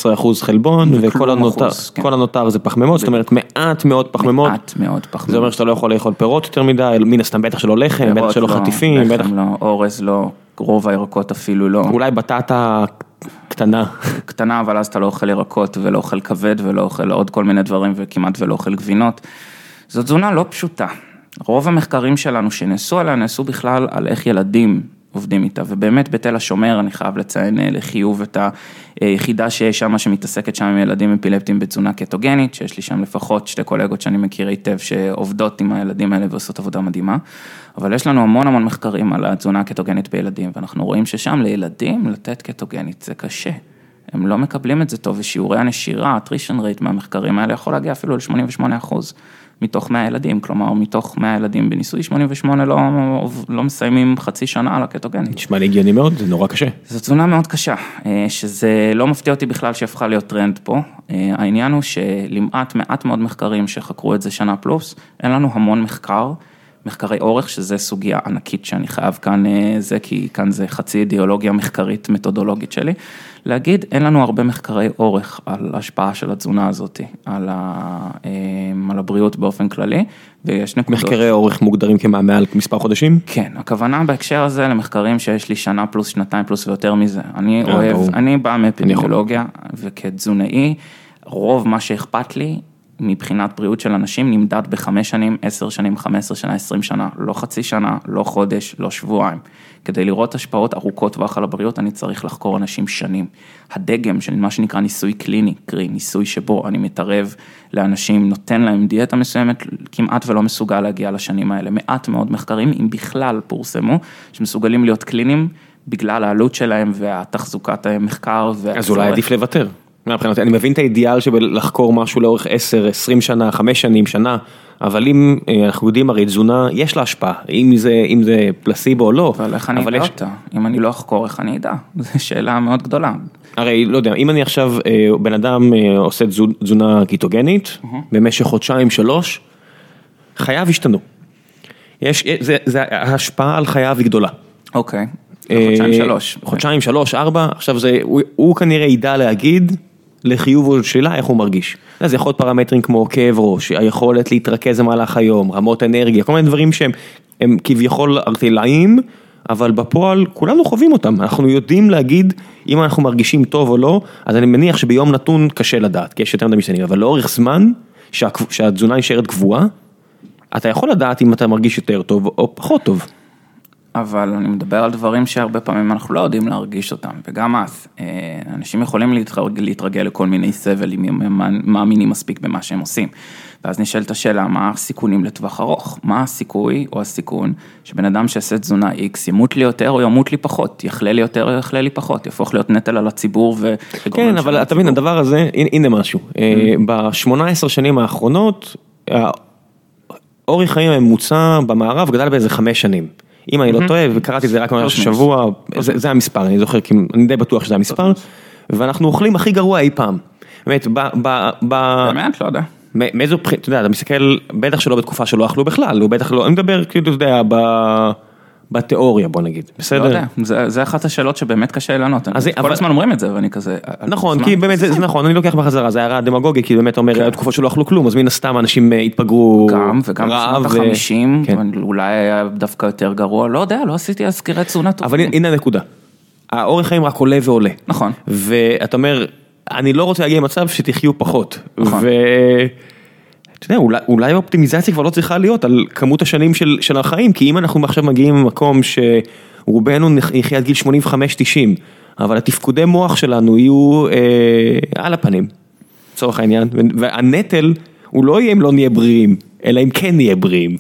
Speaker 1: 12-13 אחוז חלבון וכל הנותר, כן. כל הנותר זה פחמימות, זאת אומרת מעט מאוד פחמימות.
Speaker 2: מעט מאוד פחמימות.
Speaker 1: זה אומר שאתה לא יכול לאכול פירות יותר מדי, מן הסתם בטח שלא לחם, בטח שלא לא, חטיפים.
Speaker 2: לחם לא, אורז לא, רוב הירקות אפילו לא.
Speaker 1: אולי בטטה קטנה.
Speaker 2: קטנה, אבל אז אתה לא אוכל ירקות ולא אוכל כבד ולא אוכל עוד כל מיני דברים וכמעט ולא אוכל גבינות. זו תזונה לא פשוטה. רוב המחקרים שלנו שנעשו עליה, נעשו בכלל על איך ילדים עובדים איתה, ובאמת בתל השומר אני חייב לציין אה, לחיוב את היחידה שיש שם שמתעסקת שם עם ילדים אפילפטיים בתזונה קטוגנית, שיש לי שם לפחות שתי קולגות שאני מכיר היטב שעובדות עם הילדים האלה ועושות עבודה מדהימה, אבל יש לנו המון המון מחקרים על התזונה הקטוגנית בילדים, ואנחנו רואים ששם לילדים לתת קטוגנית זה קשה. הם לא מקבלים את זה טוב, ושיעורי הנשירה, הטרישן רייט מהמחקרים האלה יכול להגיע אפילו ל-88 אחוז. מתוך 100 ילדים, כלומר מתוך 100 ילדים בניסוי, 88 לא, לא מסיימים חצי שנה על הקטוגנית.
Speaker 1: נשמע לי הגיוני מאוד, זה נורא קשה.
Speaker 2: זו תזונה מאוד קשה, אה, שזה לא מפתיע אותי בכלל שהפכה להיות טרנד פה. אה, העניין הוא שלמעט מעט מאוד מחקרים שחקרו את זה שנה פלוס, אין לנו המון מחקר מחקרי אורך, שזה סוגיה ענקית שאני חייב כאן אה, זה, כי כאן זה חצי אידיאולוגיה מחקרית מתודולוגית שלי, להגיד, אין לנו הרבה מחקרי אורך על השפעה של התזונה הזאת, על, ה, אה, על הבריאות באופן כללי, ויש נקודות.
Speaker 1: מחקרי אורך מוגדרים כמה מעל מספר חודשים?
Speaker 2: כן, הכוונה בהקשר הזה למחקרים שיש לי שנה פלוס שנתיים פלוס ויותר מזה. אני
Speaker 1: אה,
Speaker 2: אוהב,
Speaker 1: ברור.
Speaker 2: אני בא מאפידמיולוגיה, וכתזונאי, רוב מה שאכפת לי מבחינת בריאות של אנשים נמדד בחמש שנים, עשר שנים, חמש עשרה שנה, עשרים שנה, לא חצי שנה, לא חודש, לא שבועיים. כדי לראות השפעות ארוכות טווח על הבריאות, אני צריך לחקור אנשים שנים. הדגם של מה שנקרא ניסוי קליני, קרי ניסוי שבו אני מתערב לאנשים, נותן להם דיאטה מסוימת, כמעט ולא מסוגל להגיע לשנים האלה. מעט מאוד מחקרים, אם בכלל פורסמו, שמסוגלים להיות קליניים בגלל העלות שלהם והתחזוקת המחקר.
Speaker 1: אז אולי עדיף לוותר. מבחינתי, אני מבין את האידיאל של לחקור משהו לאורך 10, 20 שנה, 5 שנים, שנה, אבל אם אה, אנחנו יודעים הרי תזונה, יש לה השפעה, אם זה, אם זה פלסיבו או לא.
Speaker 2: אבל איך אני אדע
Speaker 1: יש-
Speaker 2: אותה? אם אני לא אחקור, איך אני אדע? זו שאלה מאוד גדולה.
Speaker 1: הרי לא יודע, אם אני עכשיו, אה, בן אדם אה, עושה תזו- תזונה קיטוגנית, במשך חודשיים, שלוש, חייו השתנו. יש, זה, זה, ההשפעה על חייו היא גדולה.
Speaker 2: אוקיי, חודשיים
Speaker 1: אה,
Speaker 2: שלוש.
Speaker 1: חודשיים, שלוש, ארבע, עכשיו זה, הוא, הוא כנראה ידע להגיד לחיוב או לשלילה איך הוא מרגיש. זה יכול להיות פרמטרים כמו כאב ראש, היכולת להתרכז במהלך היום, רמות אנרגיה, כל מיני דברים שהם הם כביכול ארטילאיים, אבל בפועל כולנו חווים אותם, אנחנו יודעים להגיד אם אנחנו מרגישים טוב או לא, אז אני מניח שביום נתון קשה לדעת, כי יש יותר מדי משתנים, אבל לאורך זמן, שה, שהתזונה נשארת קבועה, אתה יכול לדעת אם אתה מרגיש יותר טוב או פחות טוב.
Speaker 2: אבל אני מדבר על דברים שהרבה פעמים אנחנו לא יודעים להרגיש אותם, וגם אז, אה, אנשים יכולים להתרגל, להתרגל לכל מיני סבל אם הם מאמינים מספיק במה שהם עושים. ואז נשאלת השאלה, מה הסיכונים לטווח ארוך? מה הסיכוי או הסיכון שבן אדם שיעשה תזונה X ימות לי יותר או ימות לי פחות, יחלה לי יותר או יחלה לי פחות, יהפוך להיות נטל על הציבור ו...
Speaker 1: כן, אבל אתה מבין, הדבר הזה, הנה- הנה משהו, ב-18 שנים האחרונות, אורך חיים הממוצע במערב גדל באיזה חמש שנים. אם אני לא טועה, וקראתי את זה רק ממש
Speaker 2: מינוס.
Speaker 1: השבוע, זה המספר, אני זוכר, כי אני די בטוח שזה המספר, ואנחנו אוכלים הכי גרוע אי פעם. באמת, ב...
Speaker 2: באמת? לא יודע.
Speaker 1: מאיזו בחינה, אתה יודע, אתה מסתכל, בטח שלא בתקופה שלא אכלו בכלל, הוא בטח לא, אני מדבר כאילו, אתה יודע, ב- בתיאוריה בוא נגיד, בסדר?
Speaker 2: לא יודע, זה, זה אחת השאלות שבאמת קשה לענות,
Speaker 1: אז
Speaker 2: כל
Speaker 1: אבל-
Speaker 2: הזמן אומרים את זה ואני כזה,
Speaker 1: נכון,
Speaker 2: זמן.
Speaker 1: כי באמת זה זה נכון, אני לוקח בחזרה, זה הערה דמגוגית, כי באמת אומר, היה תקופה שלא אכלו כלום, אז מן הסתם אנשים אה, התבגרו
Speaker 2: גם, וגם בשנות
Speaker 1: ו-
Speaker 2: החמישים,
Speaker 1: כן.
Speaker 2: אולי היה דווקא יותר גרוע, לא יודע, לא עשיתי אז סקירי תזונה טובים.
Speaker 1: אבל הנה- הנקודה, האורך חיים רק עולה ועולה.
Speaker 2: נכון.
Speaker 1: ואתה אומר, אני לא רוצה להגיע למצב שתחיו פחות.
Speaker 2: נכון.
Speaker 1: יודע, אולי, אולי האופטימיזציה כבר לא צריכה להיות על כמות השנים של, של החיים, כי אם אנחנו עכשיו מגיעים למקום שרובנו נח- נחיה עד גיל 85-90, אבל התפקודי מוח שלנו יהיו אה, על הפנים, לצורך העניין, והנטל הוא לא יהיה אם לא נהיה בריאים, אלא אם כן נהיה בריאים.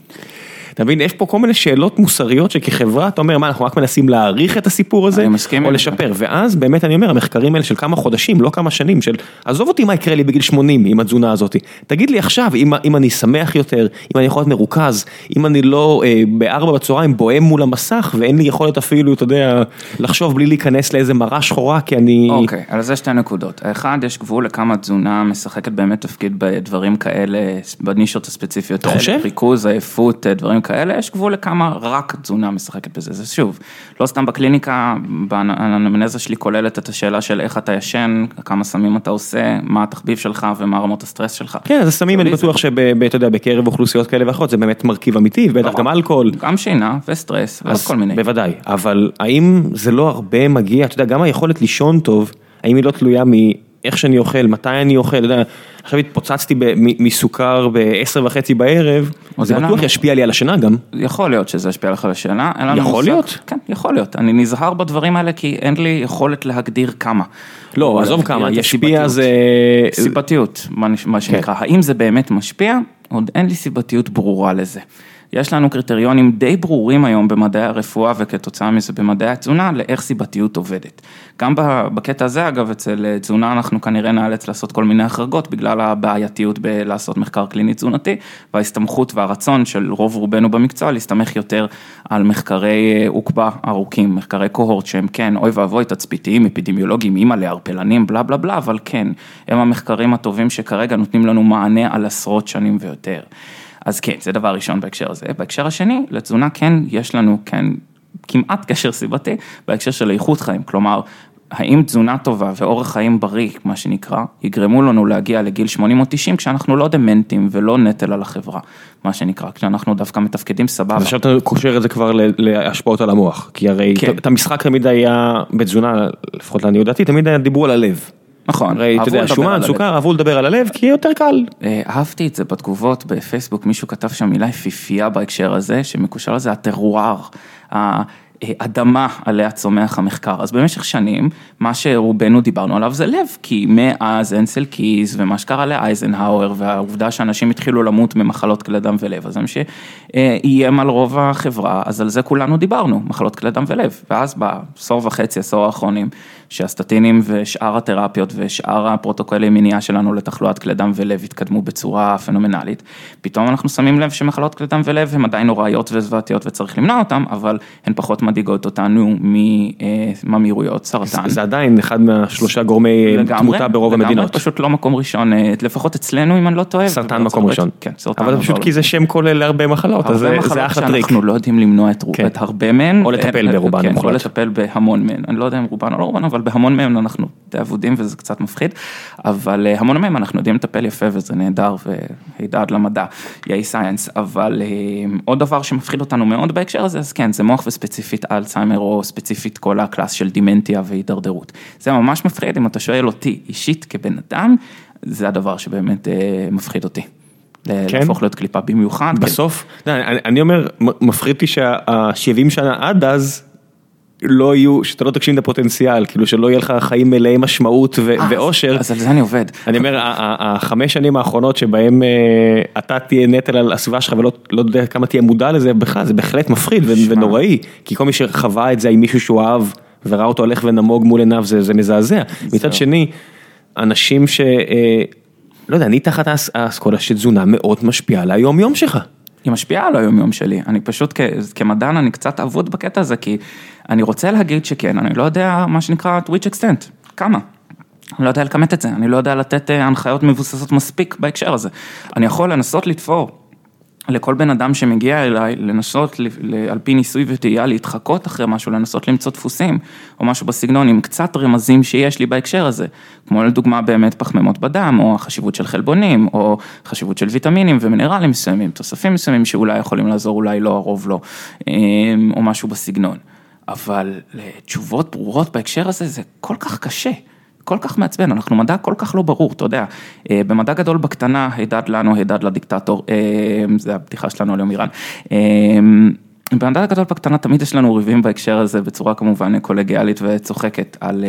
Speaker 1: אתה מבין, יש פה כל מיני שאלות מוסריות שכחברה, אתה אומר, מה, אנחנו רק מנסים להעריך את הסיפור הזה, או לשפר, ואז באמת אני אומר, המחקרים האלה של כמה חודשים, לא כמה שנים, של עזוב אותי מה יקרה לי בגיל 80 עם התזונה הזאת, תגיד לי עכשיו, אם, אם אני שמח יותר, אם אני יכול להיות מרוכז, אם אני לא אה, בארבע בצהריים בוהם מול המסך, ואין לי יכולת אפילו, אתה יודע, לחשוב בלי להיכנס לאיזה מראה שחורה, כי אני...
Speaker 2: אוקיי, על זה שתי נקודות. האחד, יש גבול לכמה תזונה משחקת באמת תפקיד בדברים כאלה, בנישות הספציפיות האלה. ריכוז, עייפות, דברים כאלה, יש גבול לכמה רק תזונה משחקת בזה. זה שוב, לא סתם בקליניקה, האנמנזה שלי כוללת את השאלה של איך אתה ישן, כמה סמים אתה עושה, מה התחביב שלך ומה רמות הסטרס שלך.
Speaker 1: כן, אז הסמים אני בטוח שאתה יודע, בקרב אוכלוסיות כאלה ואחרות, זה באמת מרכיב אמיתי, ובטח גם אלכוהול.
Speaker 2: גם שינה וסטרס ועוד כל מיני.
Speaker 1: בוודאי, אבל האם זה לא הרבה מגיע, אתה יודע, גם היכולת לישון טוב, האם היא לא תלויה מאיך שאני אוכל, מתי אני אוכל, אתה יודע, עכשיו התפוצצתי מסוכר ב-10 וחצי בערב, זה בטוח
Speaker 2: לנו-
Speaker 1: ישפיע לי על השינה גם.
Speaker 2: יכול להיות שזה ישפיע לך על לנו
Speaker 1: יכול
Speaker 2: מושג.
Speaker 1: להיות?
Speaker 2: כן, יכול להיות. אני נזהר בדברים האלה כי אין לי יכולת להגדיר כמה.
Speaker 1: לא, עזוב כמה, ישפיע. זה...
Speaker 2: סיבתיות, מה מה שנקרא.
Speaker 1: כן.
Speaker 2: האם זה באמת משפיע? עוד אין לי סיבתיות ברורה לזה. יש לנו קריטריונים די ברורים היום במדעי הרפואה וכתוצאה מזה במדעי התזונה לאיך סיבתיות עובדת. גם בקטע הזה אגב אצל אה, תזונה אנחנו כנראה נאלץ לעשות כל מיני החרגות בגלל הבעייתיות בלעשות מחקר קליני תזונתי וההסתמכות והרצון של רוב רובנו במקצוע להסתמך יותר על מחקרי אה, עוקבה ארוכים, מחקרי קוהורט שהם כן אוי ואבוי תצפיתיים, אפידמיולוגיים, אימא'לה, ערפלנים, בלה בלה בלה, אבל כן, הם המחקרים הטובים שכרגע נותנים לנו מענה על עשרות שנים ויותר. אז כן, זה דבר ראשון בהקשר הזה. בהקשר השני, לתזונה כן, יש לנו כן כמעט קשר סיבתי בהקשר של איכות חיים, כלומר, האם תזונה טובה ואורח חיים בריא, מה שנקרא, יגרמו לנו להגיע לגיל 80 או 90 כשאנחנו לא דמנטים ולא נטל על החברה, מה שנקרא, כשאנחנו דווקא מתפקדים סבבה.
Speaker 1: אז עכשיו אתה קושר את זה כבר להשפעות על המוח, כי הרי
Speaker 2: כן.
Speaker 1: את המשחק תמיד היה בתזונה, לפחות לעניות דעתי, תמיד היה דיבור על הלב.
Speaker 2: נכון,
Speaker 1: הרי אתה יודע, שומן. סוכר, אהבו לדבר על הלב, כי יותר קל.
Speaker 2: אה, אהבתי את זה בתגובות בפייסבוק, מישהו כתב שם מילה יפיפייה בהקשר הזה, שמקושר לזה הטרואר, האדמה עליה צומח המחקר. אז במשך שנים, מה שרובנו דיברנו עליו זה לב, כי מאז אנסל קיז ומה שקרה לאייזנהאואר, והעובדה שאנשים התחילו למות ממחלות כלי דם ולב, אז זה מה שאיים על רוב החברה, אז על זה כולנו דיברנו, מחלות כלי דם ולב. ואז בעשור וחצי, עשור האחרונים, שהסטטינים ושאר התרפיות ושאר הפרוטוקולי מניעה שלנו לתחלואת כלי דם ולב התקדמו בצורה פנומנלית, פתאום אנחנו שמים לב שמחלות כלי דם ולב הן עדיין נוראיות וזוועתיות וצריך למנוע אותן, אבל הן פחות מדאיגות אותנו מממאירויות, סרטן.
Speaker 1: זה עדיין אחד מהשלושה גורמי
Speaker 2: לגמרי,
Speaker 1: תמותה ברוב
Speaker 2: לגמרי,
Speaker 1: המדינות.
Speaker 2: פשוט לא מקום ראשון, אה, לפחות אצלנו אם אני לא טועה.
Speaker 1: סרטן מקום ראשון.
Speaker 2: כן, סרטן.
Speaker 1: אבל פשוט כי זה שם כולל להרבה מחלות, אז זה- אחלה טריק.
Speaker 2: שאנחנו לא יודעים למנוע את,
Speaker 1: כן.
Speaker 2: את הרבה מהן.
Speaker 1: או לטפל
Speaker 2: אה,
Speaker 1: ברובן
Speaker 2: כן, או. לטפל בהמון מהן, אני לא יודע אם רובן או לא רובן, אבל בהמון מהן אנחנו די אבודים וזה קצת מפחיד, אבל אה, המון מהן אנחנו יודעים לטפל יפה וזה נהדר והידד למדע, יאי סייאנס, אבל אה, עוד דבר שמפחיד אותנו מאוד בהקשר הזה, אז כן, זה מוח וספציפית אלצהיימר או ספציפית כל הקלאס של דימנטיה והידרדרות. זה ממש מפחיד, אם אתה שואל אותי אישית כבן אדם, זה הדבר שבאמת אה, מפחיד אותי.
Speaker 1: כן?
Speaker 2: להפוך להיות קליפה במיוחד. כן.
Speaker 1: בסוף, יודע, אני- אני אומר, מפחיד אותי שה-70 שנה עד אז, לא יהיו, שאתה לא תגשים את הפוטנציאל, כאילו שלא יהיה לך חיים מלאי משמעות
Speaker 2: אה,
Speaker 1: ואושר.
Speaker 2: אז על זה אני עובד.
Speaker 1: אני אומר, החמש שנים האחרונות שבהם אה, אתה תהיה נטל על הסביבה שלך ולא לא יודע כמה תהיה מודע לזה בכלל, זה בהחלט מפחיד. ונוראי, כי כל מי שחווה את זה עם מישהו שהוא אהב וראה אותו הולך ונמוג מול עיניו, זה מזעזע. מצד שני, אנשים ש... אה, לא יודע, אני תחת האס- האסכולה שתזונה מאוד משפיעה על היום יום שלך.
Speaker 2: היא משפיעה על היום יום שלי, אני פשוט כ- כמדען אני קצת אבוד בקטע הזה, כי אני רוצה להגיד שכן, אני לא יודע מה שנקרא to which extent, כמה. אני לא יודע לכמת את זה, אני לא יודע לתת אה, הנחיות מבוססות מספיק בהקשר הזה. אני יכול לנסות לתפור לכל בן אדם שמגיע אליי, לנסות על פי ניסוי וטעייה להתחקות אחרי משהו, לנסות למצוא דפוסים או משהו בסגנון עם קצת רמזים שיש לי בהקשר הזה, כמו לדוגמה באמת פחמימות בדם, או החשיבות של חלבונים, או חשיבות של ויטמינים ומינרלים מסוימים, תוספים מסוימים שאולי יכולים לעזור, אולי לא, הרוב לא, אמ, או משהו בסגנון. אבל תשובות ברורות בהקשר הזה זה כל כך קשה. כל כך מעצבן, אנחנו מדע כל כך לא ברור, אתה יודע, אה, במדע גדול בקטנה, הידד לנו, הידד לדיקטטור, אה, זה הבדיחה שלנו על יום איראן. אה, במדע גדול בקטנה תמיד יש לנו ריבים בהקשר הזה בצורה כמובן קולגיאלית וצוחקת על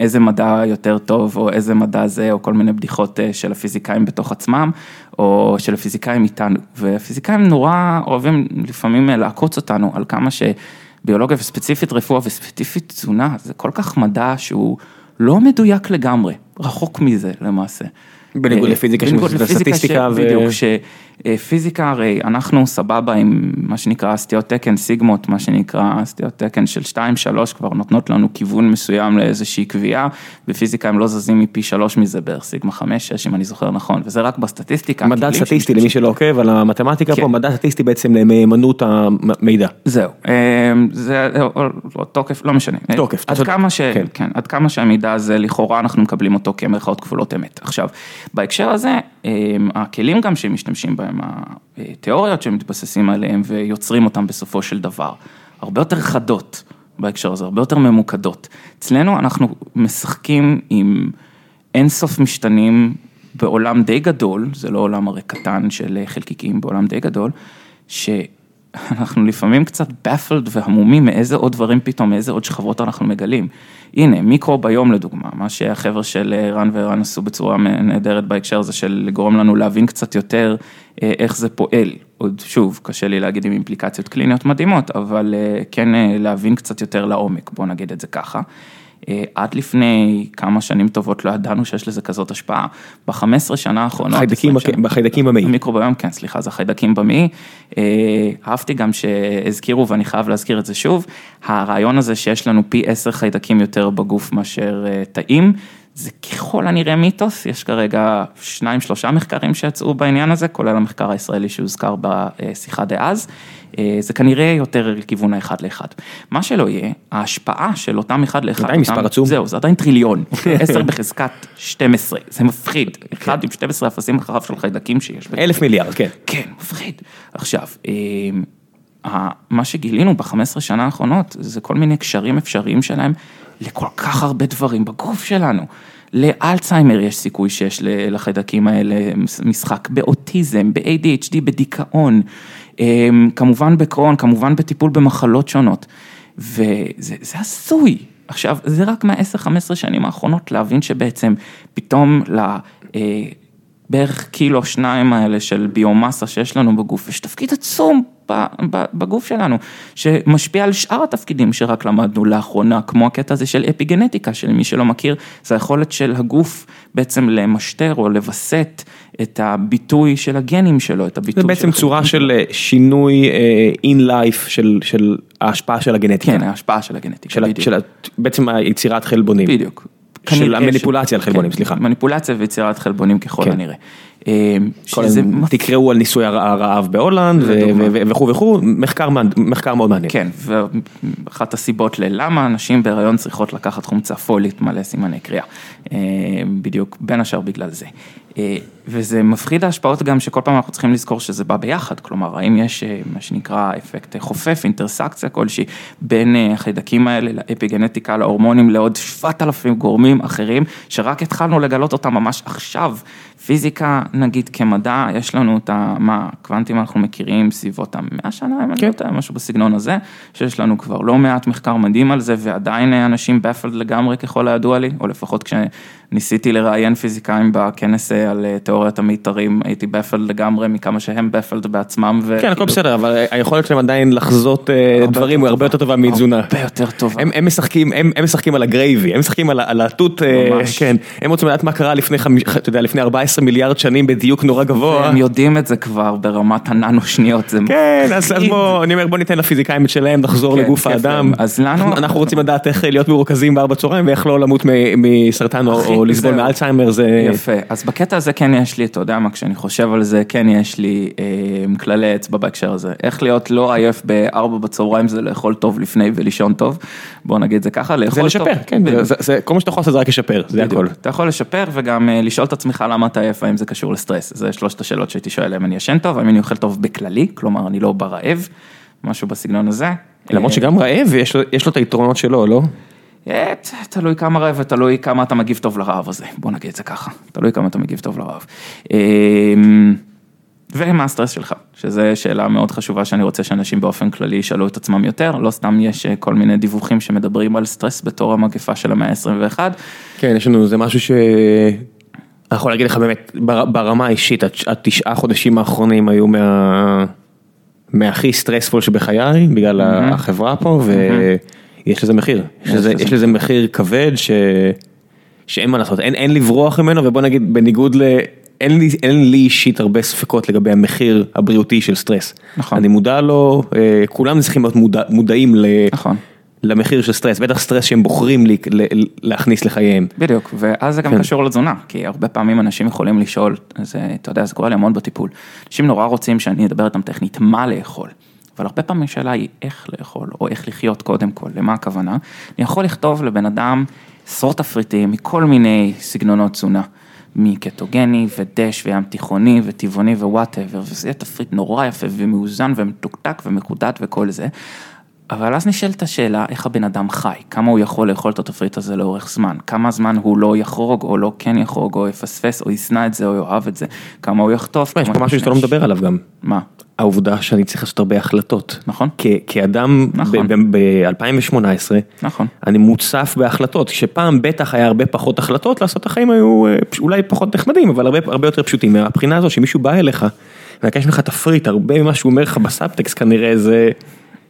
Speaker 2: איזה מדע יותר טוב או איזה מדע זה או כל מיני בדיחות של הפיזיקאים בתוך עצמם או של הפיזיקאים איתנו והפיזיקאים נורא אוהבים לפעמים לעקוץ אותנו על כמה שביולוגיה וספציפית רפואה וספציפית תזונה זה כל כך מדע שהוא לא מדויק לגמרי, רחוק מזה למעשה.
Speaker 1: בניגוד
Speaker 2: אה,
Speaker 1: לפיזיקה שמבוססת על סטטיסטיקה
Speaker 2: בדיוק, שפיזיקה הרי אנחנו סבבה עם מה שנקרא סטיות תקן סיגמות, מה שנקרא סטיות תקן של 2-3 כבר נותנות לנו כיוון מסוים לאיזושהי קביעה, בפיזיקה הם לא זזים מפי 3 מזה בערך סיגמה 5-6 אם אני זוכר נכון, וזה רק בסטטיסטיקה. הכלים
Speaker 1: סטטיסטי למי שלא עוקב על המתמטיקה
Speaker 2: כן.
Speaker 1: פה, מדד סטטיסטי בעצם למהימנות המידע.
Speaker 2: זהו, אה, זה או תוקף, לא משנה.
Speaker 1: תוקף,
Speaker 2: עד. כמה ש...
Speaker 1: כן.
Speaker 2: כן, עד כמה שהמידע הזה, לכאורה אנחנו מקבלים אותו כמרכאות כפולות אמת. עכשיו, בהקשר הזה, אה, הכלים גם שהם משתמשים בהם, התיאוריות שהם מתבססים עליהם ויוצרים אותם בסופו של דבר, הרבה יותר חדות בהקשר הזה, הרבה יותר ממוקדות. אצלנו אנחנו משחקים עם אינסוף משתנים בעולם די גדול, זה לא עולם הרי קטן של חלקיקים, בעולם די גדול, שאנחנו לפעמים קצת baffled והמומים מאיזה עוד דברים פתאום, מאיזה עוד שכבות אנחנו מגלים. הנה, מיקרו ביום לדוגמה, מה שהחבר'ה של רן ורן עשו בצורה נהדרת בהקשר הזה של לגרום לנו להבין קצת יותר אה, איך זה פועל. עוד שוב, קשה לי להגיד עם אימפליקציות קליניות מדהימות, אבל אה, כן אה, להבין קצת יותר לעומק, בוא נגיד את זה ככה. אה, עד לפני כמה שנים טובות לא ידענו שיש לזה כזאת השפעה. ב-15 שנה האחרונות,
Speaker 1: חיידקים
Speaker 2: 20 שנה-
Speaker 1: בחיידקים במעי.
Speaker 2: המיקרוביום, כן, סליחה, זה החיידקים במעי. אה, אהבתי גם שהזכירו, ואני חייב להזכיר את זה שוב, הרעיון הזה שיש לנו פי עשר חיידקים יותר בגוף מאשר אה, תאים, זה ככל הנראה מיתוס, יש כרגע שניים שלושה מחקרים שיצאו בעניין הזה, כולל המחקר הישראלי שהוזכר בשיחה דאז, אה, זה כנראה יותר לכיוון האחד לאחד. מה שלא יהיה, ההשפעה של אותם אחד לאחד,
Speaker 1: עדיין מספר עצום.
Speaker 2: זהו, זה עדיין טריליון, 10 בחזקת 12, זה מפחיד, אחד עם 12 אפסים אחריו של חיידקים שיש.
Speaker 1: אלף מיליארד, כן.
Speaker 2: כן, מפחיד. עכשיו, אה, מה שגילינו ב-15 שנה האחרונות, זה כל מיני קשרים אפשריים שלהם לכל כך הרבה דברים בגוף שלנו. לאלצהיימר יש סיכוי שיש לחיידקים האלה משחק, באוטיזם, ב-ADHD, בדיכאון, אה, כמובן בקרון, כמובן בטיפול במחלות שונות. וזה זה הזוי. עכשיו, זה רק מה-10-15 שנים האחרונות להבין שבעצם פתאום ל... אה, בערך קילו שניים האלה של ביומאסה שיש לנו בגוף, יש תפקיד עצום בגוף שלנו, שמשפיע על שאר התפקידים שרק למדנו לאחרונה, כמו הקטע הזה של אפיגנטיקה, שלמי שלא מכיר, זה היכולת של הגוף בעצם למשטר או לווסת את הביטוי של הגנים שלו, את הביטוי
Speaker 1: זה בעצם
Speaker 2: של
Speaker 1: צורה של אה, שינוי אין לייף של של ההשפעה של הגנטיקה.
Speaker 2: כן, ההשפעה של הגנטיקה,
Speaker 1: של
Speaker 2: בדיוק.
Speaker 1: של בעצם היצירת חלבונים.
Speaker 2: בדיוק.
Speaker 1: של המניפולציה על חלבונים,
Speaker 2: כן,
Speaker 1: סליחה.
Speaker 2: מניפולציה ויצירת חלבונים ככל
Speaker 1: כן.
Speaker 2: הנראה. אה, שזה
Speaker 1: תקראו על ניסוי הר- הרעב בהולנד וכו' וכו', מחקר מאוד מעניין.
Speaker 2: כן, ואחת הסיבות ללמה נשים בהיריון צריכות לקחת חומצה פולית מלא סימני קריאה, אה, בדיוק בין השאר בגלל זה. אה, וזה מפחיד ההשפעות גם שכל פעם אנחנו צריכים לזכור שזה בא ביחד, כלומר האם יש אה, מה שנקרא אפקט חופף, אינטרסקציה כלשהי בין אה, החיידקים האלה לאפיגנטיקה, להורמונים, לעוד 7,000 גורמים אחרים, שרק התחלנו לגלות אותם ממש עכשיו. פיזיקה, נגיד כמדע, יש לנו את ה... מה, קוונטים אנחנו מכירים סביבות המאה שנה, אם אני
Speaker 1: כן.
Speaker 2: לא טועה, משהו בסגנון הזה, שיש לנו כבר לא מעט מחקר מדהים על זה, ועדיין אנשים baffled לגמרי ככל הידוע לי, או לפחות כשניסיתי לראיין פיזיקאים בכנס אה, על אה, תיאוריית המיתרים, הייתי baffled לגמרי מכמה שהם baffled בעצמם.
Speaker 1: כן, הכל בסדר, אבל היכולת שלהם עדיין לחזות אה, דברים הוא הרבה יותר טובה מתזונה.
Speaker 2: הרבה יותר טובה.
Speaker 1: הם, הם משחקים, הם, הם משחקים על הגרייבי, הם משחקים על, התות. כן, הם רוצים לדעת מה קרה לפני, חמיש, אתה יודע, לפני 14 מיליארד שנים בדיוק נורא גבוה.
Speaker 2: הם יודעים את זה כבר ברמת הננו שניות, זה
Speaker 1: כן, אז. בוא, אני אומר בוא ניתן לפיזיקאים את שלהם, נחזור
Speaker 2: כן,
Speaker 1: לגוף
Speaker 2: כיף
Speaker 1: האדם.
Speaker 2: להם. אז לנו-
Speaker 1: אנחנו, רוצים לדעת איך להיות מרוכזים בארבע צהריים ואיך לא למות מסרטן או, לסבול. מאלצהיימר, זה...
Speaker 2: יפה, אז בקטע הזה כן יש לי, אתה יודע מה, כשאני חושב על זה, כן יש לי אה, כללי אצבע בהקשר הזה. איך להיות לא עייף בארבע בצהריים זה לאכול טוב לפני ולישון טוב, בוא נגיד זה ככה, לאכול
Speaker 1: זה
Speaker 2: טוב.
Speaker 1: לשפר, כן. זה, זה, כל מה שאתה יכול לעשות זה רק לשפר, זה. הכל.
Speaker 2: אתה יכול לשפר וגם אה, לשאול את עצמך למה אתה עייף, האם זה קשור לסטרס, זה שלושת השאלות שהייתי שואל, האם אני ישן טוב, האם אני אוכל טוב בכללי, כלומר אני לא ברעב, משהו בסגנון הזה.
Speaker 1: למרות
Speaker 2: אה,
Speaker 1: שגם רעב יש לו, יש לו את היתרונות שלו, לא?
Speaker 2: אה, תלוי כמה רעב ותלוי כמה אתה מגיב טוב לרעב הזה, בוא נגיד את זה ככה, תלוי כמה אתה מגיב טוב לרעב. אמ, ומה הסטרס שלך, שזו שאלה מאוד חשובה שאני רוצה שאנשים באופן כללי ישאלו את עצמם יותר, לא סתם יש אה, כל מיני דיווחים שמדברים על סטרס בתור המגפה של המאה ה-21.
Speaker 1: כן, יש לנו, זה משהו ש... אני יכול להגיד לך באמת, בר- ברמה האישית, הת- התשעה חודשים האחרונים היו מה... מהכי stressful שבחיי, בגלל
Speaker 2: מהמם.
Speaker 1: החברה פה, ויש לזה מחיר. יש לזה-
Speaker 2: לזה
Speaker 1: יש לזה מחיר כבד ש... שאין מה לעשות, אין, אין לברוח ממנו, ובוא נגיד, בניגוד ל... אין לי, אין לי אישית הרבה ספקות לגבי המחיר הבריאותי של סטרס.
Speaker 2: נכון.
Speaker 1: אני מודע לו, אה, כולם צריכים להיות מודע, מודעים ל...
Speaker 2: נכון.
Speaker 1: למחיר של סטרס, בטח סטרס שהם בוחרים לי, ל- להכניס לחייהם.
Speaker 2: בדיוק, ואז זה גם
Speaker 1: כן.
Speaker 2: קשור לתזונה, כי הרבה פעמים אנשים יכולים לשאול, זה, אתה יודע, זה קורה לי המון בטיפול. אנשים נורא רוצים שאני אדבר איתם טכנית מה לאכול, אבל הרבה פעמים השאלה היא איך לאכול, או איך לחיות קודם כל, למה הכוונה. אני יכול לכתוב לבן אדם עשרות תפריטים מכל מיני סגנונות תזונה. מקטוגני ו DASH וים תיכוני וטבעוני ו whatever, וזה יהיה תפריט נורא יפה ומאוזן ומתוקתק ומקודד וכל זה. אבל אז נשאלת השאלה, איך הבן אדם חי? כמה הוא יכול לאכול את התפריט הזה לאורך זמן? כמה זמן הוא לא יחרוג, או לא כן יחרוג, או יפספס, או ישנא את זה, או יאהב את זה? כמה הוא יחטוף?
Speaker 1: יש פה משהו שאתה לא? מדבר עליו גם.
Speaker 2: מה?
Speaker 1: העובדה שאני צריך לעשות הרבה החלטות.
Speaker 2: נכון.
Speaker 1: כאדם
Speaker 2: נכון.
Speaker 1: ב-2018,
Speaker 2: נכון.
Speaker 1: אני מוצף בהחלטות, שפעם בטח היה הרבה פחות החלטות, לעשות החיים היו אה, אולי פחות נחמדים, אבל הרבה, יותר פשוטים. מהבחינה הזו שמישהו בא אליך, ומבקש ממך תפריט, הרבה ממה שהוא אומר לך בסאבטקסט כנראה זה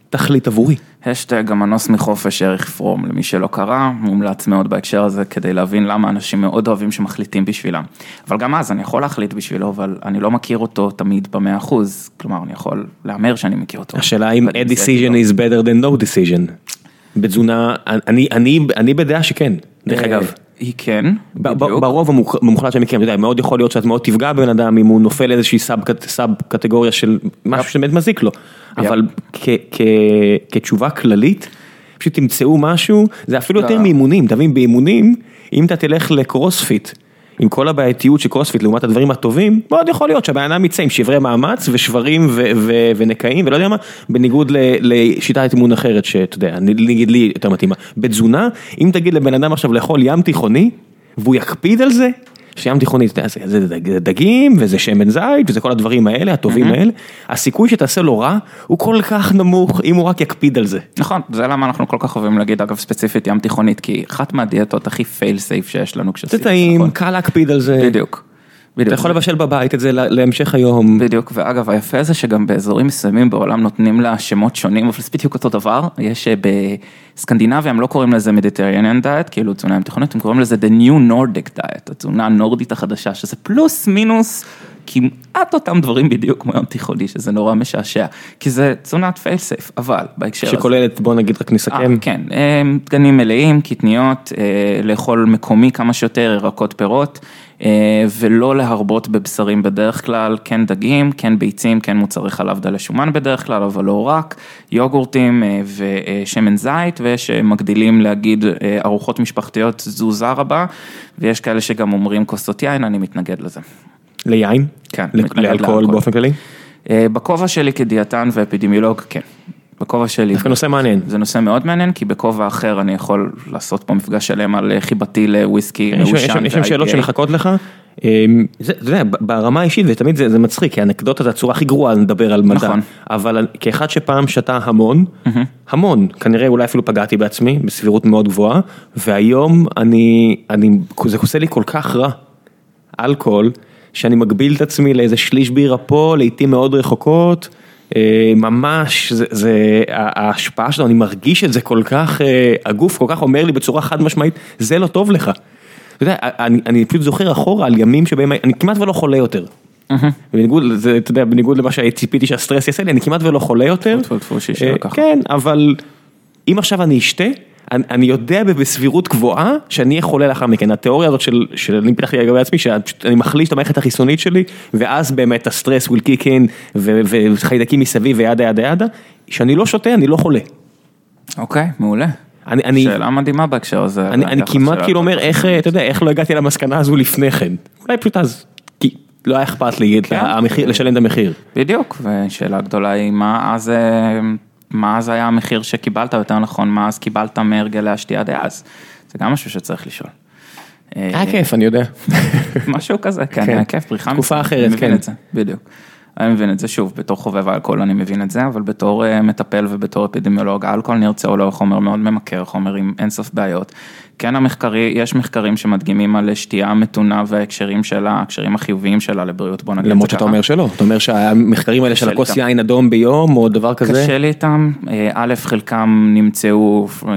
Speaker 1: תכלית עבורי.
Speaker 2: השטג המנוס מחופש ערך פרום, למי שלא קרא, מומלץ מאוד בהקשר הזה כדי להבין למה אנשים מאוד אוהבים שמחליטים בשבילם. אבל גם אז אני יכול להחליט בשבילו, אבל אני לא מכיר אותו תמיד במאה אחוז, כלומר אני יכול להמר שאני מכיר אותו.
Speaker 1: השאלה אם a decision is better than no decision. בתזונה, אני, אני, אני בדעה שכן, דרך
Speaker 2: אה,
Speaker 1: אגב.
Speaker 2: היא כן, בדיוק.
Speaker 1: ברוב המוח- המוחלט של המקרים, אתה יודע, מאוד יכול להיות שאת מאוד תפגע בבן אדם אם הוא נופל לאיזושהי סאב קטגוריה של משהו שבאמת מזיק לו, אבל כתשובה כללית, פשוט תמצאו משהו, זה אפילו יותר
Speaker 2: לא.
Speaker 1: מאימונים, אתה מבין, באימונים, אם אתה תלך לקרוספיט, עם כל הבעייתיות של קרוספיט לעומת הדברים הטובים, מאוד יכול להיות שהבן אדם יצא עם שברי מאמץ ושברים ו- ו- ונקעים ולא יודע מה, בניגוד ל- לשיטת אימון אחרת שאתה יודע, נגיד לי יותר מתאימה. בתזונה, אם תגיד לבן אדם עכשיו לאכול ים תיכוני, והוא יקפיד על זה, שים תיכוני, אתה יודע, זה, זה, זה זה דגים וזה שמן זית וזה כל הדברים האלה, הטובים האלה, הסיכוי שתעשה לו רע הוא כל כך נמוך אם הוא רק יקפיד על זה.
Speaker 2: נכון, זה למה אנחנו כל כך אוהבים להגיד, אגב, ספציפית ים תיכונית, כי אחת מהדיאטות הכי fail safe שיש לנו
Speaker 1: זה
Speaker 2: כשעשינו,
Speaker 1: טעים,
Speaker 2: נכון.
Speaker 1: קל להקפיד על זה,
Speaker 2: בדיוק.
Speaker 1: אתה. יכול לבשל בבית את זה לה- להמשך היום.
Speaker 2: בדיוק, ואגב, היפה זה שגם באזורים מסוימים בעולם נותנים לה שמות שונים, אבל זה בדיוק אותו דבר, יש אה, בסקנדינביה, הם לא קוראים לזה Mediterranean diet, כאילו תזונה ים תיכונית, הם קוראים לזה The New Nordic diet, התזונה הנורדית החדשה, שזה פלוס מינוס כמעט אותם דברים בדיוק כמו ים תיכוני, שזה נורא משעשע, כי זה תזונת פייל סייף, אבל בהקשר הזה.
Speaker 1: שכוללת, בוא נגיד רק
Speaker 2: אה,
Speaker 1: נסכם,
Speaker 2: כן, אה, דגנים מלאים, קטניות, אה, לאכול מקומי כמה שיותר, ירקות פירות, אה, ולא להרבות בבשרים בדרך כלל, כן דגים, כן ביצים, כן מוצרי חלב דלי שומן בדרך כלל, אבל לא רק, יוגורטים אה, ושמן זית, אה, מגדילים להגיד אה, ארוחות משפחתיות תזוזה רבה, ויש כאלה שגם אומרים כוסות יין, אני מתנגד לזה.
Speaker 1: ליין,
Speaker 2: כן,
Speaker 1: לאלכוהול
Speaker 2: לאלכוהול.
Speaker 1: באופן כללי,
Speaker 2: אה, בכובע שלי כדיאטן ואפידמיולוג, כן. בכובע שלי.
Speaker 1: דווקא נושא מעניין.
Speaker 2: זה נושא מאוד מעניין, כי בכובע אחר אני יכול לעשות פה מפגש שלם על אה, חיבתי לוויסקי
Speaker 1: שם- יש
Speaker 2: מעושן
Speaker 1: שם- יש שם שאלות. שמחכות לך. אמ, זה, אתה יודע, ברמה האישית, ותמיד זה, זה מצחיק, כי אנקדוטה זה הצורה הכי גרועה לדבר על מדע.
Speaker 2: נכון.
Speaker 1: אבל כאחד שפעם שתה המון, המון, כנראה אולי אפילו פגעתי בעצמי, בסבירות מאוד גבוהה, והיום אני, אני, זה עושה לי כל כך רע, אלכוהול, שאני מגביל את עצמי לאיזה שליש בירה פה, לעיתים מאוד רחוקות. אה, ממש, זה, זה, ההשפעה שלו, אני מרגיש את זה כל כך, אה, הגוף כל כך אומר לי בצורה חד משמעית, זה לא טוב לך. אתה יודע, אני, אני פשוט זוכר אחורה על ימים שבהם אני כמעט ולא חולה יותר. בניגוד, לזה, אתה יודע, בניגוד למה שציפיתי שהסטרס יעשה לי, אני כמעט ולא חולה יותר. אה. כן, אבל אם עכשיו אני אשתה, אני, יודע בסבירות גבוהה שאני אהיה חולה לאחר מכן. התיאוריה הזאת של, של אני פיתחתי לגבי עצמי, שאני מחליש את המערכת החיסונית שלי, ואז באמת הסטרס will kick in, וחיידקים מסביב וידה ידה ידה, שאני לא שותה, אני לא חולה.
Speaker 2: אוקיי, מעולה.
Speaker 1: אני, אני,
Speaker 2: שאלה מדהימה בהקשר הזה.
Speaker 1: אני, אני כמעט כאילו אומר. איך, אתה יודע, איך לא הגעתי למסקנה הזו לפני כן. אולי פשוט אז, כי לא היה אכפת לי
Speaker 2: כן.
Speaker 1: המחיר, לשלם את המחיר.
Speaker 2: בדיוק, ושאלה גדולה היא מה אז, אה, מה אז היה המחיר שקיבלת, יותר נכון, מה אז קיבלת מהרגלי השתייה דאז. זה גם משהו שצריך לשאול. אה,
Speaker 1: היה כיף, אני יודע.
Speaker 2: משהו כזה, כן,
Speaker 1: כן.
Speaker 2: היה כיף, פריחה.
Speaker 1: תקופה אחרת, כן.
Speaker 2: בדיוק. אני מבין את זה, שוב, בתור חובב האלכוהול אני מבין את זה, אבל בתור אה, מטפל ובתור אפידמיולוג, האלכוהול נרצה או לא חומר מאוד ממכר, חומר עם אינסוף בעיות. כן המחקרי, יש מחקרים שמדגימים על שתייה מתונה וההקשרים שלה, ההקשרים החיוביים שלה לבריאות, בוא נגיד את זה
Speaker 1: למרות שאתה
Speaker 2: ככה.
Speaker 1: אומר שלא, אתה אומר שהמחקרים האלה של הכוס. יין אדום ביום או דבר כזה,
Speaker 2: קשה לי איתם, אה, א', חלקם נמצאו אה,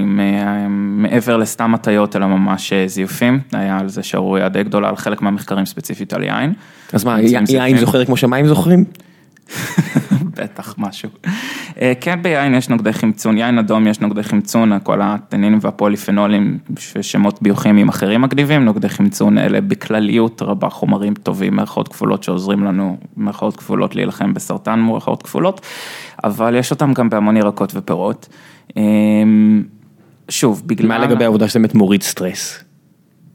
Speaker 2: מעבר לסתם הטיות, אלא ממש זיופים, היה על זה שערורייה די גדולה על חלק מהמחקרים ספציפית על יין.
Speaker 1: אז מה, יין. זוכר כמו שמים זוכרים?
Speaker 2: בטח משהו. אה, כן ביין יש נוגדי חמצון, יין אדום יש נוגדי חמצון, כל הטנינים והפוליפנולים, שמות ביוכימיים אחרים מגניבים, נוגדי חמצון אלה בכלליות רבה חומרים טובים, מירכאות כפולות שעוזרים לנו, מירכאות כפולות להילחם בסרטן, מירכאות כפולות, אבל יש אותם גם בהמון ירקות ופירות. אה, שוב, בגלל...
Speaker 1: מה לגבי העובדה שזה באמת מוריד סטרס?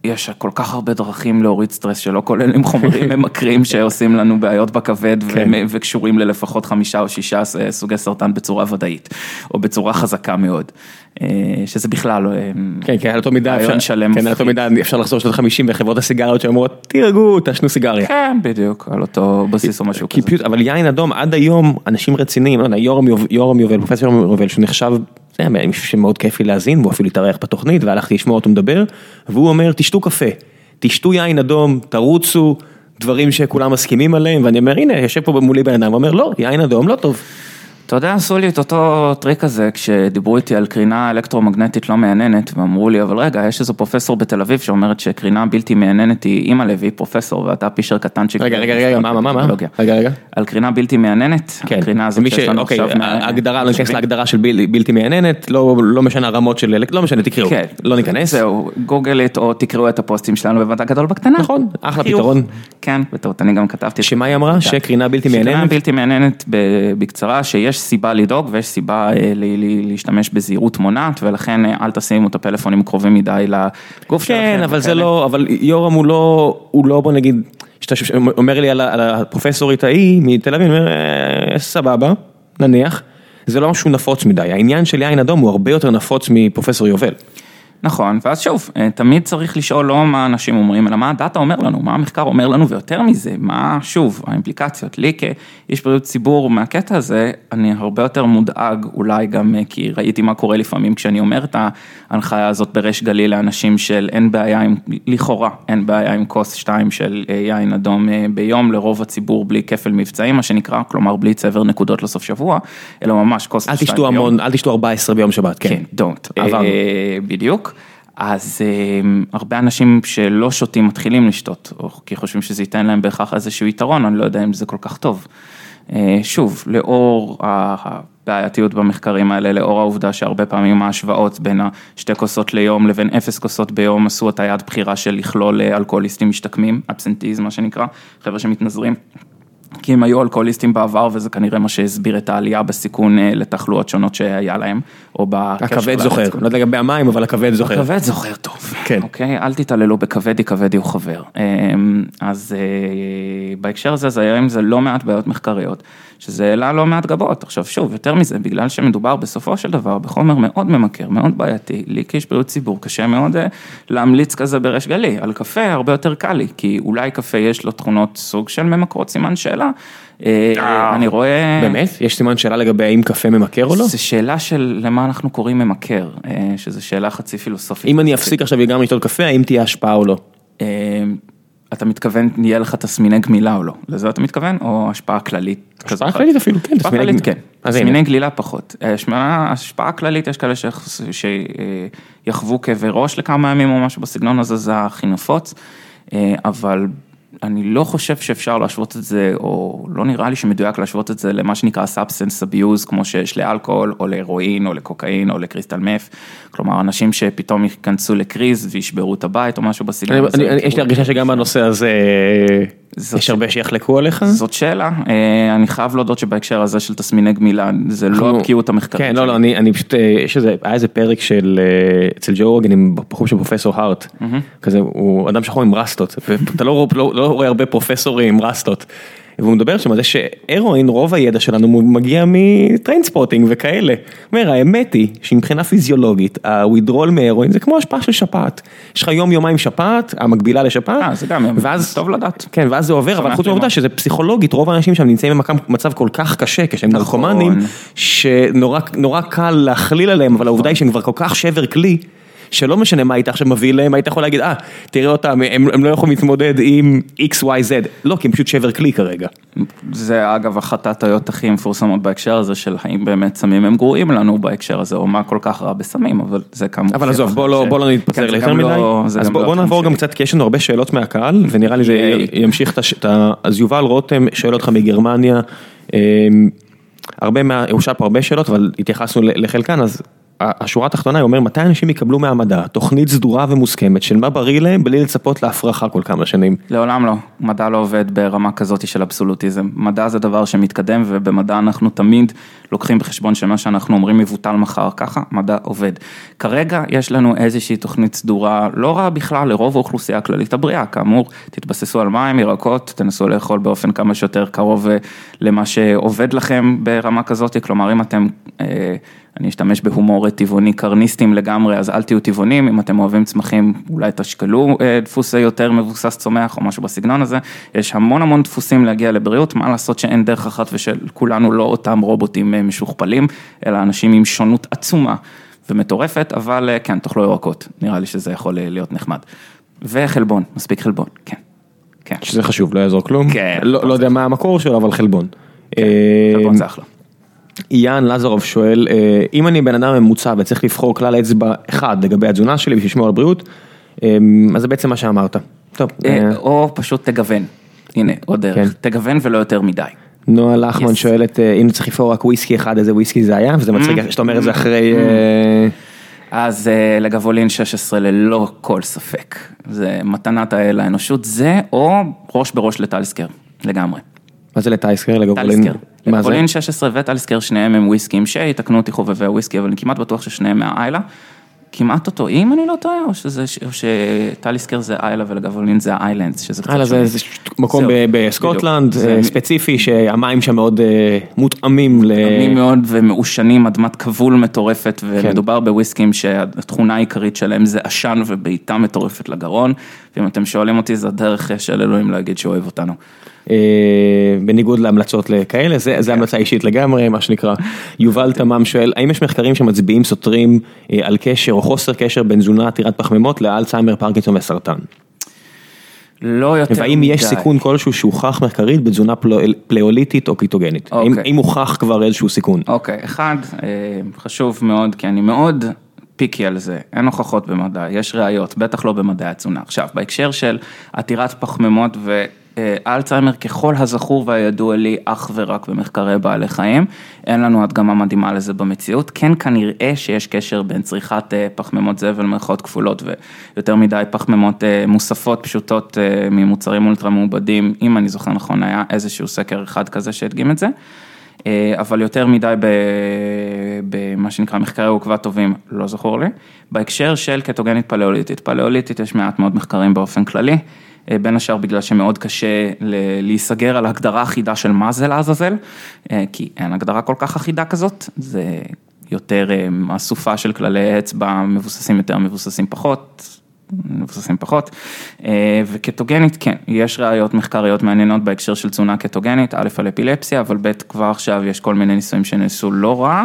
Speaker 2: יש כל כך הרבה דרכים להוריד סטרס שלא כוללים חומרים ממכרים שעושים לנו בעיות בכבד
Speaker 1: כן.
Speaker 2: וקשורים ללפחות חמישה או שישה סוגי סרטן בצורה ודאית, או בצורה חזקה מאוד, אה, שזה בכלל לא...
Speaker 1: כן, כן, על אותו מידה אפשר,
Speaker 2: שלם
Speaker 1: כן, על אותו. מידה אפשר לחזור שנות 50 וחברות הסיגריות שאומרות, תירגעו, תעשנו סיגריה.
Speaker 2: כן, בדיוק, על אותו בסיס או משהו כזה.
Speaker 1: אבל יין אדום עד היום, אנשים רציניים, לא יורם יוב- יורם יובל, פרופסור יורם יובל, שהוא נחשב, היה מישהו שמאוד כיף לי להאזין, והוא אפילו התארח בתוכנית, והלכתי לשמוע אותו מדבר, והוא אומר, תשתו קפה, תשתו יין אדום, תרוצו, דברים שכולם מסכימים עליהם, ואני אומר, הנה, יושב פה מולי בן אדם, ואומר, לא, יין אדום לא טוב.
Speaker 2: אתה יודע, עשו לי את אותו טריק הזה כשדיברו איתי על קרינה אלקטרומגנטית לא מייננת, ואמרו לי, אבל רגע, יש איזו פרופסור בתל אביב שאומרת שקרינה בלתי מייננת היא אימא לוי, פרופסור, ואתה פישר קטנצ'יק.
Speaker 1: רגע, רגע, רגע, מה, מה, מה. רגע, רגע.
Speaker 2: על קרינה בלתי מייננת,
Speaker 1: כן,
Speaker 2: הקרינה הזאת. שיש לנו
Speaker 1: אוקיי,
Speaker 2: עכשיו.
Speaker 1: ההגדרה, לא ניכנס. להגדרה של בל- בלתי מייננת, לא לא משנה הרמות של, לא משנה, תקראו,
Speaker 2: כן.
Speaker 1: לא ניכנס.
Speaker 2: זהו, גוגלת או תקראו את הפוסטים שלנו גדול בקטנה.
Speaker 1: נכון, אחלה. פתרון.
Speaker 2: כן, בטעות, אני גם כתבתי.
Speaker 1: שמה היא אמרה? שקרינה בלתי
Speaker 2: שקרינה? בלתי בקצרה, שיש סיבה לדאוג ויש סיבה אה, להשתמש בזהירות מונעת, ולכן אה, אל תשימו את הפלאפונים קרובים מדי לגוף שלכם.
Speaker 1: כן, אבל זה. לא, אבל יורם הוא לא, הוא לא, בוא נגיד, שאתה אומר לי על הפרופסורית ההיא מתל אביב, אני אומר, "אה, סבבה, נניח, זה לא משהו נפוץ מדי, העניין של יין אדום הוא הרבה יותר נפוץ מפרופסור יובל.
Speaker 2: נכון, ואז שוב, אה, תמיד צריך לשאול לא מה אנשים אומרים, אלא מה הדאטה אומר לנו, מה המחקר אומר לנו, ויותר מזה, מה, שוב, האימפליקציות. לי כאיש בריאות ציבור מהקטע הזה, אני הרבה יותר מודאג, אולי גם אה, כי ראיתי מה קורה לפעמים כשאני אומר את ההנחיה הזאת בריש גלי לאנשים של אין בעיה עם, לכאורה, אין בעיה עם כוס שתיים של אה, יין אדום ביום, לרוב הציבור בלי כפל מבצעים, מה שנקרא, כלומר בלי צבר נקודות לסוף שבוע, אלא ממש כוס
Speaker 1: אל
Speaker 2: שתיים
Speaker 1: תשתו
Speaker 2: ביום.
Speaker 1: המון, אל תשתו 14 ביום שבת, כן.
Speaker 2: כן, don't.
Speaker 1: עברנו.
Speaker 2: בדיוק. אז אה, הרבה אנשים שלא שותים מתחילים לשתות, או כי חושבים שזה ייתן להם בהכרח איזשהו יתרון, אני לא יודע אם זה כל כך טוב. אה, שוב, לאור הבעייתיות במחקרים האלה, לאור העובדה שהרבה פעמים ההשוואות בין השתי כוסות ליום לבין אפס כוסות ביום עשו היד בחירה של לכלול אה, אלכוהוליסטים משתקמים, אבסנטיז מה שנקרא, חבר'ה שמתנזרים. כי הם היו אלכוהוליסטים בעבר וזה כנראה מה שהסביר את העלייה בסיכון אה, לתחלואות שונות שהיה להם, או בקשר
Speaker 1: הכבד זוכר. לא יודע לגבי המים, אבל הכבד זוכר.
Speaker 2: הכבד זוכר טוב.
Speaker 1: כן.
Speaker 2: אוקיי, אל תתעללו בכבדי, כבדי הוא חבר. אמ, אז אה, בהקשר הזה זה היה עם זה לא מעט בעיות מחקריות, שזה העלה לא מעט גבות. עכשיו שוב, יותר מזה, בגלל שמדובר בסופו של דבר בחומר מאוד ממכר, מאוד בעייתי, לי כאיש בריאות ציבור קשה מאוד אה, להמליץ כזה בריש גלי. על קפה הרבה יותר קל לי, כי אולי קפה יש לו תכונות סוג של ממכרות סימן שאלה. אה, אני רואה...
Speaker 1: באמת? יש סימן שאלה לגבי האם קפה ממכר או לא?
Speaker 2: זו שאלה של למה אנחנו קוראים ממכר, אה, שזו שאלה חצי פילוסופית.
Speaker 1: אם אני אפסיק עכשיו לגמרי לשתות קפה, האם תהיה השפעה או לא?
Speaker 2: אה, אתה מתכוון, יהיה לך תסמיני גמילה או לא? לזה אתה מתכוון? או השפעה כללית?
Speaker 1: השפעה כללית אפילו, כן, תסמיני גמילה.
Speaker 2: כן. תסמיני גלילה פחות. אה, השפעה- כללית, יש כאלה שיחוו כאבי ראש לכמה ימים או משהו בסגנון הזה, זה הכי נפוץ. אה, אבל אני לא חושב שאפשר להשוות את זה, או לא נראה לי שמדויק להשוות את זה למה שנקרא substance abuse, כמו שיש לאלכוהול, או להירואין, או לקוקאין, או לקריסטל מף. כלומר, אנשים שפתאום ייכנסו לקריז וישברו את הבית או משהו בסגנון הזה.
Speaker 1: יש לי הרגשה שגם בנושא הזה
Speaker 2: זאת
Speaker 1: יש הרבה שיחלקו עליך.
Speaker 2: זאת שאלה, אה, אני חייב להודות שבהקשר הזה של תסמיני גמילה, זה לא הבקיאות המחקרית.
Speaker 1: כן, לא. לא, אני, אני פשוט, אה, יש איזה, היה איזה פרק של, אה, אצל ג'ו רוגן עם בחור של פרופסור הארט, כזה, הוא אדם שחור עם רסטות, ואתה לא, לא, לא רואה הרבה פרופסורים עם רסטות. והוא מדבר שם על זה שהרואין, רוב הידע שלנו מגיע מטריינספוטינג וכאלה. הוא אומר, האמת היא שמבחינה פיזיולוגית, ה withdrawal מהרואין זה כמו השפעה של שפעת. יש לך יום יומיים שפעת, המקבילה לשפעת.
Speaker 2: אה, זה גם
Speaker 1: ואז,
Speaker 2: טוב לדעת.
Speaker 1: כן, ואז זה עובר, אבל חוץ מהעובדה. שזה פסיכולוגית, רוב האנשים שם נמצאים במצב כל כך קשה, כשהם
Speaker 2: נכון.
Speaker 1: נרקומנים, שנורא נורא קל להכליל עליהם, אבל העובדה היא שהם כבר כל כך שבר כלי, שלא משנה מה היית עכשיו מביא להם, היית יכול להגיד, אה, תראה אותם, הם, הם לא יכולים להתמודד עם XYZ, לא, כי הם פשוט שבר כלי כרגע.
Speaker 2: זה אגב אחת הטעויות הכי מפורסמות בהקשר הזה של האם באמת סמים הם גרועים לנו בהקשר הזה, או מה כל כך רע בסמים, אבל זה כמובן.
Speaker 1: אבל עזוב, בוא לא, בוא לא נתפזר
Speaker 2: כן,
Speaker 1: ליותר מדי, אז בוא, בוא נעבור גם קצת, כי יש לנו הרבה שאלות מהקהל, ונראה לי זה. ימשיך את ה... אז יובל רותם שואל אותך מגרמניה, אמ, הרבה מה... הוא שאל פה הרבה שאלות, אבל התייחסנו לחלקן, אז השורה התחתונה, הוא אומר, מתי אנשים יקבלו מהמדע תוכנית סדורה ומוסכמת של מה בריא להם, בלי לצפות להפרחה כל כמה שנים.
Speaker 2: לעולם לא, מדע לא עובד ברמה כזאת של אבסולוטיזם. מדע זה דבר שמתקדם ובמדע אנחנו תמיד לוקחים בחשבון שמה שאנחנו אומרים מבוטל מחר, ככה מדע עובד. כרגע יש לנו איזושהי תוכנית סדורה, לא רעה בכלל לרוב האוכלוסייה הכללית הבריאה, כאמור, תתבססו על מים, ירקות, תנסו לאכול באופן כמה שיותר קרוב אה, למה שעובד לכם ברמה כזאת, כלומר אם אתם... אה, אני אשתמש בהומור טבעוני קרניסטים לגמרי, אז אל תהיו טבעונים, אם אתם אוהבים צמחים, אולי תשקלו אה, דפוס יותר מבוסס צומח או משהו בסגנון הזה. יש המון המון דפוסים להגיע לבריאות, מה לעשות שאין דרך אחת ושל כולנו לא אותם רובוטים אה, משוכפלים, אלא אנשים עם שונות עצומה ומטורפת, אבל אה, כן, תאכלו ירקות, נראה לי שזה יכול להיות נחמד. וחלבון, מספיק חלבון, כן. כן,
Speaker 1: שזה חשוב, לא יעזור כלום.
Speaker 2: כן,
Speaker 1: לא, לא יודע מה המקור שלו, אבל חלבון. אה,
Speaker 2: חלבון זה אחלה.
Speaker 1: יאן לזרוב שואל, אה, אם אני בן אדם ממוצע וצריך לבחור כלל אצבע אחד לגבי התזונה שלי בשביל לשמור על בריאות, אה, אז זה בעצם מה שאמרת. טוב.
Speaker 2: אה, או פשוט תגוון. הנה, עוד
Speaker 1: כן.
Speaker 2: דרך. תגוון ולא יותר מדי.
Speaker 1: נועה לחמן. שואלת, אם צריך לבחור רק וויסקי אחד, איזה וויסקי זה היה? וזה מצחיק שאתה אומר את זה אחרי... אה,
Speaker 2: אז לגבולין 16 ללא כל ספק. זה מתנת האל האנושות, זה או ראש בראש לטליסקר, לגמרי.
Speaker 1: מה זה לטייסקר? לגבולין?
Speaker 2: לגבולין 16 וטליסקר שניהם הם וויסקים שיתקנו אותי חובבי הוויסקי, אבל אני כמעט בטוח ששניהם מהאיילה. כמעט אותו, אם אני לא טועה, או שזה, או שטליסקר זה איילה ולגבולין זה האיילנדס, שזה קצת שונה.
Speaker 1: זה זה מקום בסקוטלנד. אה, ספציפי, שהמים שם מאוד אה, מותאמים ל...
Speaker 2: טעמים מאוד ומעושנים, אדמת כבול מטורפת,
Speaker 1: כן.
Speaker 2: ומדובר בוויסקים שהתכונה העיקרית שלהם זה עשן ובעיטה מטורפת לגרון, ואם אתם שואלים אותי, זה הדרך של אלוהים להגיד שהוא אוהב אותנו.
Speaker 1: אה, בניגוד להמלצות לכאלה, זה. זה המלצה אישית לגמרי, מה שנקרא. יובל תמם שואל, האם יש מחקרים שמצביעים סותרים אה, על קשר או חוסר קשר בין תזונה עתירת פחמימות לאלצהיימר, פרקינסון וסרטן?
Speaker 2: לא יותר מדי.
Speaker 1: והאם יש סיכון כלשהו שהוכח מחקרית בתזונה פלא- פלאוליטית או קיטוגנית?
Speaker 2: אוקיי.
Speaker 1: האם הוכח כבר איזשהו סיכון?
Speaker 2: אוקיי, אחד, אה, חשוב מאוד, כי אני מאוד פיקי על זה, אין הוכחות במדע, יש ראיות, בטח לא במדעי התזונה. עכשיו, בהקשר של עתירת פחמימות ואלצהיימר, ככל הזכור והידוע לי, אך ורק במחקרי בעלי חיים, אין לנו הדגמה מדהימה לזה במציאות, כן כנראה שיש קשר בין צריכת אה, פחמימות זבל, מירכאות כפולות, ויותר מדי פחמימות אה, מוספות פשוטות אה, ממוצרים אולטרה מעובדים, אם אני זוכר נכון, היה איזשהו סקר אחד כזה שהדגים את זה. אה, אבל יותר מדי במה שנקרא מחקרי עוקבה טובים, לא זכור לי. בהקשר של קטוגנית פלאוליטית, פלאוליטית יש מעט מאוד מחקרים באופן כללי, אה, בין השאר בגלל שמאוד קשה להיסגר על הגדרה אחידה של מה זה לעזאזל, אה, כי אין הגדרה כל כך אחידה כזאת, זה יותר אה, אסופה של כללי אצבע, מבוססים יותר, מבוססים פחות. מבוססים פחות, אה, וקטוגנית כן, יש ראיות מחקריות מעניינות בהקשר של תזונה קטוגנית, א' על אפילפסיה, אבל ב' כבר עכשיו יש כל מיני ניסויים שנעשו לא רע,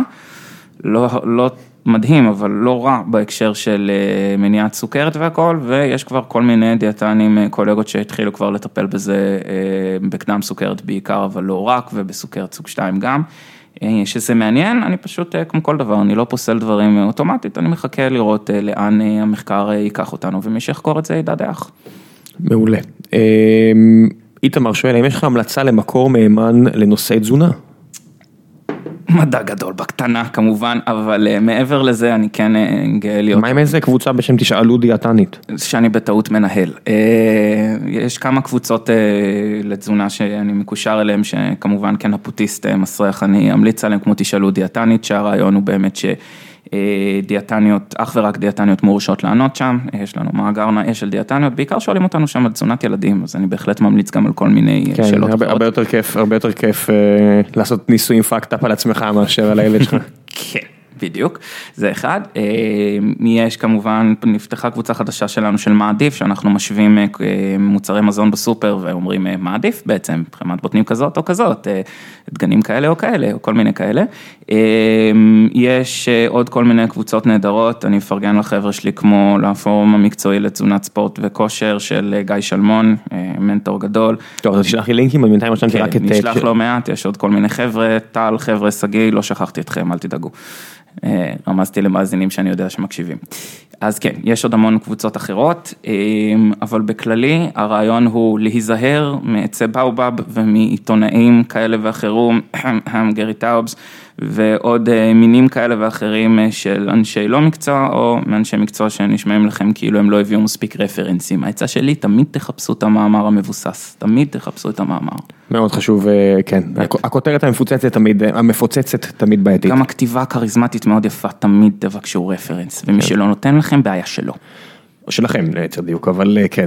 Speaker 2: לא, לא מדהים, אבל לא רע בהקשר של אה, מניעת סוכרת והכל, ויש כבר כל מיני דיאטנים, אה, קולגות שהתחילו כבר לטפל בזה אה, בקדם סוכרת בעיקר, אבל לא רק, ובסוכרת סוג 2 גם. שזה מעניין, אני פשוט, כמו כל דבר, אני לא פוסל דברים אוטומטית, אני מחכה לראות לאן המחקר ייקח אותנו, ומי שיחקור את זה ידע דרך.
Speaker 1: מעולה. אה, איתמר שואל, האם יש לך המלצה למקור מהימן לנושאי תזונה?
Speaker 2: מדע גדול בקטנה כמובן, אבל אה, מעבר לזה אני כן אה, גאה להיות,
Speaker 1: מה עם איזה קבוצה בשם תשאלו דיאטנית?
Speaker 2: שאני בטעות מנהל. אה, יש כמה קבוצות אה, לתזונה שאני מקושר אליהן, שכמובן כנפוטיסט אה, מסריח אני אמליץ עליהן, כמו תשאלו דיאטנית, שהרעיון הוא באמת ש... אה, דיאטניות, אך ורק דיאטניות מורשות לענות שם, יש לנו מאגר נאה של דיאטניות, בעיקר שואלים אותנו שם על תזונת ילדים, אז אני בהחלט ממליץ גם על כל מיני אה,
Speaker 1: כן,
Speaker 2: שאלות
Speaker 1: הרבה. הרבה יותר כיף, הרבה יותר כיף אה, לעשות ניסויים פאקד אפ על עצמך מאשר על הילד שלך.
Speaker 2: כן, בדיוק, זה אחד. אה, יש כמובן, נפתחה קבוצה חדשה שלנו של מה עדיף, שאנחנו משווים אה, מוצרי מזון בסופר ואומרים אה, מה עדיף בעצם, חמת בוטנים כזאת או כזאת, אה, דגנים כאלה או כאלה, או כל מיני כאלה. אה, יש אה, עוד כל מיני קבוצות נהדרות, אני מפרגן לחבר'ה שלי כמו לפורום המקצועי לתזונת ספורט וכושר של אה, גיא שלמון, אה, מנטור גדול.
Speaker 1: טוב, אז תשלח לי לינקים, אני בינתיים רשמתי
Speaker 2: כן,
Speaker 1: רק את...
Speaker 2: נשלח
Speaker 1: אה,
Speaker 2: לא מעט, יש עוד כל מיני חבר'ה, טל, חבר'ה, שגיא, לא שכחתי אתכם, אל תדאגו. אה, רמזתי למאזינים שאני יודע שמקשיבים. אז כן, יש עוד המון קבוצות אחרות, אה, אבל בכללי הרעיון הוא להיזהר מעצי באובב ומעיתונאים כאלה ואחרים, גרי טאובס, ועוד אה, מינים כאלה ואחרים אה, של אנשי לא מקצוע, או מאנשי מקצוע שנשמעים לכם כאילו הם לא הביאו מספיק רפרנסים. העצה שלי, תמיד תחפשו את המאמר המבוסס, תמיד תחפשו את המאמר.
Speaker 1: מאוד חשוב, אה, כן. הכ- הכותרת המפוצצת תמיד, המפוצצת תמיד בעייתית.
Speaker 2: גם הכתיבה הכריזמטית מאוד יפה, תמיד תבקשו רפרנס, ומי שלא נותן לכם, בעיה שלו.
Speaker 1: שלכם ליתר דיוק, אבל אה, כן.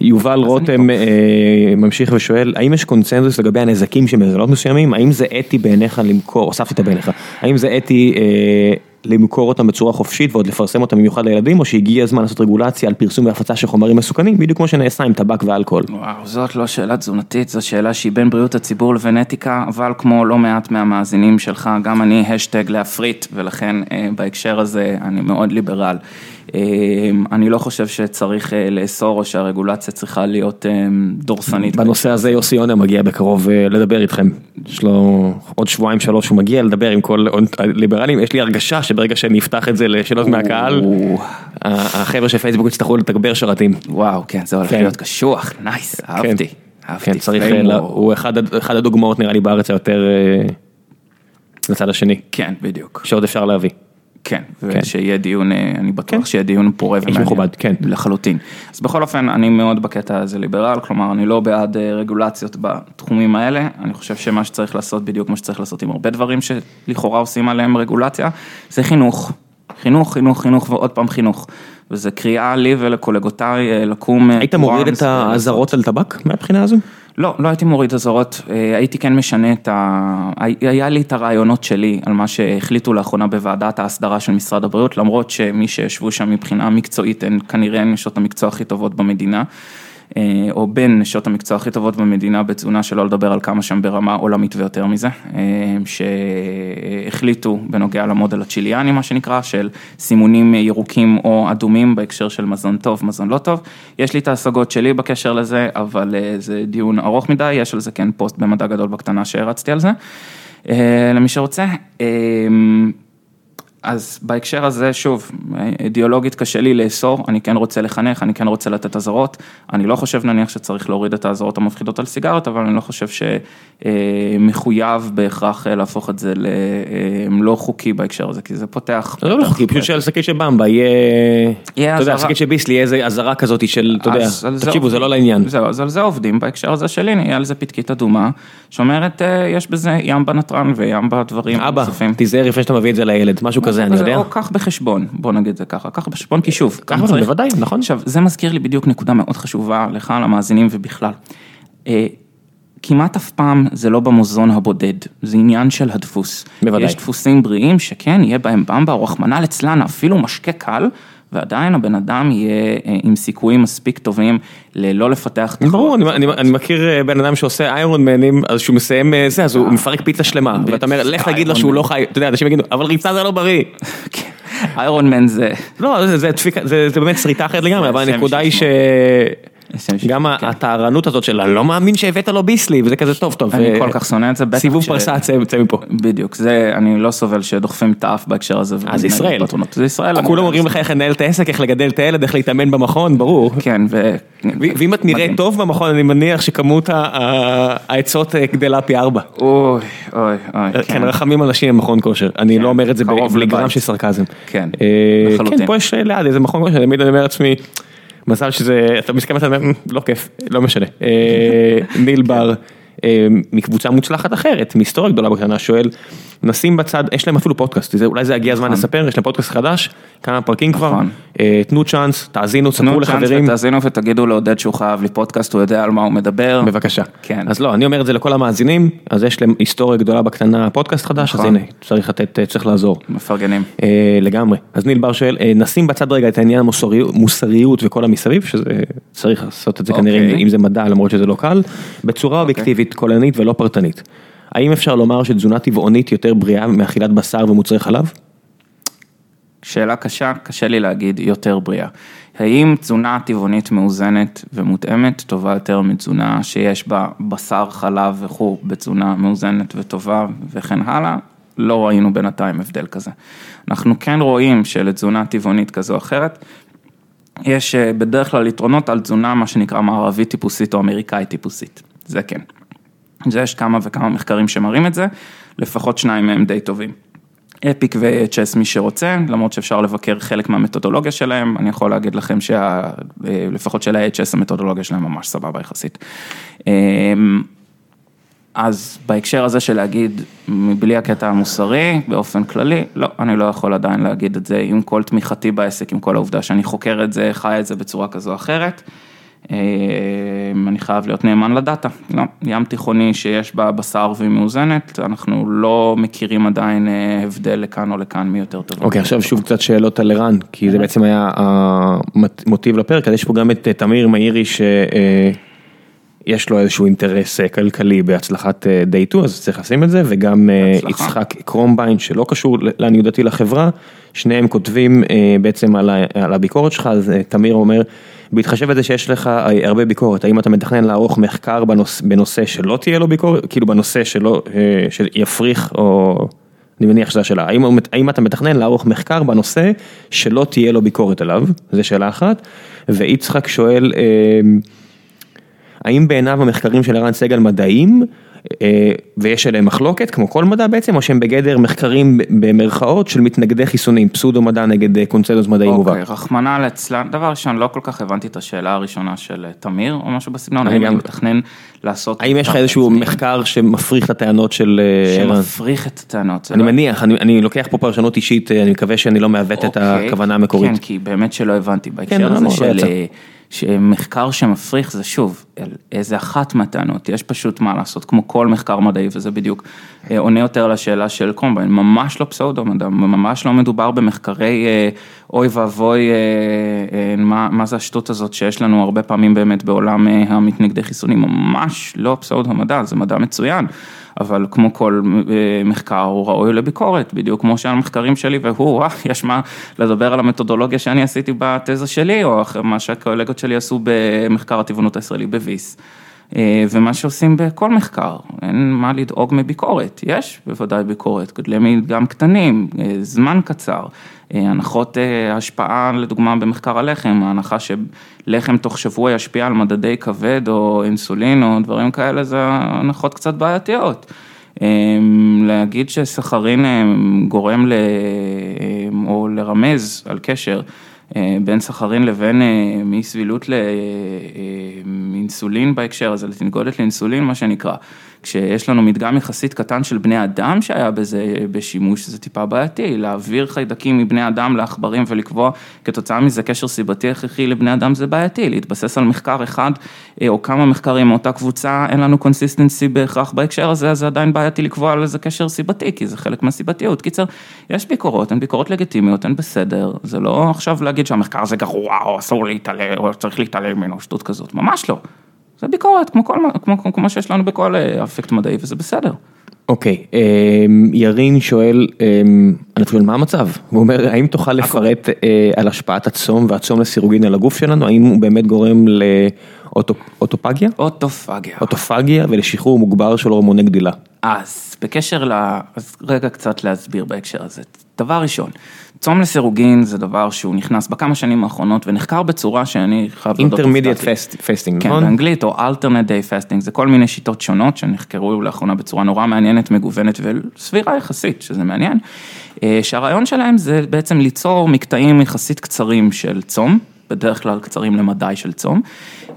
Speaker 1: יובל רותם אה, ממשיך ושואל, האם יש קונצנזוס לגבי הנזקים של מזונות מסוימים? האם זה אתי בעיניך למכור, הוספתי את הבעיניך, האם זה אתי אה, למכור אותם בצורה חופשית ועוד לפרסם אותם במיוחד לילדים, או שהגיע הזמן לעשות רגולציה על פרסום והפצה של חומרים מסוכנים, בדיוק כמו שנעשה עם טבק ואלכוהול?
Speaker 2: וואו, זאת לא שאלה תזונתית, זו שאלה שהיא בין בריאות הציבור לבין אתיקה, אבל כמו לא מעט מהמאזינים שלך, גם אני השטג להפריט, ולכן אה, בהקשר הזה אני מאוד ליברל. אני לא חושב שצריך לאסור או שהרגולציה צריכה להיות דורסנית.
Speaker 1: בנושא הזה יוסי יונה מגיע בקרוב לדבר איתכם, יש לו עוד שבועיים שלוש הוא מגיע לדבר עם כל הליברלים, יש לי הרגשה שברגע שאני אפתח את זה לשאלות מהקהל, החבר'ה של פייסבוק יצטרכו לתגבר שרתים.
Speaker 2: וואו, כן, זה הולך להיות קשוח, נייס, אהבתי.
Speaker 1: כן, צריך, הוא אחד הדוגמאות נראה לי בארץ היותר לצד השני.
Speaker 2: כן, בדיוק.
Speaker 1: שעוד אפשר להביא.
Speaker 2: כן, ושיהיה דיון, אני בטוח שיהיה דיון פורה
Speaker 1: ומעניין. כן.
Speaker 2: לחלוטין. אז בכל אופן, אני מאוד בקטע הזה ליברל, כלומר, אני לא בעד רגולציות בתחומים האלה, אני חושב שמה שצריך לעשות בדיוק כמו שצריך לעשות עם הרבה דברים שלכאורה עושים עליהם רגולציה, זה חינוך. חינוך, חינוך, חינוך ועוד פעם חינוך. וזה קריאה לי ולקולגותיי לקום.
Speaker 1: היית מוריד את האזהרות על טבק מהבחינה הזו?
Speaker 2: לא, לא הייתי מוריד אזהרות, הייתי כן משנה את ה... היה לי את הרעיונות שלי על מה שהחליטו לאחרונה בוועדת ההסדרה של משרד הבריאות, למרות שמי שישבו שם מבחינה מקצועית הן כנראה נשות המקצוע הכי טובות במדינה. או בין נשות המקצוע הכי טובות במדינה בתזונה, שלא לדבר על כמה שם ברמה עולמית ויותר מזה, שהחליטו בנוגע למודל הצ'יליאני, מה שנקרא, של סימונים ירוקים או אדומים בהקשר של מזון טוב, מזון לא טוב. יש לי את ההשגות שלי בקשר לזה, אבל זה דיון ארוך מדי, יש על זה כן פוסט במדע גדול בקטנה שהרצתי על זה. למי שרוצה. אז בהקשר הזה, שוב, אידיאולוגית קשה לי לאסור, אני כן רוצה לחנך, אני כן רוצה לתת אזהרות, אני לא חושב נניח שצריך להוריד את האזהרות המפחידות על סיגריות, אבל אני לא חושב שמחויב בהכרח להפוך את זה ללא חוקי בהקשר הזה, כי זה פותח.
Speaker 1: זה לא חוקי, פשוט שעל שקית של במבה יהיה, אתה יודע, שקית של ביסלי, יהיה איזה אזהרה כזאת של, אתה יודע, תקשיבו, זה לא לעניין.
Speaker 2: זהו, אז על זה עובדים, בהקשר הזה שלי, יהיה על זה פתקית אדומה, שאומרת, יש בזה ים בנתרן וים בדברים
Speaker 1: נוספים. אבא, תיזהר לפני שאתה מביא את זה לילד, משהו כזה. אני יודע.
Speaker 2: או קח בחשבון, בוא נגיד את זה ככה, קח בחשבון כי שוב.
Speaker 1: קח בחשבון, בוודאי, נכון.
Speaker 2: עכשיו, זה מזכיר לי בדיוק נקודה מאוד חשובה לך, למאזינים ובכלל. כמעט אף פעם זה לא במוזון הבודד, זה עניין של הדפוס.
Speaker 1: בוודאי.
Speaker 2: יש דפוסים בריאים שכן, יהיה בהם במבה או רחמנא ליצלן, אפילו משקה קל. ועדיין הבן אדם יהיה עם סיכויים מספיק טובים ללא לפתח
Speaker 1: תחרות. ברור, אני מכיר בן אדם שעושה איירון מנים, אז שהוא מסיים זה, אז הוא מפרק פיצה שלמה, ואתה אומר, לך תגיד לו שהוא לא חי, אתה יודע, אנשים יגידו, אבל ריצה זה לא בריא.
Speaker 2: איירון מן זה...
Speaker 1: לא, זה באמת שריטה אחרת לגמרי, אבל הנקודה היא ש... גם הטהרנות הזאת של לא מאמין שהבאת לו ביסלי וזה כזה טוב טוב.
Speaker 2: אני כל כך שונא את זה.
Speaker 1: סיבוב פרסה צא מפה.
Speaker 2: בדיוק, זה אני לא סובל שדוחפים את האף בהקשר הזה.
Speaker 1: אז ישראל.
Speaker 2: זה ישראל.
Speaker 1: כולם אומרים לך איך לנהל את העסק, איך לגדל את הילד, איך להתאמן במכון, ברור.
Speaker 2: כן.
Speaker 1: ואם את נראית טוב במכון, אני מניח שכמות העצות גדלה פי ארבע.
Speaker 2: אוי, אוי, אוי.
Speaker 1: כן, רחמים אנשים במכון כושר. אני לא אומר את זה בגרם של סרקזם.
Speaker 2: כן,
Speaker 1: לחלוטין. כן, פה יש ליד איזה מכון כושר, תמיד אני אומר לעצמי. מזל שזה, אתה מסכם, אתה אומר, לא כיף, לא משנה. ניל בר מקבוצה מוצלחת אחרת, מהיסטוריה גדולה בקטנה, שואל, נשים בצד, יש להם אפילו פודקאסט, אולי זה הגיע הזמן לספר, יש להם פודקאסט חדש, כמה פרקים כבר, תנו צ'אנס, תאזינו, ספרו לחברים.
Speaker 2: תנו צ'אנס ותאזינו ותגידו לעודד שהוא חייב לי פודקאסט, הוא יודע על מה הוא מדבר.
Speaker 1: בבקשה. כן. אז לא, אני אומר את זה לכל המאזינים, אז יש להם היסטוריה גדולה בקטנה, פודקאסט חדש, אז הנה, צריך לתת, צריך לעזור.
Speaker 2: מפרגנים.
Speaker 1: לגמרי. אז ניל בר שואל, נשים בצד רגע את העניין המוסריות וכל המסביב, שזה צריך לעשות את זה כנראה, אם זה מדע, למרות שזה לא קל, בצורה אובייקטיבית, קולנית ולא פרטנית. האם אפשר לומר שתזונה טבעונית יותר בריאה מאכילת בשר ומוצרי חלב?
Speaker 2: שאלה קשה, קשה לי להגיד יותר בריאה. האם תזונה טבעונית מאוזנת ומותאמת טובה יותר מתזונה שיש בה בשר, חלב וכו' בתזונה מאוזנת וטובה וכן הלאה? לא ראינו בינתיים הבדל כזה. אנחנו כן רואים שלתזונה טבעונית כזו או אחרת, יש בדרך כלל יתרונות על תזונה מה שנקרא מערבית טיפוסית או אמריקאית טיפוסית, זה כן. זה יש כמה וכמה מחקרים שמראים את זה, לפחות שניים מהם די טובים. אפיק ו-HS מי שרוצה, למרות שאפשר לבקר חלק מהמתודולוגיה שלהם, אני יכול להגיד לכם שלפחות של ה-HS המתודולוגיה שלהם ממש סבבה יחסית. אז בהקשר הזה של להגיד, מבלי הקטע המוסרי, באופן כללי, לא, אני לא יכול עדיין להגיד את זה עם כל תמיכתי בעסק, עם כל העובדה שאני חוקר את זה, חי את זה בצורה כזו או אחרת. אני חייב להיות נאמן לדאטה, לא, ים תיכוני שיש בה בשר והיא מאוזנת, אנחנו לא מכירים עדיין הבדל לכאן או לכאן מי יותר טוב.
Speaker 1: אוקיי, עכשיו שוב קצת שאלות על ערן, כי זה בעצם היה המוטיב לפרק, אז יש פה גם את תמיר מאירי ש... יש לו איזשהו אינטרס כלכלי בהצלחת day 2, אז צריך לשים את זה, וגם בהצלחה. יצחק קרומביין שלא קשור לעניות דעתי לחברה, שניהם כותבים בעצם על הביקורת שלך, אז תמיר אומר, בהתחשב בזה שיש לך הרבה ביקורת, האם אתה מתכנן לערוך מחקר בנושא שלא תהיה לו ביקורת, כאילו בנושא שלא, שיפריך או... אני מניח שזו השאלה, האם, האם אתה מתכנן לערוך מחקר בנושא שלא תהיה לו ביקורת עליו, זו שאלה אחת, ויצחק שואל, האם בעיניו המחקרים של ערן סגל מדעיים, אה, ויש עליהם מחלוקת, כמו כל מדע בעצם, או שהם בגדר מחקרים במרכאות של מתנגדי חיסונים, פסודו מדע נגד אה, קונצנזוס מדעי מובהק.
Speaker 2: אוקיי, רחמנא ליצלן, דבר ראשון, לא כל כך הבנתי את השאלה הראשונה של אה, תמיר, או משהו בסגנון, האם אני מתכנן לעשות...
Speaker 1: האם יש לך איזשהו מחקר שמפריך את הטענות של?
Speaker 2: שמפריך את הטענות.
Speaker 1: אני לא- מניח, אני לוקח פה פרשנות אישית, אני מקווה שאני לא מעוות את אוקיי, הכוונה המקורית.
Speaker 2: כן, כי באמת שלא הבנתי בהקשר כן, הזה לא, לא, של... שמחקר שמפריך זה שוב, איזה אחת מהטענות, יש פשוט מה לעשות, כמו כל מחקר מדעי, וזה בדיוק אה, עונה יותר לשאלה של קומביין, ממש לא פסאודו מדע, ממש לא מדובר במחקרי אה, אוי ואבוי, אה, מה, מה זה השטות הזאת שיש לנו הרבה פעמים באמת בעולם המתנגדי חיסונים, ממש לא פסאודו מדע, זה מדע מצוין. אבל כמו כל אה, מחקר הוא ראוי לביקורת, בדיוק כמו שהמחקרים שלי והוא, אה, יש מה לדבר על המתודולוגיה שאני עשיתי בתזה שלי, או מה שהקולגות שלי עשו במחקר הטבעונות הישראלי בוויס. אה, ומה שעושים בכל מחקר, אין מה לדאוג מביקורת, יש בוודאי ביקורת, גדלי מדגם קטנים, אה, זמן קצר, אה, הנחות השפעה לדוגמה במחקר הלחם, ההנחה שלחם תוך שבוע ישפיע על מדדי כבד או אינסולין או דברים כאלה, זה הנחות קצת בעייתיות. להגיד שסכרין גורם ל... או לרמז על קשר בין סחרין לבין אה, מאי סבילות לאינסולין אה, בהקשר הזה, לתנגודת לאינסולין מה שנקרא. כשיש לנו מדגם יחסית קטן של בני אדם שהיה בזה בשימוש, זה טיפה בעייתי, להעביר חיידקים מבני אדם לעכברים ולקבוע כתוצאה מזה קשר סיבתי הכרחי לבני אדם זה בעייתי, להתבסס על מחקר אחד או כמה מחקרים מאותה קבוצה, אין לנו consistency בהכרח בהקשר הזה, אז זה עדיין בעייתי לקבוע על איזה קשר סיבתי, כי זה חלק מהסיבתיות. קיצר, יש ביקורות, הן ביקורות לגיטימיות, הן בסדר, זה לא עכשיו להגיד שהמחקר הזה גרוע, או אסור להתעלם, או צריך להתעלם ממנו, שטות כזאת, ממש לא. זה ביקורת, כמו, כל, כמו, כמו כמו שיש לנו בכל אה, אפקט מדעי, וזה בסדר.
Speaker 1: אוקיי, okay, אמ, ירין שואל, אמ, אני חושב, מה המצב? הוא אומר, האם תוכל לפרט אה, על השפעת הצום והצום לסירוגין על הגוף שלנו, האם הוא באמת גורם לאוטופגיה?
Speaker 2: אוטופגיה.
Speaker 1: אוטופגיה ולשחרור מוגבר של הורמוני גדילה.
Speaker 2: אז בקשר ל... אז רגע קצת להסביר בהקשר הזה. דבר ראשון, צום לסירוגין זה דבר שהוא נכנס בכמה שנים האחרונות ונחקר בצורה שאני חייב
Speaker 1: להודות. אינטרמידיאט פסטינג,
Speaker 2: נכון? כן, באנגלית או alternate day fasting, זה כל מיני שיטות שונות שנחקרו לאחרונה בצורה נורא מעניינת, מגוונת וסבירה יחסית, שזה מעניין. אה, שהרעיון שלהם זה בעצם ליצור מקטעים יחסית קצרים של צום. בדרך כלל קצרים למדי של צום,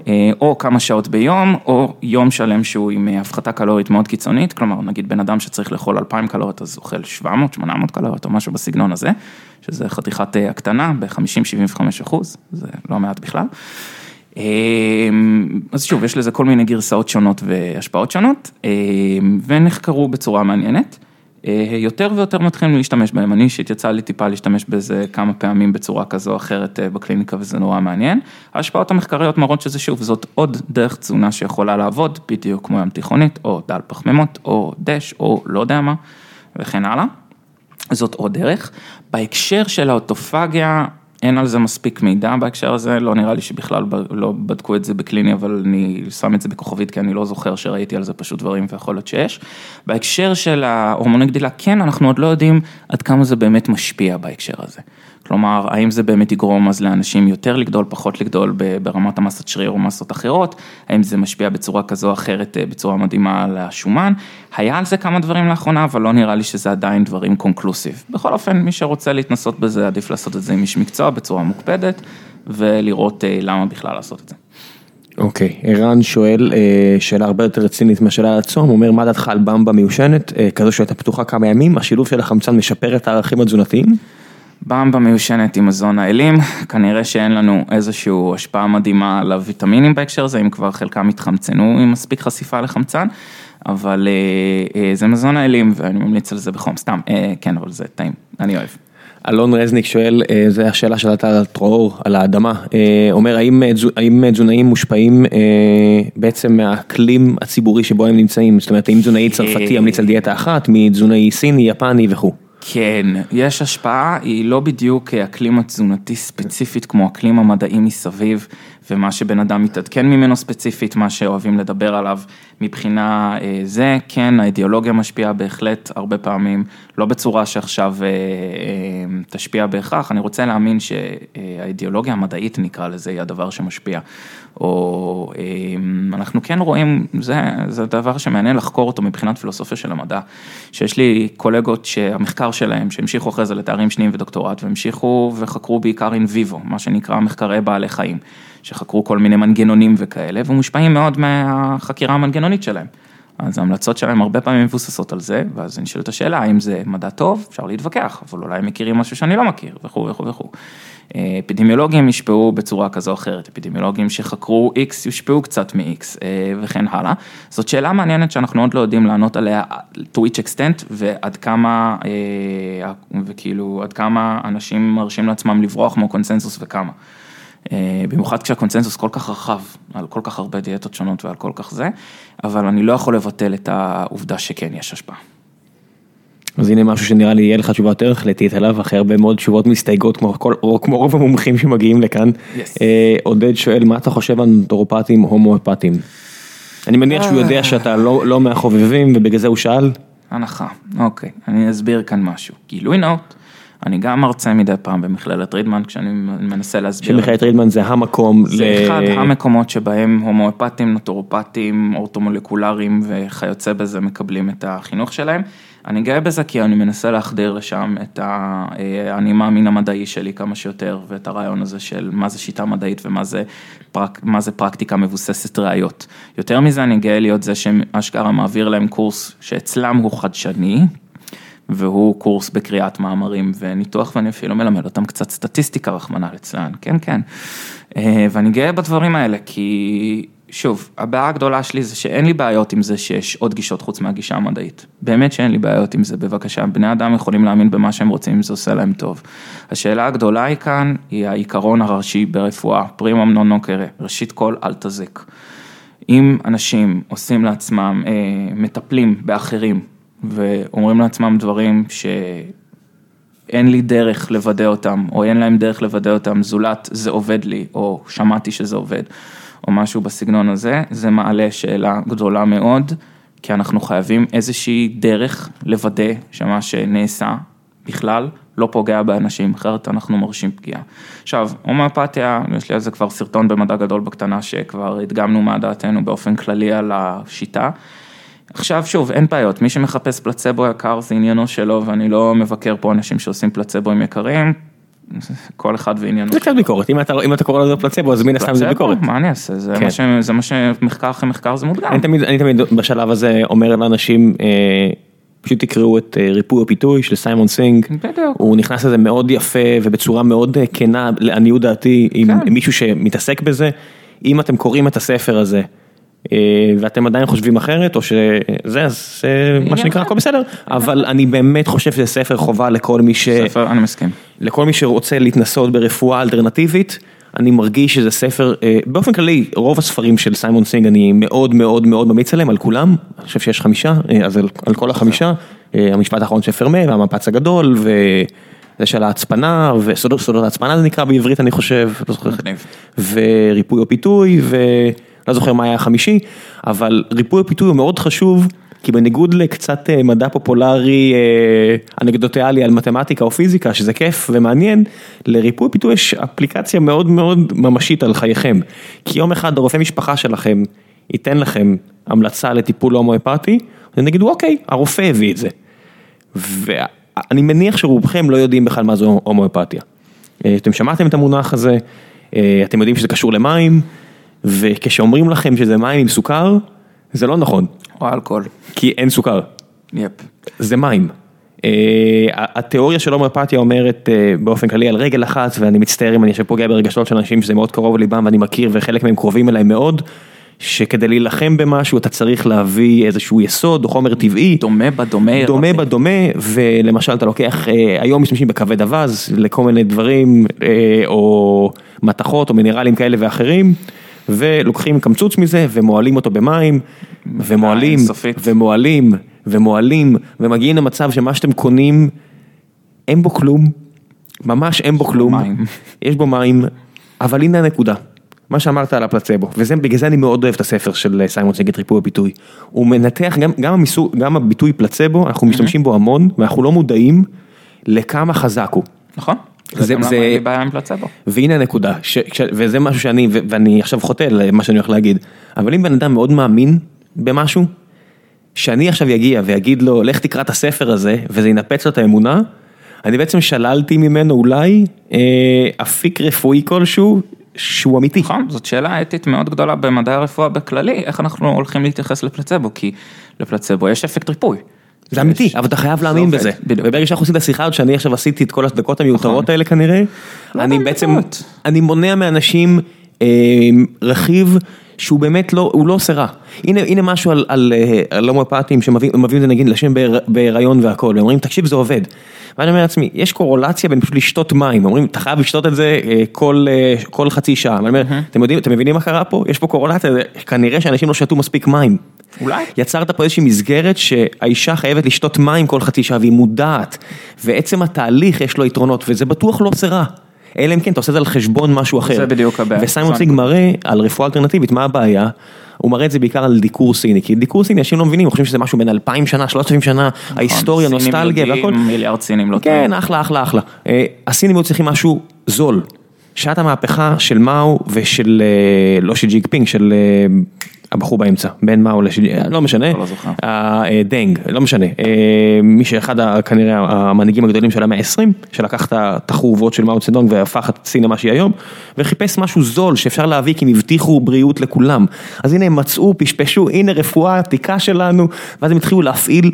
Speaker 2: אה, או כמה שעות ביום, או יום שלם שהוא עם אה, הפחתה קלורית מאוד קיצונית, כלומר נגיד בן אדם שצריך לאכול 2,000 קלוריות אז אוכל 700, 800 קלוריות או משהו בסגנון הזה, שזה חתיכת אה, הקטנה ב-50-75 אחוז, זה לא מעט בכלל. אז שוב, יש לזה כל מיני גרסאות שונות והשפעות שונות, ונחקרו בצורה מעניינת. אה, יותר ויותר מתחילים להשתמש בהם, אני אישית יצא לי טיפה להשתמש בזה כמה פעמים בצורה כזו או אחרת אה, בקליניקה וזה נורא מעניין. ההשפעות המחקריות מראות שזה שוב, זאת עוד דרך תזונה שיכולה לעבוד, בדיוק כמו ים תיכונית, או דל פחמימות, או דש, או לא יודע מה, וכן הלאה. זאת עוד דרך. בהקשר של האוטופגיה, אין על זה מספיק מידע בהקשר הזה, לא נראה לי שבכלל לא בדקו את זה בקליני, אבל אני שם את זה בכוכבית, כי אני לא זוכר שראיתי על זה פשוט דברים ויכול להיות שיש. בהקשר של ההורמוני גדילה, כן, אנחנו עוד לא יודעים עד כמה זה באמת משפיע בהקשר הזה. כלומר, האם זה באמת יגרום אז לאנשים יותר לגדול, פחות לגדול ברמת המסת שריר או מסות אחרות, האם זה משפיע בצורה כזו או אחרת, אה, בצורה מדהימה על השומן. היה על זה כמה דברים לאחרונה, אבל לא נראה לי שזה עדיין דברים קונקלוסיב. בכל אופן, מי שרוצה להתנסות בזה, עדיף לעשות את זה עם איש מקצוע בצורה מוקפדת, ולראות אה, למה בכלל לעשות את זה.
Speaker 1: אוקיי, okay. ערן שואל אה, שאלה הרבה יותר רצינית מהשאלה על הצום, הוא אומר מה דעתך על במבה מיושנת, כזו שהייתה פתוחה כמה ימים, השילוב של החמצן משפר את הערכים התזונתיים?
Speaker 2: במבה מיושנת עם מזון האלים, כנראה שאין לנו איזושהי השפעה מדהימה על הוויטמינים בהקשר הזה, אם כבר חלקם התחמצנו עם מספיק חשיפה לחמצן, אבל אה, אה, זה מזון האלים ואני ממליץ על זה בחום, סתם, אה, כן, אבל זה טעים, אני אוהב.
Speaker 1: אלון רזניק שואל, אה, זו השאלה שאלת על טרור, על האדמה, אה, אומר האם, אה, האם תזונאים מושפעים אה, בעצם מהאקלים הציבורי שבו הם נמצאים, זאת אומרת האם תזונאי צרפתי ימליץ על דיאטה אחת, מתזונאי סיני, יפני וכו'.
Speaker 2: כן, יש השפעה, היא לא בדיוק אקלים התזונתי ספציפית כמו אקלים המדעי מסביב, ומה שבן אדם מתעדכן ממנו ספציפית, מה שאוהבים לדבר עליו מבחינה אה, זה, כן, האידיאולוגיה משפיעה בהחלט הרבה פעמים, לא בצורה שעכשיו אה, אה, תשפיע בהכרח, אני רוצה להאמין שהאידיאולוגיה המדעית נקרא לזה, היא הדבר שמשפיע, או אנחנו כן רואים, זה, זה דבר שמעניין לחקור אותו מבחינת פילוסופיה של המדע, שיש לי קולגות שהמחקר שלהם, שהמשיכו אחרי זה לתארים שניים ודוקטורט, והמשיכו וחקרו בעיקר אין ויבו, מה שנקרא מחקרי בעלי חיים, שחקרו כל מיני מנגנונים וכאלה, ומושפעים מאוד מהחקירה המנגנונית שלהם. אז ההמלצות שלהם הרבה פעמים מבוססות על זה, ואז אני שואל את השאלה, האם זה מדע טוב? אפשר להתווכח, אבל אולי הם מכירים משהו שאני לא מכיר, וכו' וכו' וכו'. אה, אפידמיולוגים יושפעו בצורה כזו או אחרת, אפידמיולוגים שחקרו X יושפעו קצת מ-X אה, וכן הלאה. זאת שאלה מעניינת שאנחנו עוד לא יודעים לענות עליה to which extent ועד כמה, אה, וכאילו, עד כמה אנשים מרשים לעצמם לברוח מהקונסנזוס וכמה. אה, במיוחד כשהקונצנזוס כל כך רחב, על כל כך הרבה דיאטות שונות ועל כל כך זה, אבל אני לא יכול לבטל את העובדה שכן יש השפעה.
Speaker 1: אז הנה משהו שנראה לי יהיה לך תשובה יותר החלטית עליו, אחרי הרבה מאוד תשובות מסתייגות כמו, כל, או כמו רוב המומחים שמגיעים לכאן.
Speaker 2: Yes.
Speaker 1: אה, עודד שואל, מה אתה חושב על נוטורופטים הומואפטים? אני מניח שהוא יודע שאתה לא, לא מהחובבים ובגלל זה הוא שאל.
Speaker 2: הנחה, אוקיי, אני אסביר כאן משהו. גילוי נאות, אני גם מרצה מדי פעם במכללת רידמן, כשאני מנסה להסביר.
Speaker 1: שמכללת רידמן זה המקום.
Speaker 2: זה אחד המקומות שבהם הומואפטים, נוטורופטים, אורטומולקולריים וכיוצא בזה מקבלים את החינוך שלהם. אני גאה בזה כי אני מנסה להחדיר לשם את האני מאמין המדעי שלי כמה שיותר, ואת הרעיון הזה של מה זה שיטה מדעית ומה זה, פרק, מה זה פרקטיקה מבוססת ראיות. יותר מזה אני גאה להיות זה שאשכרה מעביר להם קורס שאצלם הוא חדשני, והוא קורס בקריאת מאמרים וניתוח, ואני אפילו מלמד אותם קצת סטטיסטיקה, רחמנא ליצלן, כן, כן. אה, ואני גאה בדברים האלה, כי שוב, הבעיה הגדולה שלי זה שאין לי בעיות עם זה שיש עוד גישות חוץ מהגישה המדעית. באמת שאין לי בעיות עם זה, בבקשה, בני אדם יכולים להאמין במה שהם רוצים, אם זה עושה להם טוב. השאלה הגדולה היא כאן, היא העיקרון הראשי ברפואה, פרימום נון נוקרה, ראשית כל, אל תזק. אם אנשים עושים לעצמם, אה, מטפלים באחרים, ואומרים לעצמם דברים שאין לי דרך לוודא אותם, או אין להם דרך לוודא אותם, זולת זה עובד לי, או שמעתי שזה עובד, או משהו בסגנון הזה, זה מעלה שאלה גדולה מאוד, כי אנחנו חייבים איזושהי דרך לוודא שמה שנעשה בכלל לא פוגע באנשים, אחרת אנחנו מרשים פגיעה. עכשיו, הומואפתיה, יש לי על זה כבר סרטון במדע גדול בקטנה, שכבר הדגמנו מה דעתנו באופן כללי על השיטה. עכשיו שוב, אין בעיות, מי שמחפש פלצבו יקר זה עניינו שלו, ואני לא מבקר פה אנשים שעושים פלצבוים יקרים, כל אחד ועניינו.
Speaker 1: זה קצת ביקורת, אם אתה, אם אתה קורא לזה פלצבו אז מן הסתם זה? ביקורת.
Speaker 2: מה אני אעשה? זה
Speaker 1: כן.
Speaker 2: מה ש- זה מה שמחקר אחרי מחקר זה מודגם.
Speaker 1: אני תמיד, אני תמיד בשלב הזה אומר לאנשים, אה, פשוט תקראו את אה, ריפוי או פיתוי של סיימון סינג,
Speaker 2: בדיוק.
Speaker 1: הוא נכנס לזה מאוד יפה ובצורה מאוד אה, כנה, לעניות דעתי, עם
Speaker 2: כן.
Speaker 1: מישהו שמתעסק בזה, אם אתם קוראים את הספר הזה. אה, ואתם עדיין חושבים אחרת או שזה אז אה, מה שנקרא הכל בסדר. אבל אני באמת חושב שזה ספר חובה לכל מי ש...
Speaker 2: ספר, אני מסכים.
Speaker 1: לכל מי שרוצה להתנסות ברפואה אלטרנטיבית, אני מרגיש שזה ספר, אה, באופן כללי, רוב הספרים של סיימון סינג אני מאוד מאוד מאוד ממליץ עליהם, על כולם, אני חושב שיש חמישה, אז על, על כל החמישה, המשפט האחרון של פרמה, והמפץ הגדול, וזה של ההצפנה, וסודות סודות ההצפנה זה נקרא בעברית אני חושב, לא זוכר. וריפוי או פיתוי, ולא זוכר מה היה החמישי, אבל ריפוי או פיתוי הוא מאוד חשוב. כי בניגוד לקצת אה, מדע פופולרי אה, אנקדוטיאלי על מתמטיקה או פיזיקה, שזה כיף ומעניין, לריפוי פיתוי יש אפליקציה מאוד מאוד ממשית על חייכם. כי יום אחד הרופא משפחה שלכם ייתן לכם המלצה לטיפול הומואפתי, ונגידו אוקיי, הרופא הביא את זה. ואני מניח שרובכם לא יודעים בכלל מה זה הומואפתיה. אה, אתם שמעתם את המונח הזה, אתם יודעים שזה קשור למים, וכשאומרים לכם שזה מים עם סוכר, זה לא נכון.
Speaker 2: או אלכוהול.
Speaker 1: כי אין סוכר,
Speaker 2: יפ.
Speaker 1: זה מים. Uh, התיאוריה של הומואפתיה אומרת uh, באופן כללי על רגל אחת, ואני מצטער אם אני עכשיו פוגע ברגשות של אנשים שזה מאוד קרוב לליבם ואני מכיר וחלק מהם קרובים אליי מאוד, שכדי להילחם במשהו אתה צריך להביא איזשהו יסוד או חומר טבעי.
Speaker 2: דומה בדומה.
Speaker 1: דומה בדומה, ולמשל אתה לוקח, אה, היום משתמשים בכבד אווז לכל מיני דברים, אה, או מתכות או מינרלים כאלה ואחרים, ולוקחים קמצוץ מזה ומועלים אותו במים, ומועלים. ומועלים, ומועלים, ומגיעים למצב שמה שאתם קונים, אין בו כלום, ממש אין בו כלום. יש בו מים, אבל הנה הנקודה. מה שאמרת על הפלצבו, ובגלל זה אני מאוד אוהב את הספר של סיימון סגת ריפוי הביטוי. הוא מנתח גם, גם, המיסו, גם הביטוי פלצבו, אנחנו משתמשים בו המון, ואנחנו לא מודעים לכמה חזק הוא.
Speaker 2: נכון.
Speaker 1: זה-
Speaker 2: בעיה עם פלצבו.
Speaker 1: והנה הנקודה, ש, ש, וזה משהו שאני, ו- ואני עכשיו חוטא למה שאני הולך להגיד, אבל אם בן אדם מאוד מאמין במשהו, שאני עכשיו אגיע ויגיד לו, לך תקרא את הספר הזה, וזה ינפץ לו את האמונה, אני בעצם שללתי ממנו אולי אה, אפיק רפואי כלשהו, שהוא אמיתי.
Speaker 2: נכון, זאת שאלה אתית מאוד גדולה במדעי הרפואה בכללי, איך אנחנו הולכים להתייחס לפלצבו, כי לפלצבו יש אפקט ריפוי.
Speaker 1: זה אמיתי, אבל אתה חייב להאמין בזה. וברגע שאנחנו עושים את השיחה הזאת, שאני עכשיו עשיתי את כל הדקות המיותרות האלה כנראה, אני בעצם,
Speaker 2: מיותרות.
Speaker 1: אני מונע מאנשים אה, רכיב שהוא באמת לא, הוא לא עושה רע. הנה, הנה משהו על, על, אה, על הומואפטים שמביאים מביאים את זה נגיד לשם בהיר- בהיריון והכל, והם אומרים תקשיב זה עובד. ואני אומר לעצמי, יש קורולציה בין פשוט לשתות מים, אומרים אתה חייב לשתות את זה אה, כל, אה, כל חצי שעה, ואני אומר, אתם יודעים, אתם מבינים מה קרה פה? יש פה קורולציה, כנראה שאנשים לא שתו מספיק מים.
Speaker 2: אולי.
Speaker 1: יצרת פה איזושהי מסגרת שהאישה חייבת לשתות מים כל חצי שעה והיא מודעת, ועצם התהליך יש לו יתרונות, וזה בטוח לא עושה רע. אלא אם כן אתה עושה את זה על חשבון משהו אחר.
Speaker 2: זה בדיוק הבעיה.
Speaker 1: וסיימון סיג מראה על רפואה אלטרנטיבית, מה הבעיה? הוא מראה את זה בעיקר על דיקור סיני, כי דיקור סיני אנשים לא מבינים, חושבים שזה משהו בין 2,000 שנה, 3,000 שנה, ההיסטוריה,
Speaker 2: נכון, סינים
Speaker 1: נוסטלגיה והכל.
Speaker 2: מיליארד סינים לא
Speaker 1: כן. אחלה, אחלה, אחלה. אה, הסינים היו צריכים משהו זול. שעת המהפכה של מאו ושל, אה, לא של ג'ינפינג, של אה, הבחור באמצע, בין מאו לשי, אה, לא משנה.
Speaker 2: לא זוכר.
Speaker 1: אה, אה, דנג, לא משנה. מי שאחד כנראה המנהיגים הגדולים של המאה ה-20, שלקח את החורבות של מאו צדונג והפך את סין למה שהיא היום, וחיפש משהו זול שאפשר להביא כי הם הבטיחו בריאות לכולם. אז הנה הם מצאו, פשפשו, הנה רפואה עתיקה שלנו, ואז הם התחילו להפעיל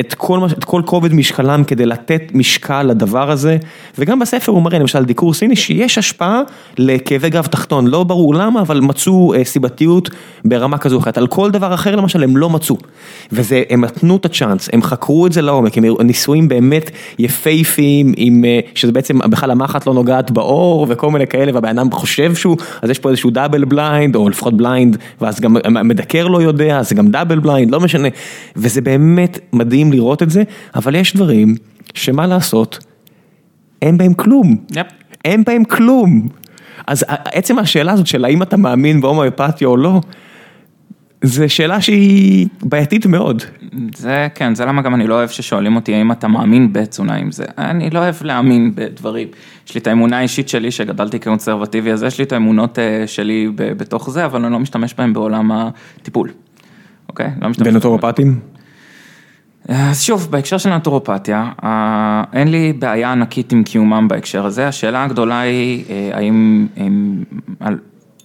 Speaker 1: את כל, את כל כובד משקלם כדי לתת משקל לדבר הזה, וגם בספר הוא מראה למשל דיקור סיני שיש השפעה לכאבי גב תחתון, לא ברור למה, אבל מצאו אה, סיבתיות ברמה כזו אחרת, על כל דבר אחר למשל הם לא מצאו, וזה, הם נתנו את הצ'אנס, הם חקרו את זה לעומק, הם ניסויים באמת יפהפיים, עם, אה, שזה בעצם בכלל המחט לא נוגעת באור וכל מיני כאלה, והבן אדם חושב שהוא, אז יש פה איזשהו double blind, או לפחות blind, ואז גם המדקר לא יודע, זה גם double blind, לא משנה, וזה באמת מדהים לראות את זה, אבל יש דברים שמה לעשות, אין בהם כלום.
Speaker 2: yep.
Speaker 1: אין בהם כלום. אז עצם השאלה הזאת של האם אתה מאמין בהומואפתיה או לא, זו שאלה שהיא בעייתית מאוד.
Speaker 2: זה כן, זה למה גם אני לא אוהב ששואלים אותי האם אתה מאמין בתזונה עם זה. אני לא אוהב להאמין בדברים. יש לי את האמונה האישית שלי שגדלתי כקונסרבטיבי, אז יש לי את האמונות אה, שלי בתוך זה, אבל אני לא משתמש בהם בעולם הטיפול. אוקיי? לא משתמש בהם.
Speaker 1: ונוטורופטים?
Speaker 2: אז שוב, בהקשר של נטורופתיה, אה, אין לי בעיה ענקית עם קיומם בהקשר הזה, השאלה הגדולה היא, אה, האם,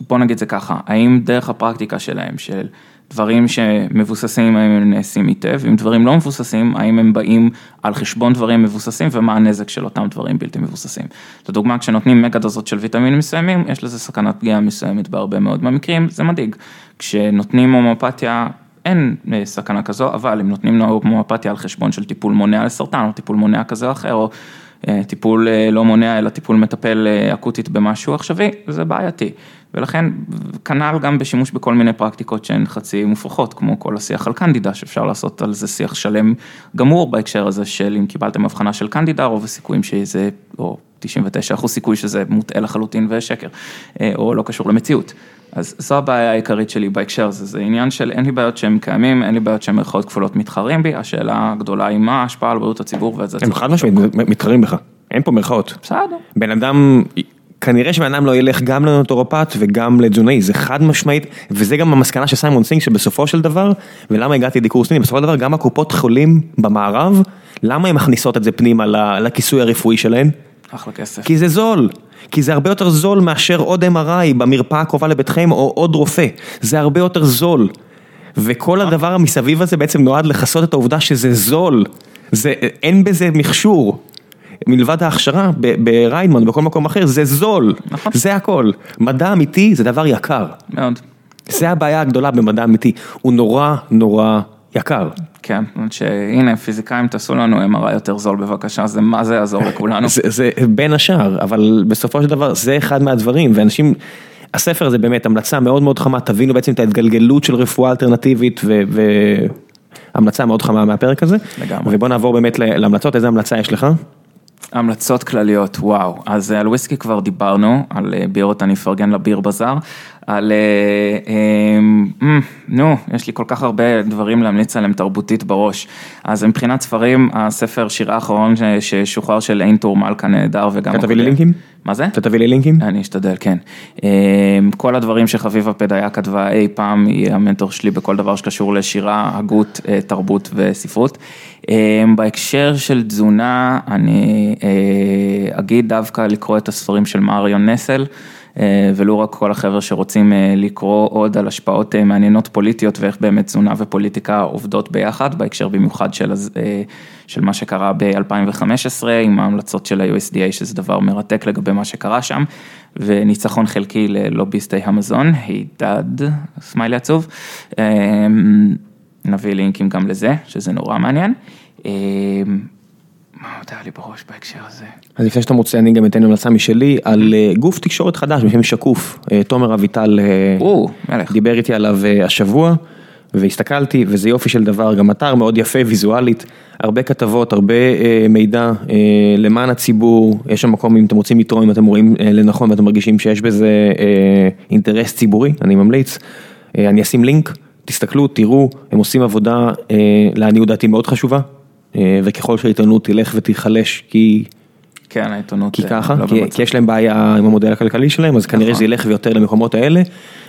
Speaker 2: בוא נגיד זה ככה, האם דרך הפרקטיקה שלהם, של דברים שמבוססים, האם הם נעשים היטב, אם דברים לא מבוססים, האם הם באים על חשבון דברים מבוססים, ומה הנזק של אותם דברים בלתי מבוססים. לדוגמה, כשנותנים מגה דוזות של ויטמינים מסוימים, יש לזה סכנת פגיעה מסוימת בהרבה מאוד מהמקרים, זה מדאיג. כשנותנים הומואפתיה, אין אה, סכנה כזו, אבל אם נותנים לו הומואפתיה על חשבון של טיפול מונע לסרטן, או טיפול מונע כזה או אחר, או אה, טיפול אה, לא מונע, אלא טיפול מטפל אקוטית במשהו עכשווי, זה בעייתי. ולכן, כנ"ל גם בשימוש בכל מיני פרקטיקות שהן חצי מופרכות, כמו כל השיח על קנדידה, שאפשר לעשות על זה שיח שלם גמור בהקשר הזה של אם קיבלתם אבחנה של קנדידה, רוב הסיכויים שזה, או 99 אחוז סיכוי שזה מוטעה לחלוטין ושקר, אה, או לא קשור למציאות. אז זו הבעיה העיקרית שלי בהקשר הזה, זה עניין של אין לי בעיות שהם קיימים, אין לי בעיות שהם מירכאות כפולות מתחרים בי, השאלה הגדולה היא מה ההשפעה על בריאות הציבור ואת זה
Speaker 1: הם חד משמעית מתחרים בך, אין פה מירכאות.
Speaker 2: בסדר.
Speaker 1: בן אדם, כנראה שבן אדם לא ילך גם לנטורופת וגם לתזונאי, זה חד משמעית, וזה גם המסקנה של סיימון סינג שבסופו של דבר, ולמה הגעתי לדיקור סיני, בסופו של דבר גם הקופות חולים במערב, למה הן מכניסות את זה פנימה לכיסוי הרפואי שלהן?
Speaker 2: אחלה כסף.
Speaker 1: כי זה זול. כי זה הרבה יותר זול מאשר עוד MRI במרפאה הקרובה לביתכם או עוד רופא. זה הרבה יותר זול. וכל הדבר המסביב הזה בעצם נועד לכסות את העובדה שזה זול. זה, אין בזה מכשור. מלבד ההכשרה ב- בריידמן, בכל מקום אחר, זה זול.
Speaker 2: נכון.
Speaker 1: זה הכל. מדע אמיתי זה דבר יקר.
Speaker 2: מאוד.
Speaker 1: זה הבעיה הגדולה במדע אמיתי, הוא נורא נורא יקר.
Speaker 2: כן, שהנה פיזיקאים תעשו לנו MRI יותר זול בבקשה, זה מה זה יעזור לכולנו.
Speaker 1: זה, זה בין השאר, אבל בסופו של דבר זה אחד מהדברים, ואנשים, הספר הזה באמת המלצה מאוד מאוד חמה, תבינו בעצם את ההתגלגלות של רפואה אלטרנטיבית, והמלצה מאוד חמה מהפרק הזה.
Speaker 2: לגמרי.
Speaker 1: ובוא נעבור באמת להמלצות, איזה המלצה יש לך?
Speaker 2: המלצות כלליות, וואו, אז על וויסקי כבר דיברנו, על אה, בירות אני אפרגן לביר בזאר, על, אה, אה, נו, יש לי כל כך הרבה דברים להמליץ עליהם תרבותית בראש, אז מבחינת ספרים, הספר שירה האחרון ששוחרר של אין טור מלכה נהדר וגם...
Speaker 1: אתה תביא לי לינקים?
Speaker 2: מה זה?
Speaker 1: אתה תביא לי לינקים?
Speaker 2: אני אשתדל, כן. כל הדברים שחביבה פדיה כתבה אי פעם, היא המנטור שלי בכל דבר שקשור לשירה, הגות, תרבות וספרות. בהקשר של תזונה, אני אגיד דווקא לקרוא את הספרים של מריון נסל. ולא רק כל החבר'ה שרוצים לקרוא עוד על השפעות מעניינות פוליטיות ואיך באמת תזונה ופוליטיקה עובדות ביחד, בהקשר במיוחד של, של מה שקרה ב-2015 עם ההמלצות של ה-USDA, שזה דבר מרתק לגבי מה שקרה שם, וניצחון חלקי ללוביסטי המזון, הידד, סמיילי עצוב, נביא לינקים גם לזה, שזה נורא מעניין. מה עוד היה לי בראש בהקשר הזה?
Speaker 1: אז לפני שאתה מוצא, אני גם אתן המלצה משלי על גוף תקשורת חדש בשם שקוף, תומר אביטל דיבר איתי עליו השבוע, והסתכלתי, וזה יופי של דבר, גם אתר מאוד יפה ויזואלית, הרבה כתבות, הרבה מידע למען הציבור, יש שם מקום אם אתם רוצים לתרום, אם אתם רואים לנכון ואתם מרגישים שיש בזה אינטרס ציבורי, אני ממליץ, אני אשים לינק, תסתכלו, תראו, הם עושים עבודה לעניות דעתי מאוד חשובה. וככל שהעיתונות תלך ותיחלש כי...
Speaker 2: כן, העיתונות...
Speaker 1: כי ככה, לא כי, כי יש להם בעיה עם המודל הכלכלי שלהם, אז כנראה נכון. זה ילך ויותר למקומות האלה,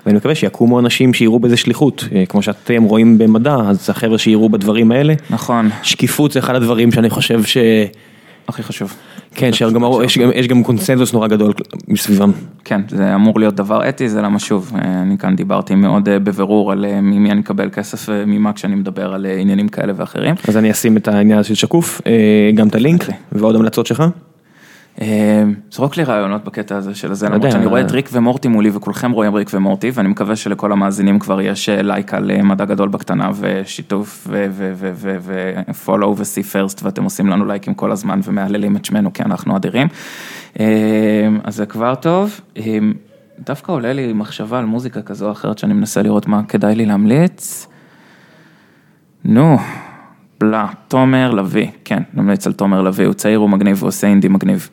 Speaker 1: ואני מקווה שיקומו אנשים שיראו בזה שליחות, כמו שאתם רואים במדע, אז החבר'ה שיראו בדברים האלה.
Speaker 2: נכון.
Speaker 1: שקיפות זה אחד הדברים שאני חושב ש...
Speaker 2: הכי חשוב.
Speaker 1: כן, יש גם קונסנזוס נורא גדול מסביבם.
Speaker 2: כן, זה אמור להיות דבר אתי, זה למה שוב, אני כאן דיברתי מאוד בבירור על ממי אני אקבל כסף וממה כשאני מדבר על עניינים כאלה ואחרים.
Speaker 1: אז אני אשים את העניין של שקוף, גם את הלינק ועוד המלצות שלך.
Speaker 2: זרוק לי רעיונות בקטע הזה של זה, למרות שאני רואה את ריק ומורטי מולי וכולכם רואים ריק ומורטי ואני מקווה שלכל המאזינים כבר יש לייק על מדע גדול בקטנה ושיתוף ופולו וסי פרסט ואתם עושים לנו לייקים כל הזמן ומהללים את שמנו כי אנחנו אדירים. אז זה כבר טוב, דווקא עולה לי מחשבה על מוזיקה כזו או אחרת שאני מנסה לראות מה כדאי לי להמליץ. נו. בלה, תומר לביא, כן, נמליץ על תומר לביא, הוא צעיר, הוא מגניב, הוא עושה אינדי מגניב.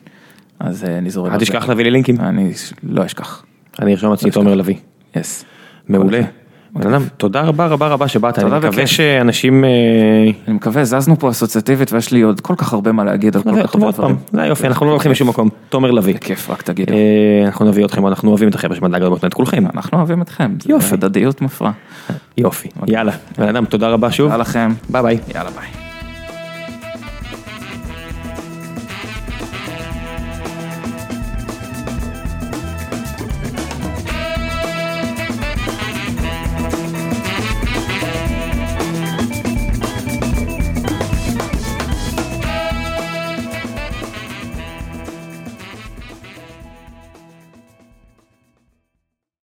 Speaker 2: אז אני זורק.
Speaker 1: אל תשכח להביא לי לינקים.
Speaker 2: אני לא אשכח.
Speaker 1: אני ארשום עצמי תומר לביא.
Speaker 2: יס.
Speaker 1: מעולה. אדם, תודה רבה רבה רבה שבאת, אני מקווה שאנשים...
Speaker 2: אני מקווה, זזנו פה אסוציאטיבית ויש לי עוד כל כך הרבה מה להגיד על כל כך הרבה דברים.
Speaker 1: זה יופי, אנחנו לא הולכים לשום מקום, תומר לביא.
Speaker 2: בכיף, רק תגידו.
Speaker 1: אנחנו נביא אתכם, אנחנו אוהבים את החבר'ה של מדע גדול את כולכם.
Speaker 2: אנחנו אוהבים אתכם,
Speaker 1: יופי.
Speaker 2: הדדיות מפרה.
Speaker 1: יופי, יאללה, בן אדם, תודה רבה שוב.
Speaker 2: תודה לכם.
Speaker 1: ביי ביי.
Speaker 2: יאללה ביי.